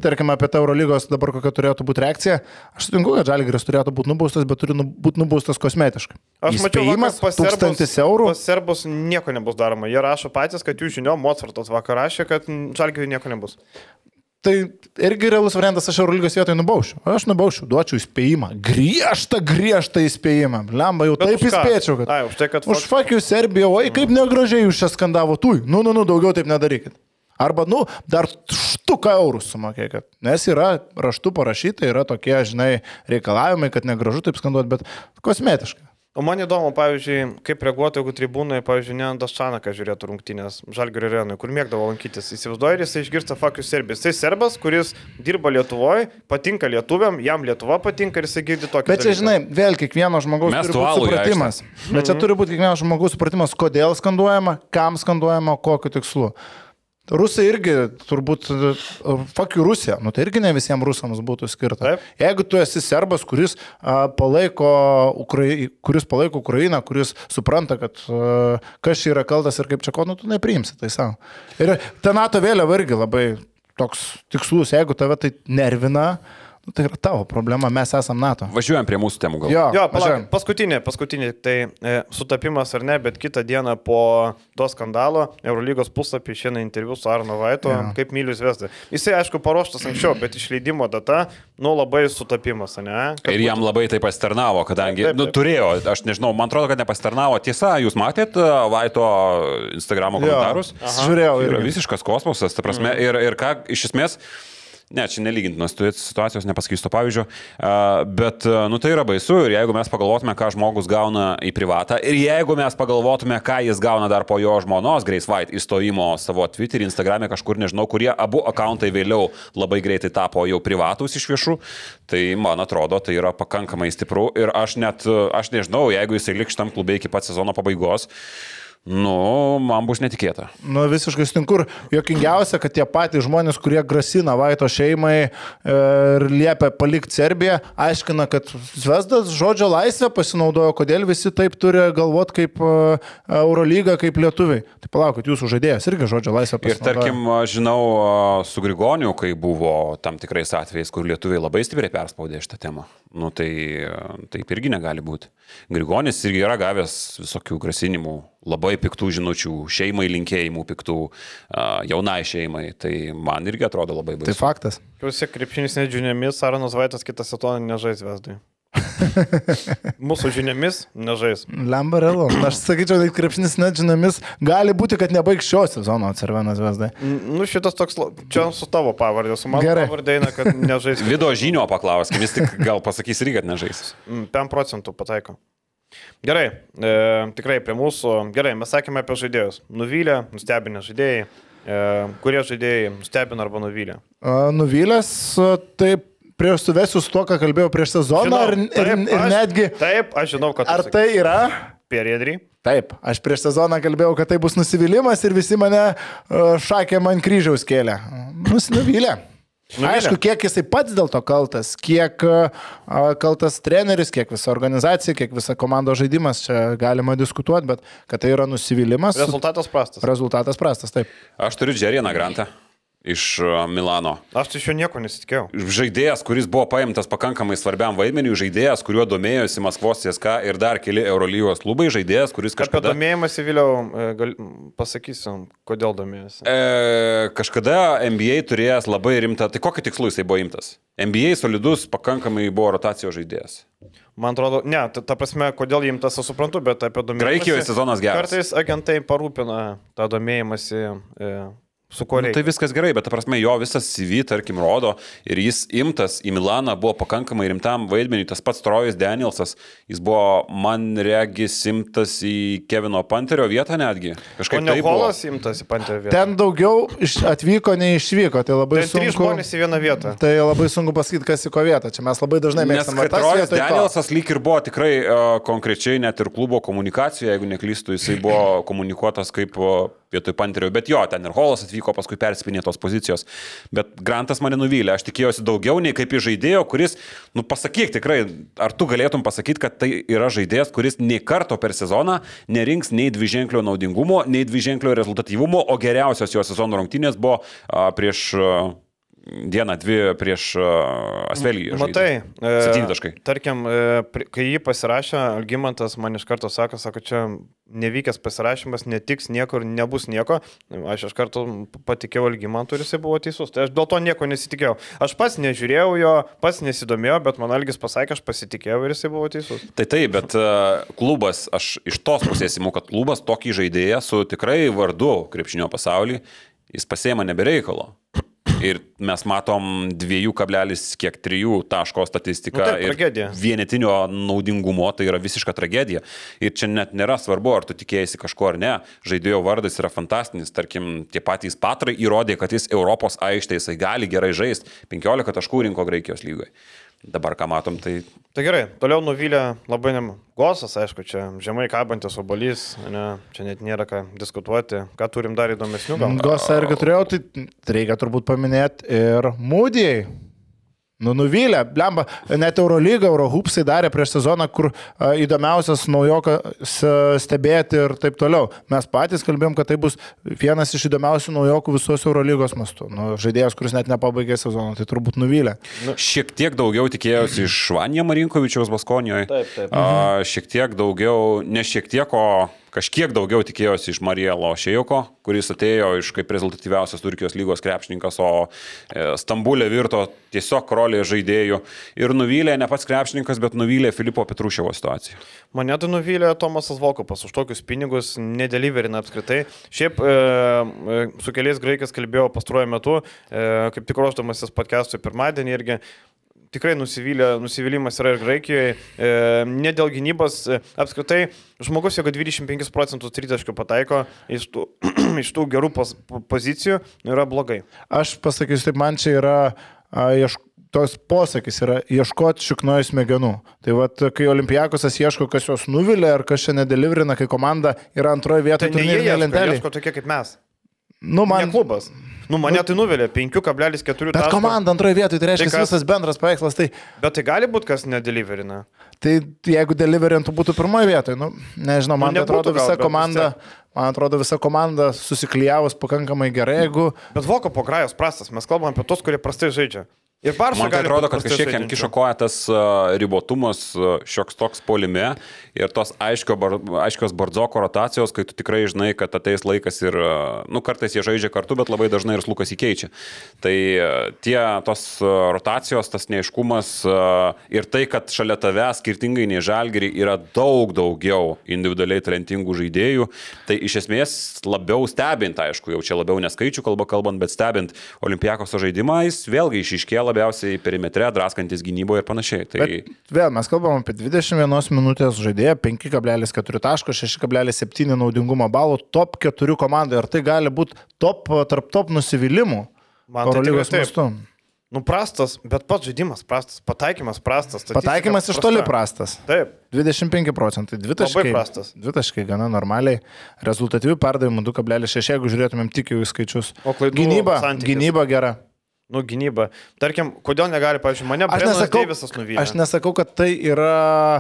tarkime, apie tą Eurolygos dabar kokia turėtų būti reakcija. Aš sutinku, kad Žalgiris turėtų būti nubaustas, bet turi nu- būti nubaustas kosmetiškai. Aš mačiau, Įspėjimas pas serbus- tūkstantis eurų. Pas serbus nieko nebus daroma. Jie rašo patys, kad jų žiniom Mozartas vakar rašė, kad Žalgiriui nieko nebus. Tai irgi realus variantas, aš Eurolygos vietoje nubaušiu. Aš nubaušiu, duočiau įspėjimą. Griežtą, griežtą įspėjimą. Lemba, jau Bet taip įspėčiau, kad... Ai, už tai, kad Už fakių Serbiją, oi kaip negražiai jūs čia skandavo, tu. Nu, nu, nu, daugiau taip nedarykit. Arba, nu, dar štuką eurų sumokėkit. Nes yra raštu parašyta, yra tokie, žinai, reikalavimai, kad negražu taip skanduoti, bet kosmetiškai. O man įdomu, pavyzdžiui, kaip reaguotų, jeigu tribūnai, pavyzdžiui, ne Daščanaką žiūrėtų rungtynės Žalgirio arenui, kur mėgdavo lankytis. Įsivaizduoju, ir jisai išgirsta fakius serbijas. Tai serbas, kuris dirba Lietuvoje, patinka lietuviam, jam Lietuva patinka ir jisai girdi tokį. Bet čia, žinai, vėl kiekvieno žmogaus Mes turi būti supratimas. Bet čia turi būti kiekvieno žmogaus supratimas, kodėl skanduojama, kam skanduojama, kokiu tikslu. Rusai irgi turbūt, fakių Rusija, nu tai irgi ne visiems rusams būtų skirta. Taip. Jeigu tu esi serbas, kuris, a, palaiko, Ukrai... kuris palaiko Ukrainą, kuris supranta, kad a, kas čia yra kaltas ir kaip čia ko, nu tu nepriimsi tai savo. Ir ta NATO vėliava irgi labai toks tikslus, jeigu tave tai nervina, nu, tai yra tavo problema, mes esame NATO. Važiuojam prie mūsų temų gal. Jo, Jo, palauk, paskutinė, paskutinė, tai e, sutapimas ar ne, bet kitą dieną po to skandalo Eurolygos puslapį išėna interviu su Arno Vaito, Jo. kaip myliu Zvezdą. Jisai, aišku, paruoštas anksčiau, bet išleidimo data, nu labai sutapimas, ne? Kad Ir jam labai tai pasitarnavo, kadangi, Taip, taip, nu, taip. turėjo, aš nežinau, man atrodo, kad nepasitarnavo. Tiesa, jūs matėt uh, Vaito Instagramo Jo, komentarus? Žiūrėjau Tai yra visiškas kosmosas, ta prasme, ir, ir ką iš esmės. Ne, čia nelygintinos situacijos, nepasakysiu to pavyzdžio, bet, nu tai yra baisu ir jeigu mes pagalvotume, ką žmogus gauna į privatą ir jeigu mes pagalvotume, ką jis gauna dar po jo žmonos Grace White įstojimo savo Twitter, Instagram'e kažkur, nežinau, kurie abu akantai vėliau labai greitai tapo jau privatus iš viešų, tai man atrodo, tai yra pakankamai stipru ir aš net, aš nežinau, jeigu jisai liks šitam klube iki pat sezono pabaigos, nu, man bus netikėta. Nu, visiškai sutinku. Ir Jokingiausia, kad tie patys žmonės, kurie grasina Vaito šeimai e, ir liepia palikti Serbiją, aiškina, kad Zvezdas žodžio laisvę pasinaudojo, kodėl visi taip turi galvoti kaip e, Eurolyga, kaip lietuviai. Tai palaukit, jūsų žaidėjas irgi žodžio laisvę Ir pasinaudojo. tarkim, aš žinau a, su Grigoniu, kai buvo tam tikrais atvejais, kur lietuviai labai stipriai perspaudė šitą temą. Nu tai taip irgi negali būti. Grigonis irgi yra gavęs visokių grasinimų, labai piktų žinučių, šeimai linkėjimų piktų, a, jaunai šeimai. Tai man irgi atrodo labai Tai baisu. faktas. Klausyk, krepšinis nedžiniomis, Aronas Vaitas kitą sezoną nežais Zvezdai. Mūsų žiniomis nežais. Lemba realu. Aš sakyčiau, tai krepšinis net žinomis, gali būti, kad nebaigs šio sezono Cervenas Vesdai. Nu šitas toks, čia su tavo pavardė, su mano Gerai. pavardė eina, kad nežais. Vido žinio paklauskim, jis tik gal pasakys irgi, kad nežais. Mm, 5 procentų pataiko. Gerai, e, tikrai prie mūsų. Gerai, mes sakėme apie žaidėjus. Nuvylę, nustebinę žaidėjai. E, kurie žaidėjai nustebino arba nuvylė? A, Nuvylęs, a, tai prieš suvesiu su to, ką kalbėjau prieš sezoną ir, ir, taip, ir aš, netgi, Taip, aš žinau, kad ar tai yra Perėdry. Taip, aš prieš sezoną kalbėjau, kad tai bus nusivylimas ir visi mane šakė man kryžiaus kėlė. Nusivylė. Nuvylė. Aišku, kiek jisai pats dėl to kaltas, kiek uh, kaltas treneris, kiek visa organizacija, kiek visa komandos žaidimas, čia galima diskutuoti, bet kad tai yra nusivylimas, Rezultatas prastas. rezultatas prastas, taip. Aš turiu Džerieną Grantą iš a, Milano. Aš tai iš jo nieko nesitikėjau. žaidėjas, kuris buvo paimtas pakankamai svarbiam vaidmeniui, žaidėjas, kuriuo domėjosi Maskvos CSK ir dar keli Eurolygos klubai, žaidėjas, kuris Apie kažkada... domėjimąsi vėliau e, gal, pasakysiu, kodėl domėjosi. E, kažkada NBA turėjęs labai rimtą, tai kokiu tikslu jisai buvo imtas? NBA solidus pakankamai buvo rotacijos žaidėjas. Man atrodo, ne, ta, ta prasme, kodėl imtas, aš suprantu, bet apie domėjimąsi. Graikijoje sezonas geras. Kartais agentai parūpina tą domėjimąsi e, su kuo Nu, reikia. tai viskas gerai, bet ta prasme jo visas CV, tarkim, rodo ir jis imtas į Milaną buvo pakankamai rimtam vaidmeniui, tas pats Trojus Danielsas, jis buvo, man regis, imtas į Kevino Panterio vietą netgi. Kažkaip ne buvo. Holas imtas į pantę vietą. Ten daugiau iš, atvyko, nei išvyko, tai labai Ten trys sunku. žmonės į vieną vietą. Tai labai sunku pasakyti, kas į ko vietą. Čia mes labai dažnai mėgstame to. Danielsas lyg ir buvo tikrai uh, konkrečiai net ir klubo komunikacijoje, jeigu neklystu, jisai buvo komunikuotas kaip uh, vietoj Panterio, bet jo, ten ir Holas atvyko, paskui perspinė tos pozicijos. Bet Grantas mane nuvylė, aš tikėjausi daugiau nei kaip iš žaidėjo, kuris, nu pasakyk tikrai, ar tu galėtum pasakyti, kad tai yra žaidėjas, kuris nei karto per sezoną nerinks nei dviženklio naudingumo, nei dviženklio rezultatyvumo, o geriausios jo sezono rungtynės buvo uh, prieš uh, dieną, dvi prieš uh, Asvelį. Matai, taškai. Tarkim, e, kai jį pasirašė, Algymantas man iš karto sako, sako, čia nevykęs pasirašymas, netiks niekur, nebus nieko. Aš iš karto patikėjau Algymantui ir jisai buvo teisus. Tai aš dėl to nieko nesitikėjau. Aš pats nežiūrėjau jo, pats nesidomėjau, bet man Algis pasakė, aš pasitikėjau ir jisai buvo teisus. Tai taip, bet uh, klubas, aš iš tos pusės įimu, kad klubas tokį žaidėją su tikrai vardu krepšinio pasaulyje, jis pasėma nebereikalo. Ir mes matom 2,3 taško statistiką. Nu, taip, tragedija. vienetinio naudingumo tai yra visiška tragedija. Ir čia net nėra svarbu, ar tu tikėjai kažko ar ne. Žaidėjo vardas yra fantastinis. Tarkim, tie patys patrai įrodė, kad jis Europos aikštėje jisai gali gerai žaisti. 15 taškų rinko Graikijos lygoje. Dabar ką matom, tai... Tai gerai, toliau nuvylė labai nem... Gosas, aišku, čia žemai kabantis obolys, ne, čia net nėra ką diskutuoti. Ką turim dar įdomesnių gal? Gosą irgi turėjau, tai reikia turbūt paminėti ir Mūdijai. Nu, nuvylė, blemba, net Eurolyga, Eurohupsai darė prieš sezoną, kur a, įdomiausias naujokas stebėti ir taip toliau. Mes patys kalbėjom, kad tai bus vienas iš įdomiausių naujokų visos Eurolygos mastų. Nu, žaidėjas, kuris net nepabaigė sezoną, tai turbūt nuvylė. Nu, šiek tiek daugiau tikėjausi iš Vanija Marinkovičiaus Baskonijoje. Taip, taip. A, šiek tiek daugiau, ne šiek tiek, o kažkiek daugiau tikėjosi iš Marielo Šėjoko, kuris atėjo iš kaip rezultatyviausias Turkijos lygos krepšininkas, o e, Stambulė virto tiesiog rolė žaidėjų. Ir nuvylė ne pats krepšininkas, bet nuvylė Filipo Petruševo situaciją. Mane tai nuvylė Tomasas Volkopas už tokius pinigus, nedeliverina apskritai. Šiaip e, e, su keliais graikais kalbėjau pastaruoju metu, e, kaip tik ruoždamasis podcast'ui pirmadienį irgi tikrai nusivylė, nusivylimas yra ir Graikijoje. E, ne dėl gynybos, e, apskritai žmogus, jeigu 25 procentų tritaškių pataiko iš tų, iš tų gerų pos, pozicijų, nu, yra blogai. Aš pasakysiu, taip man čia yra a, iešk... Tos posakis yra ieškoti šiknojų smegenų. Tai vad, kai Olimpijakosas ieško, kas juos nuvilia ar kas čia nedeliverina, kai komanda yra antroje vietoje Tai ne jie ieško, lentelėje. ieško tokie kaip mes. Nu, Man... man, Ne klubas. Nu, mane tai nuvilė 5,4 bet komanda antroje vietoje, tai reiškia Tai kas? visas bendras paveikslas. Tai, Bet tai gali būti, kas nedeliverina. tai jeigu deliverintų būtų pirmoje vietoje, nu, nežinau, man Nu, nu, atrodo nebūtų gal, visa vis komanda, man atrodo visa komanda susiklyjavus pakankamai gerai, jeigu Bet Voko po grajos prastas, mes kalbam apie tos, kurie prastai žaidžia. Ir Barša Man tai atrodo, kad kažkiek jam kišo koja tas uh, ribotumas, uh, šioks toks polime ir tos aiškio, bar, aiškios bardzoko rotacijos, kai tu tikrai žinai, kad ateis laikas ir, uh, nu, kartais jie žaidžia kartu, bet labai dažnai ir slukas įkeičia. Tai tie tos rotacijos, tas neiškumas ir tai, kad šalia tave, skirtingai nei žalgerį, yra daug daugiau individualiai talentingų žaidėjų, tai iš esmės labiau stebint, aišku, jau čia labiau neskaičių kalba kalbant, bet stebint Olimpijakos žaidimą, jis vėlgi išiškė labiausiai perimetre, draskantis gynyboje ir panašiai. Tai Bet vėl mes kalbam apie 21 minutės žaidėją, 5,4 taško, 6,7 naudingumo balų, top 4 komandai. Ar tai gali būti top, tarp top nusivylimų? Man tai taip. mastu. Nu prastas, bet pats žaidimas prastas, pataikymas prastas. statistika Pataikymas iš toli prastas. Taip. 25 procentai, dvitaškai. prastas. Dvitaškai gana normaliai. Rezultatyvių perdavimų 2,6, jeigu žiūrėtumėm tik jų į skaičius. O klaidų gynyba, santykis? gynyba gera. Nu, gynyba. Tarkim, kodėl negali, pavyzdžiui, mane Deivisas nuvylė. aš nesakau, kad tai yra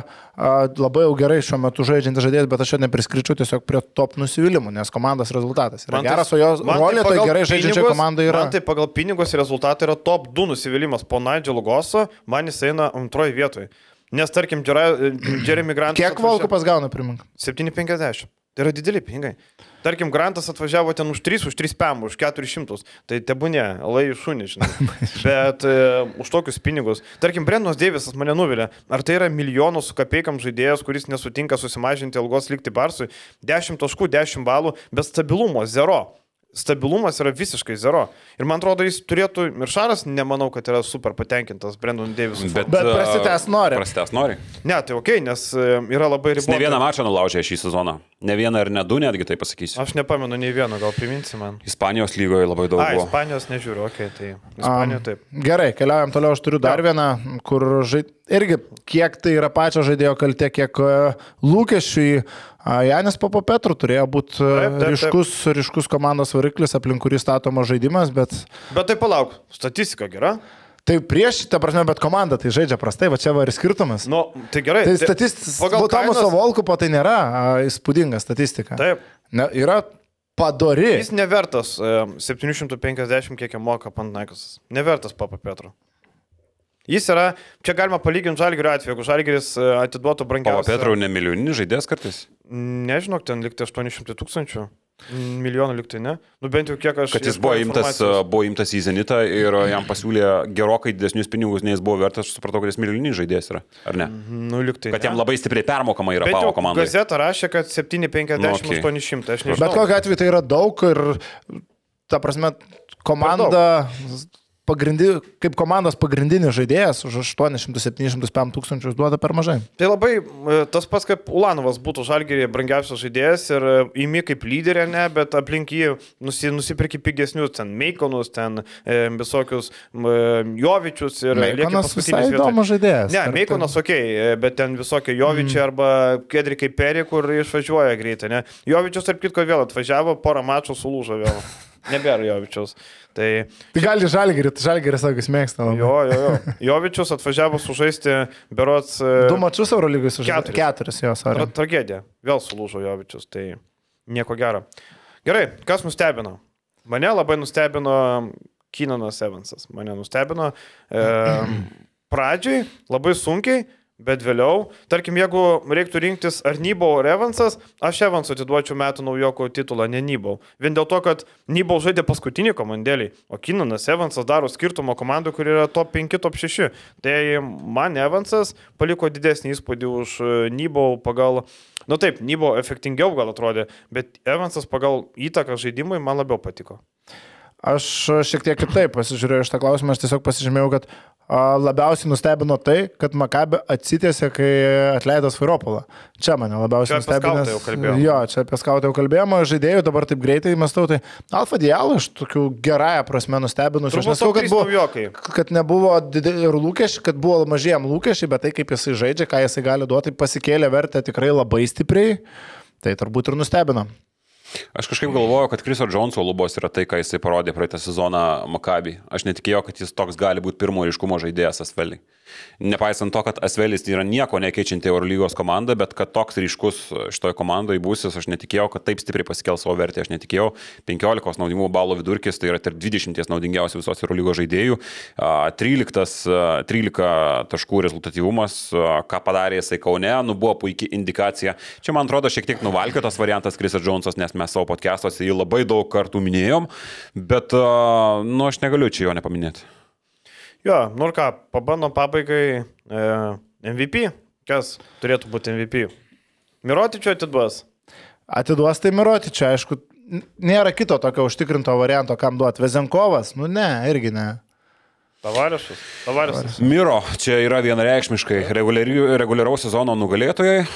a, labai jau gerai šiuo metu žaidžiantis žaidėjas, bet aš jo nepriskričiu tiesiog prie top nusivylimų, nes komandos rezultatas yra Man geras, o jo man rolė tai gerai žaidžiančia komanda yra. Man tai pagal pinigus rezultatai yra top 2 nusivylimas po Nigel Goso, man jis eina antroji vietoje. Nes tarkim, Jeremy Grantas. Kiek Valkupas gauna, primink? 750. Tai yra dideli pinigai. Tarkim, Grantas atvažiavo ten už 3, už 3 pam, už 400. Tai tebūnė, lai šunį, žinai. Bet e, už tokius pinigus. Tarkim, Brendonas Deivisas mane nuvilė. Ar tai yra milijonų su kapeikam žaidėjas, kuris nesutinka susimažinti ilgos likti barsui? 10 taškų, 10 balų, bet stabilumo zero. Stabilumas yra visiškai zero. Ir man atrodo, jis turėtų, ir Šaras, nemanau, kad yra super patenkintas Brendon Deivisu. Bet prasitęst nori. Prasitęs nori. Ne, tai ok, nes e, yra labai Jis ne ribota. vieną mačą nulaužė šį sezoną. Ne vieną ir ne du, netgi tai pasakysiu. Aš nepamenu nei vieno, gal priminsi man. Ispanijos lygoje labai daug A. Ispanijos nežiūriu, ok, tai Ispanija taip. Gerai, keliaujam toliau, aš turiu dar vieną, kur žaid... irgi kiek tai yra pačio žaidėjo kaltė, kiek e, lūkesčių į Janis Papo Petru turėjo būti Taip, taip, taip. ryškus, ryškus komandos variklis, aplink kurį statomas žaidimas, bet Bet tai palauk, statistika gera. tai prieš šitą prasme, bet komanda tai žaidžia prastai, va čia va ir skirtumas. Nu, tai gerai. Tai statistika, pagal Tomaso kainas- Volkupo tai nėra a, įspūdinga statistika. Taip. Ne, yra padori. Jis nevertas e, 750, kiek jam moka Pantnaikasas. Nevertas Papa Petro. Jis yra, čia galima palyginti Žalgirio atveju, jeigu Žalgiris e, atiduotų O brangiausią. Petrau ne milijoninis žaidėjas kartais? Nežinau, ten likti 800 tūkstančių. Milijonų liktai, ne? Nu bent jau kiek aš. Kad jis buvo imtas, informacijos. buvo imtas į Zenitą ir jam pasiūlė gerokai didesnius pinigus, nei jis buvo vertas, aš supratau, kad jis milijoninis žaidėjas yra. Ar ne? Nu, liktai. Kad jam labai stipriai permokama yra Pavo jau komandai. Gazeta rašė, kad 750, Nu, okei. 800. Aš nežinau. Bet kokiu atveju tai yra daug ir, ta prasme, komanda pagrindi, kaip komandos pagrindinis žaidėjas už 800-705 tūkstančius duoda per mažai. Tai labai e, tas pats kaip Ulanovas būtų žalgerį brangiausias žaidėjas ir e, įmi kaip lyderė, ne, bet aplink jį nusi, nusipirki pigesnius, ten Meikonus, ten e, visokius e, Jovičius ir Meikonas visai įdomus žaidėjas. Ne, Meikonas ok, e, bet ten visokie Jovičiai mm. arba Kedrikai Peri, kur išvažiuoja greitai, ne. Jovičius, tarp kitko, vėl atvažiavo, porą mačų sulūžo vėl. Nebėra Jovičiaus. Tai, tai gali žalgeris, žalgeris sakys mėgsta. Jo, jo, jo. Jovičius atvažiavo sužaisti berots. E, Du mačius Eurolygai sužaidė. Keturis. Keturis jos, ar. Tra tragedija. Vėl sulūžo Jovičius, tai nieko gero. Gerai, kas nustebino? Mane labai nustebino Kinanas Evansas. Mane nustebino. E, pradžiai labai sunkiai Bet vėliau, tarkim, jeigu reiktų rinktis ar Nybau ar Evansas, aš Evansų atiduočiau metų naujoko titulą, ne Nybau. Vien dėl to, kad Nybau žaidė paskutinį komandėlį, o Kinanas Evansas daro skirtumą komandų, kur yra top 5, top 6. Tai man Evansas paliko didesnį įspūdį už e, Nybau pagal, nu taip, Nybau efektingiau gal atrodė, bet Evansas pagal įtaką žaidimui man labiau patiko. Aš šiek tiek kitaip pasižiūrėjau iš tą klausimą, aš tiesiog pasižymėjau, kad labiausiai nustebino tai, kad Makabi atsitėsi, kai atleido Sviropolą. Čia mane labiausiai nustebino. Jo, čia apie skautą jau kalbėjome, žaidėjų dabar taip greitai mąstau, tai Alfa Dialą aš tokių gerąją prasme nustebinu. Aš nesakau, kad, buvo, kad nebuvo ir lūkesčiai, kad buvo mažiem lūkesčiai, bet tai kaip jisai žaidžia, ką jisai gali duoti, pasikėlė vertę tikrai labai stipriai. Tai turbūt ir nustebino. Aš kažkaip galvoju, kad Kriso Džonso lubos yra tai, ką jisai parodė praeitą sezoną Makabi. Aš netikėjau, kad jis toks gali būti pirmo ryškumo žaidėjas Asveliai. Nepaisant to, kad Asvelis yra nieko nekeičianti Eurolygos komanda, bet kad toks ryškus šitoje komandoje būsis, aš netikėjau, kad taip stipriai pasikel savo vertę. Aš netikėjau 15 naudingumo balo vidurkis, tai yra tarp 20 naudingiausių visos Eurolygos žaidėjų. 13, 13 taškų rezultatyvumas, ką padarė jisai Kaune, nu buvo puikiai indikacija. Čia man atrodo šiek tiek nuvalkiotas variantas Krisas Džonsas, nes mes savo podcastuose jį labai daug kartų minėjom, bet, nu, aš negaliu čia jo nepaminėti. Jo, nu ką, pabandom pabaigai e, MVP. Kas turėtų būti MVP? Mirotičio atiduos. Atiduos tai Mirotičio, aišku, nėra kito tokio užtikrinto varianto, kam duoti. Vezenkovas, nu ne, irgi ne. Tavarišas. Tavarišas. Miro, čia yra vienareikšmiškai reguliaraus sezono nugalėtojai.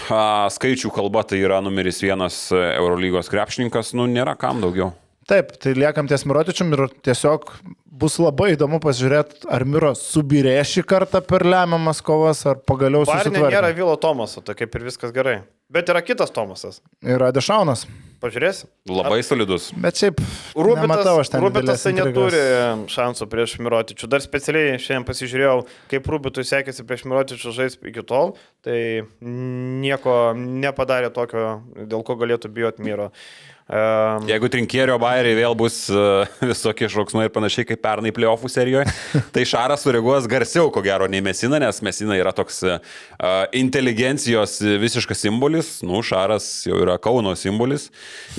Skaičių kalba tai yra numeris vienas Eurolygos krepšininkas, nu nėra kam daugiau. Taip, tai liekam ties Mirotičium ir tiesiog bus labai įdomu pasižiūrėti, ar Miro subirė šį kartą per lemiamas kovas, ar pagaliau susitvarkė. Ar nėra Vilo Tomaso, tai kaip ir viskas gerai. Bet yra kitas Tomasas. Yra Dešaunas. Pažiūrėsim. Labai solidus. Bet šiaip, Rubitas, Rubitas tai neturi šansų prieš Mirotičių. Dar specialiai šiandien pasižiūrėjau, kaip Rubitui sekėsi prieš Mirotičių žaisti iki tol. Tai nieko nepadarė tokio, dėl ko galėtų bijoti Miro. Um, Jeigu trinkėrio bairiai vėl bus uh, visokie šauksmai ir panašiai kaip pernai playoffų serijoje, tai Šaras sureaguos garsiau, ko gero, nei Mesina, nes Mesina yra toks uh, inteligencijos visiškas simbolis, nu, Šaras jau yra Kauno simbolis.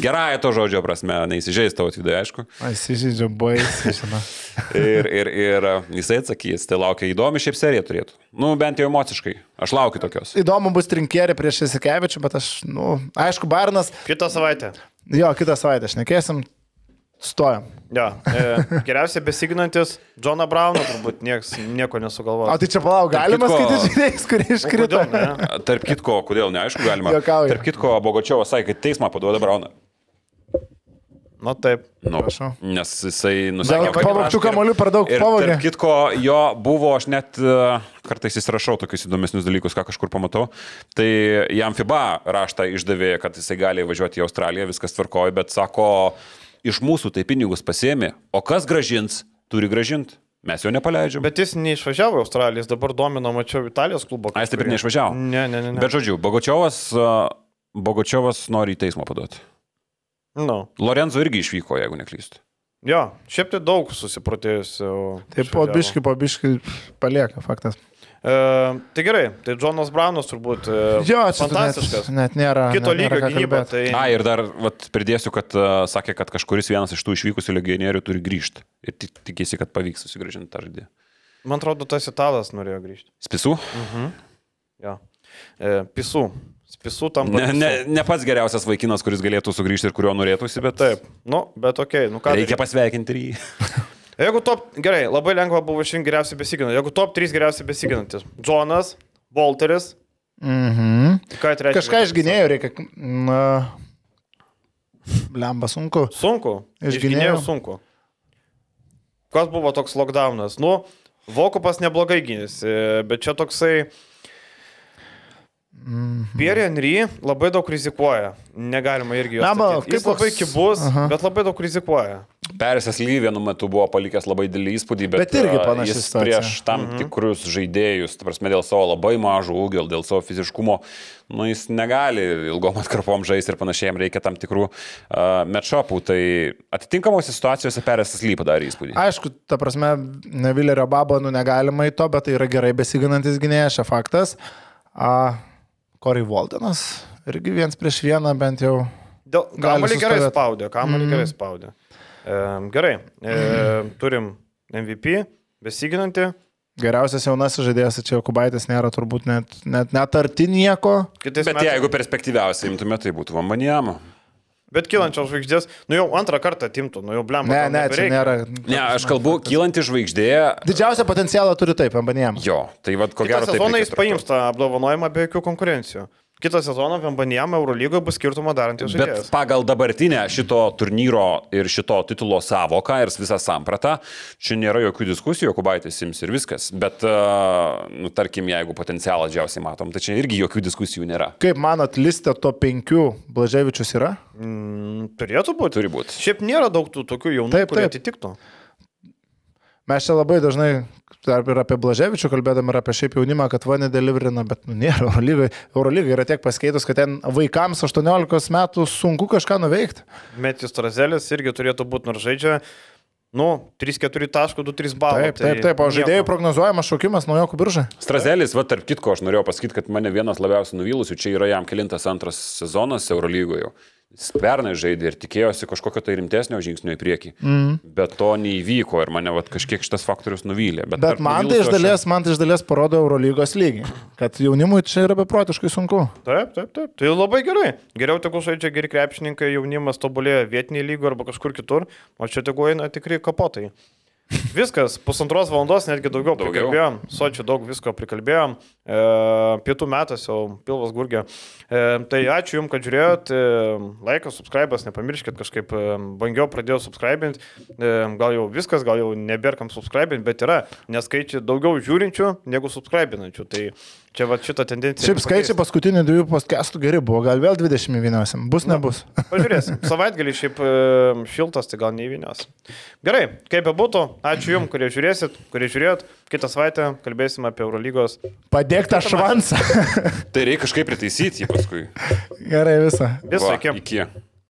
Gerąją to žodžio prasme, neįsižeis tavo atvidai, aišku. Įsižeidžiu, baisiai, žinau. ir, ir, ir jisai atsakys, tai laukia įdomi šiaip serija turėtų. Nu, bent jau emociškai. Aš laukiu tokios. Įdomu bus trinkėri prieš Esikevičių, bet aš, nu, aišku, Barnas. Kitą savaitę. Jo, kitą savaitę šnekėsim. Stojam. Jo, e, geriausiai besiginantis Džoną Brauną turbūt nieks, nieko nesugalvojo. O tai čia palauk, galima kitko, skaityti žaidėjus, kurie iškrito. Tarp kitko, kodėl neaišku, galima. Jokauju. Tarp kitko, Bogočiovas sakė, kad teismą paduoda Brauną. Nu taip. Nu, Prašau. nes jisai kad... Pavogtų kamolių per daug pavogė. Tarp kitko, jo buvo, aš net uh, kartais įsirašau tokius įdomesnius dalykus, ką kažkur pamatau. Tai jam FIBA raštą išdavė, kad jisai gali važiuoti į Australiją, viskas tvarkoja, bet sako, iš mūsų tai pinigus pasėmė, o kas gražins, turi gražinti. Mes jo nepaleidžiam. Bet jis neišvažiavo į Australiją, jis dabar domino, mačiau, Italijos klubo. A, jis taip ir neišvažiavo. Ne, ne, ne. ne. Bet žodžiu, Bogočiovas, uh, Bogočiovas nori į teismą paduoti. No. Lorenzo irgi išvyko, jeigu neklystu. Jo, šiaip tai daug susiprotėjusių. Taip, po biški, po biški palieka faktas. E, tai gerai, tai Džonas Braunas turbūt e, jo, fantastiškas. Net, net nėra. Kito net lygio gynyba. Tai... A, ir dar vat, pridėsiu, kad uh, sakė, kad kažkuris vienas iš tų išvykusių legionierių turi grįžti. Ir tik, tikėsi, kad pavyks susigražinti tą žaidį. Man atrodo, tas italas norėjo grįžti. Spisų? Mhm. Jo. E, pisų. Spisų tam. Ne, ne, ne pats geriausias vaikinas, kuris galėtų sugrįžti ir kurio norėtųsi, bet Taip, nu, bet okei, okay, nu ką. reikia daryt? pasveikinti ir jį. Jeigu top, gerai, labai lengva buvo išrinkti geriausiai besiginantį. Jeigu top 3 geriausiai besiginantis. Džonas, Walteris, Mhm. ką trečias. Kažką iš gynėjų reikia. Na, lemba sunku. Sunku. Iš Iš gynėjų gynėjų? sunku. Kas buvo toks lockdownas? Nu, Vokupas neblogai gynėsi, bet čia toksai... Mhm. Pierre Henry labai daug rizikuoja. Negalima irgi jo. Statyt. Jis kaip labai koks- kibus, Aha. bet labai daug rizikuoja. Perisas Ly vienu metu buvo palikęs labai didelį įspūdį, bet, Bet irgi a, panaši jis prieš tam mhm. tikrus žaidėjus, ta prasme, dėl savo labai mažo ūgio, dėl savo fiziškumo, nu, jis negali ilgom atkarpom žaisti ir panašiai, jam reikia tam tikrų uh, matšopų. Tai atitinkamose situacijose Perisas Ly padarė įspūdį. Aišku, ta prasme, ne Vilerio babo, nu negalima į to, bet tai yra gerai besiginantis gynėjas, čia faktas. A, Kory Voldenas, irgi viens prieš vieną bent jau. Kamalį gerai spaudė, kamalį Mhm. gerai spaudė. E, gerai, e, turim MVP, besiginantį. Geriausias jaunasis žaidėjas, čia Kubaitis nėra turbūt net, net, net arti nieko. Kitais Bet metais- jeigu perspektyviausiai imtume, tai būtų Vambanijama. Bet kylančios žvaigždės, nu jau antrą kartą timtų, nu jau blem. Ne, ne, čia nėra. Ne, aš kalbu, kylanti žvaigždė. Didžiausią potencialą turi taip, Ambanėjam. Jo, tai vad ko gero. taip sezoną jis paims tą apdovanojimą be jokių konkurencijų. Kitą sezoną Vembanijam Eurolygoje bus skirtumą darantys Bet žaidėjas. pagal dabartinę šito turnyro ir šito titulo savoką ir visą sampratą, čia nėra jokių diskusijų, Kubaitis ims ir viskas. Bet, uh, nu, tarkim, jeigu potencialą didžiausiai matom, tai čia irgi jokių diskusijų nėra. Kaip manot, listė to penkių Blaževičius yra? Mm, turėtų būti. Turi būti. Šiaip nėra daug tų tokių jaunų, Taip, kurie taip. atitiktų. Mes čia labai dažnai dar ir apie Blaževičių kalbėdami ir apie šiaip jaunimą, kad va nedeliverina, bet nu, nėra Eurolygai. Eurolygai yra tiek pasikeitus, kad ten vaikams 18 metų sunku kažką nuveikti. Metis Trazelis irgi turėtų būti, nors žaidžia, nu, 3-4 taškų, 2-3 balų. Taip, taip, taip, o nieko. žaidėjų prognozuojamas šaukimas naujokų biržai. Strazelis, va, tarp kitko, aš norėjau pasakyti, kad mane vienas labiausiai nuvylusių, čia yra jam kilintas antras sezonas Eurolygoje. Jis pernai žaidė ir tikėjosi kažkokio tai rimtesnio žingsnio į priekį. Mm. Bet to neįvyko ir mane vat, kažkiek šitas faktorius nuvylė. Bet tarp man tai dalies, man tai iš dalies parodo Eurolygos lygį, kad jaunimui čia yra beprotiškai sunku. Taip, taip, taip. Tai labai gerai. Geriau tegu žaidžia geri krepšininkai, jaunimas tobulėja vietiniai lygo arba kažkur kitur, o čia tegu eina tikrai kapotai. Viskas, pusantros valandos, netgi daugiau, Daugiau. prikalbėjom. Sočiu daug visko prikalbėjom. E, pietų metas jau pilvas gurgė. E, tai ačiū Jums, kad žiūrėjot. E, laikas, subscribas, nepamirškit, kažkaip e, bangiau pradėjau subscribinti. E, gal jau viskas, gal jau nebėrkam subscribinti, bet yra neskaičiai daugiau žiūrinčių negu subscribinančių. Tai čia va šitą tendenciją. Šiaip skaičiai paskutinių dviejų podcastų geri buvo, gal vėl 20 vyniausim. Bus, nebus. Pažiūrėsim. Savaitgalį šiaip šiltas, tai gal neįvynios. Gerai, kaip bebūtų, ačiū Jums, kurie žiūrėsit, kurie žiūrėjot. Kitą savaitę kalbėsim apie Eurolygos. Padėk tą švansą. Tai reikia kažkaip pritaisyti jį paskui. Gerai visą. Visą iki. iki.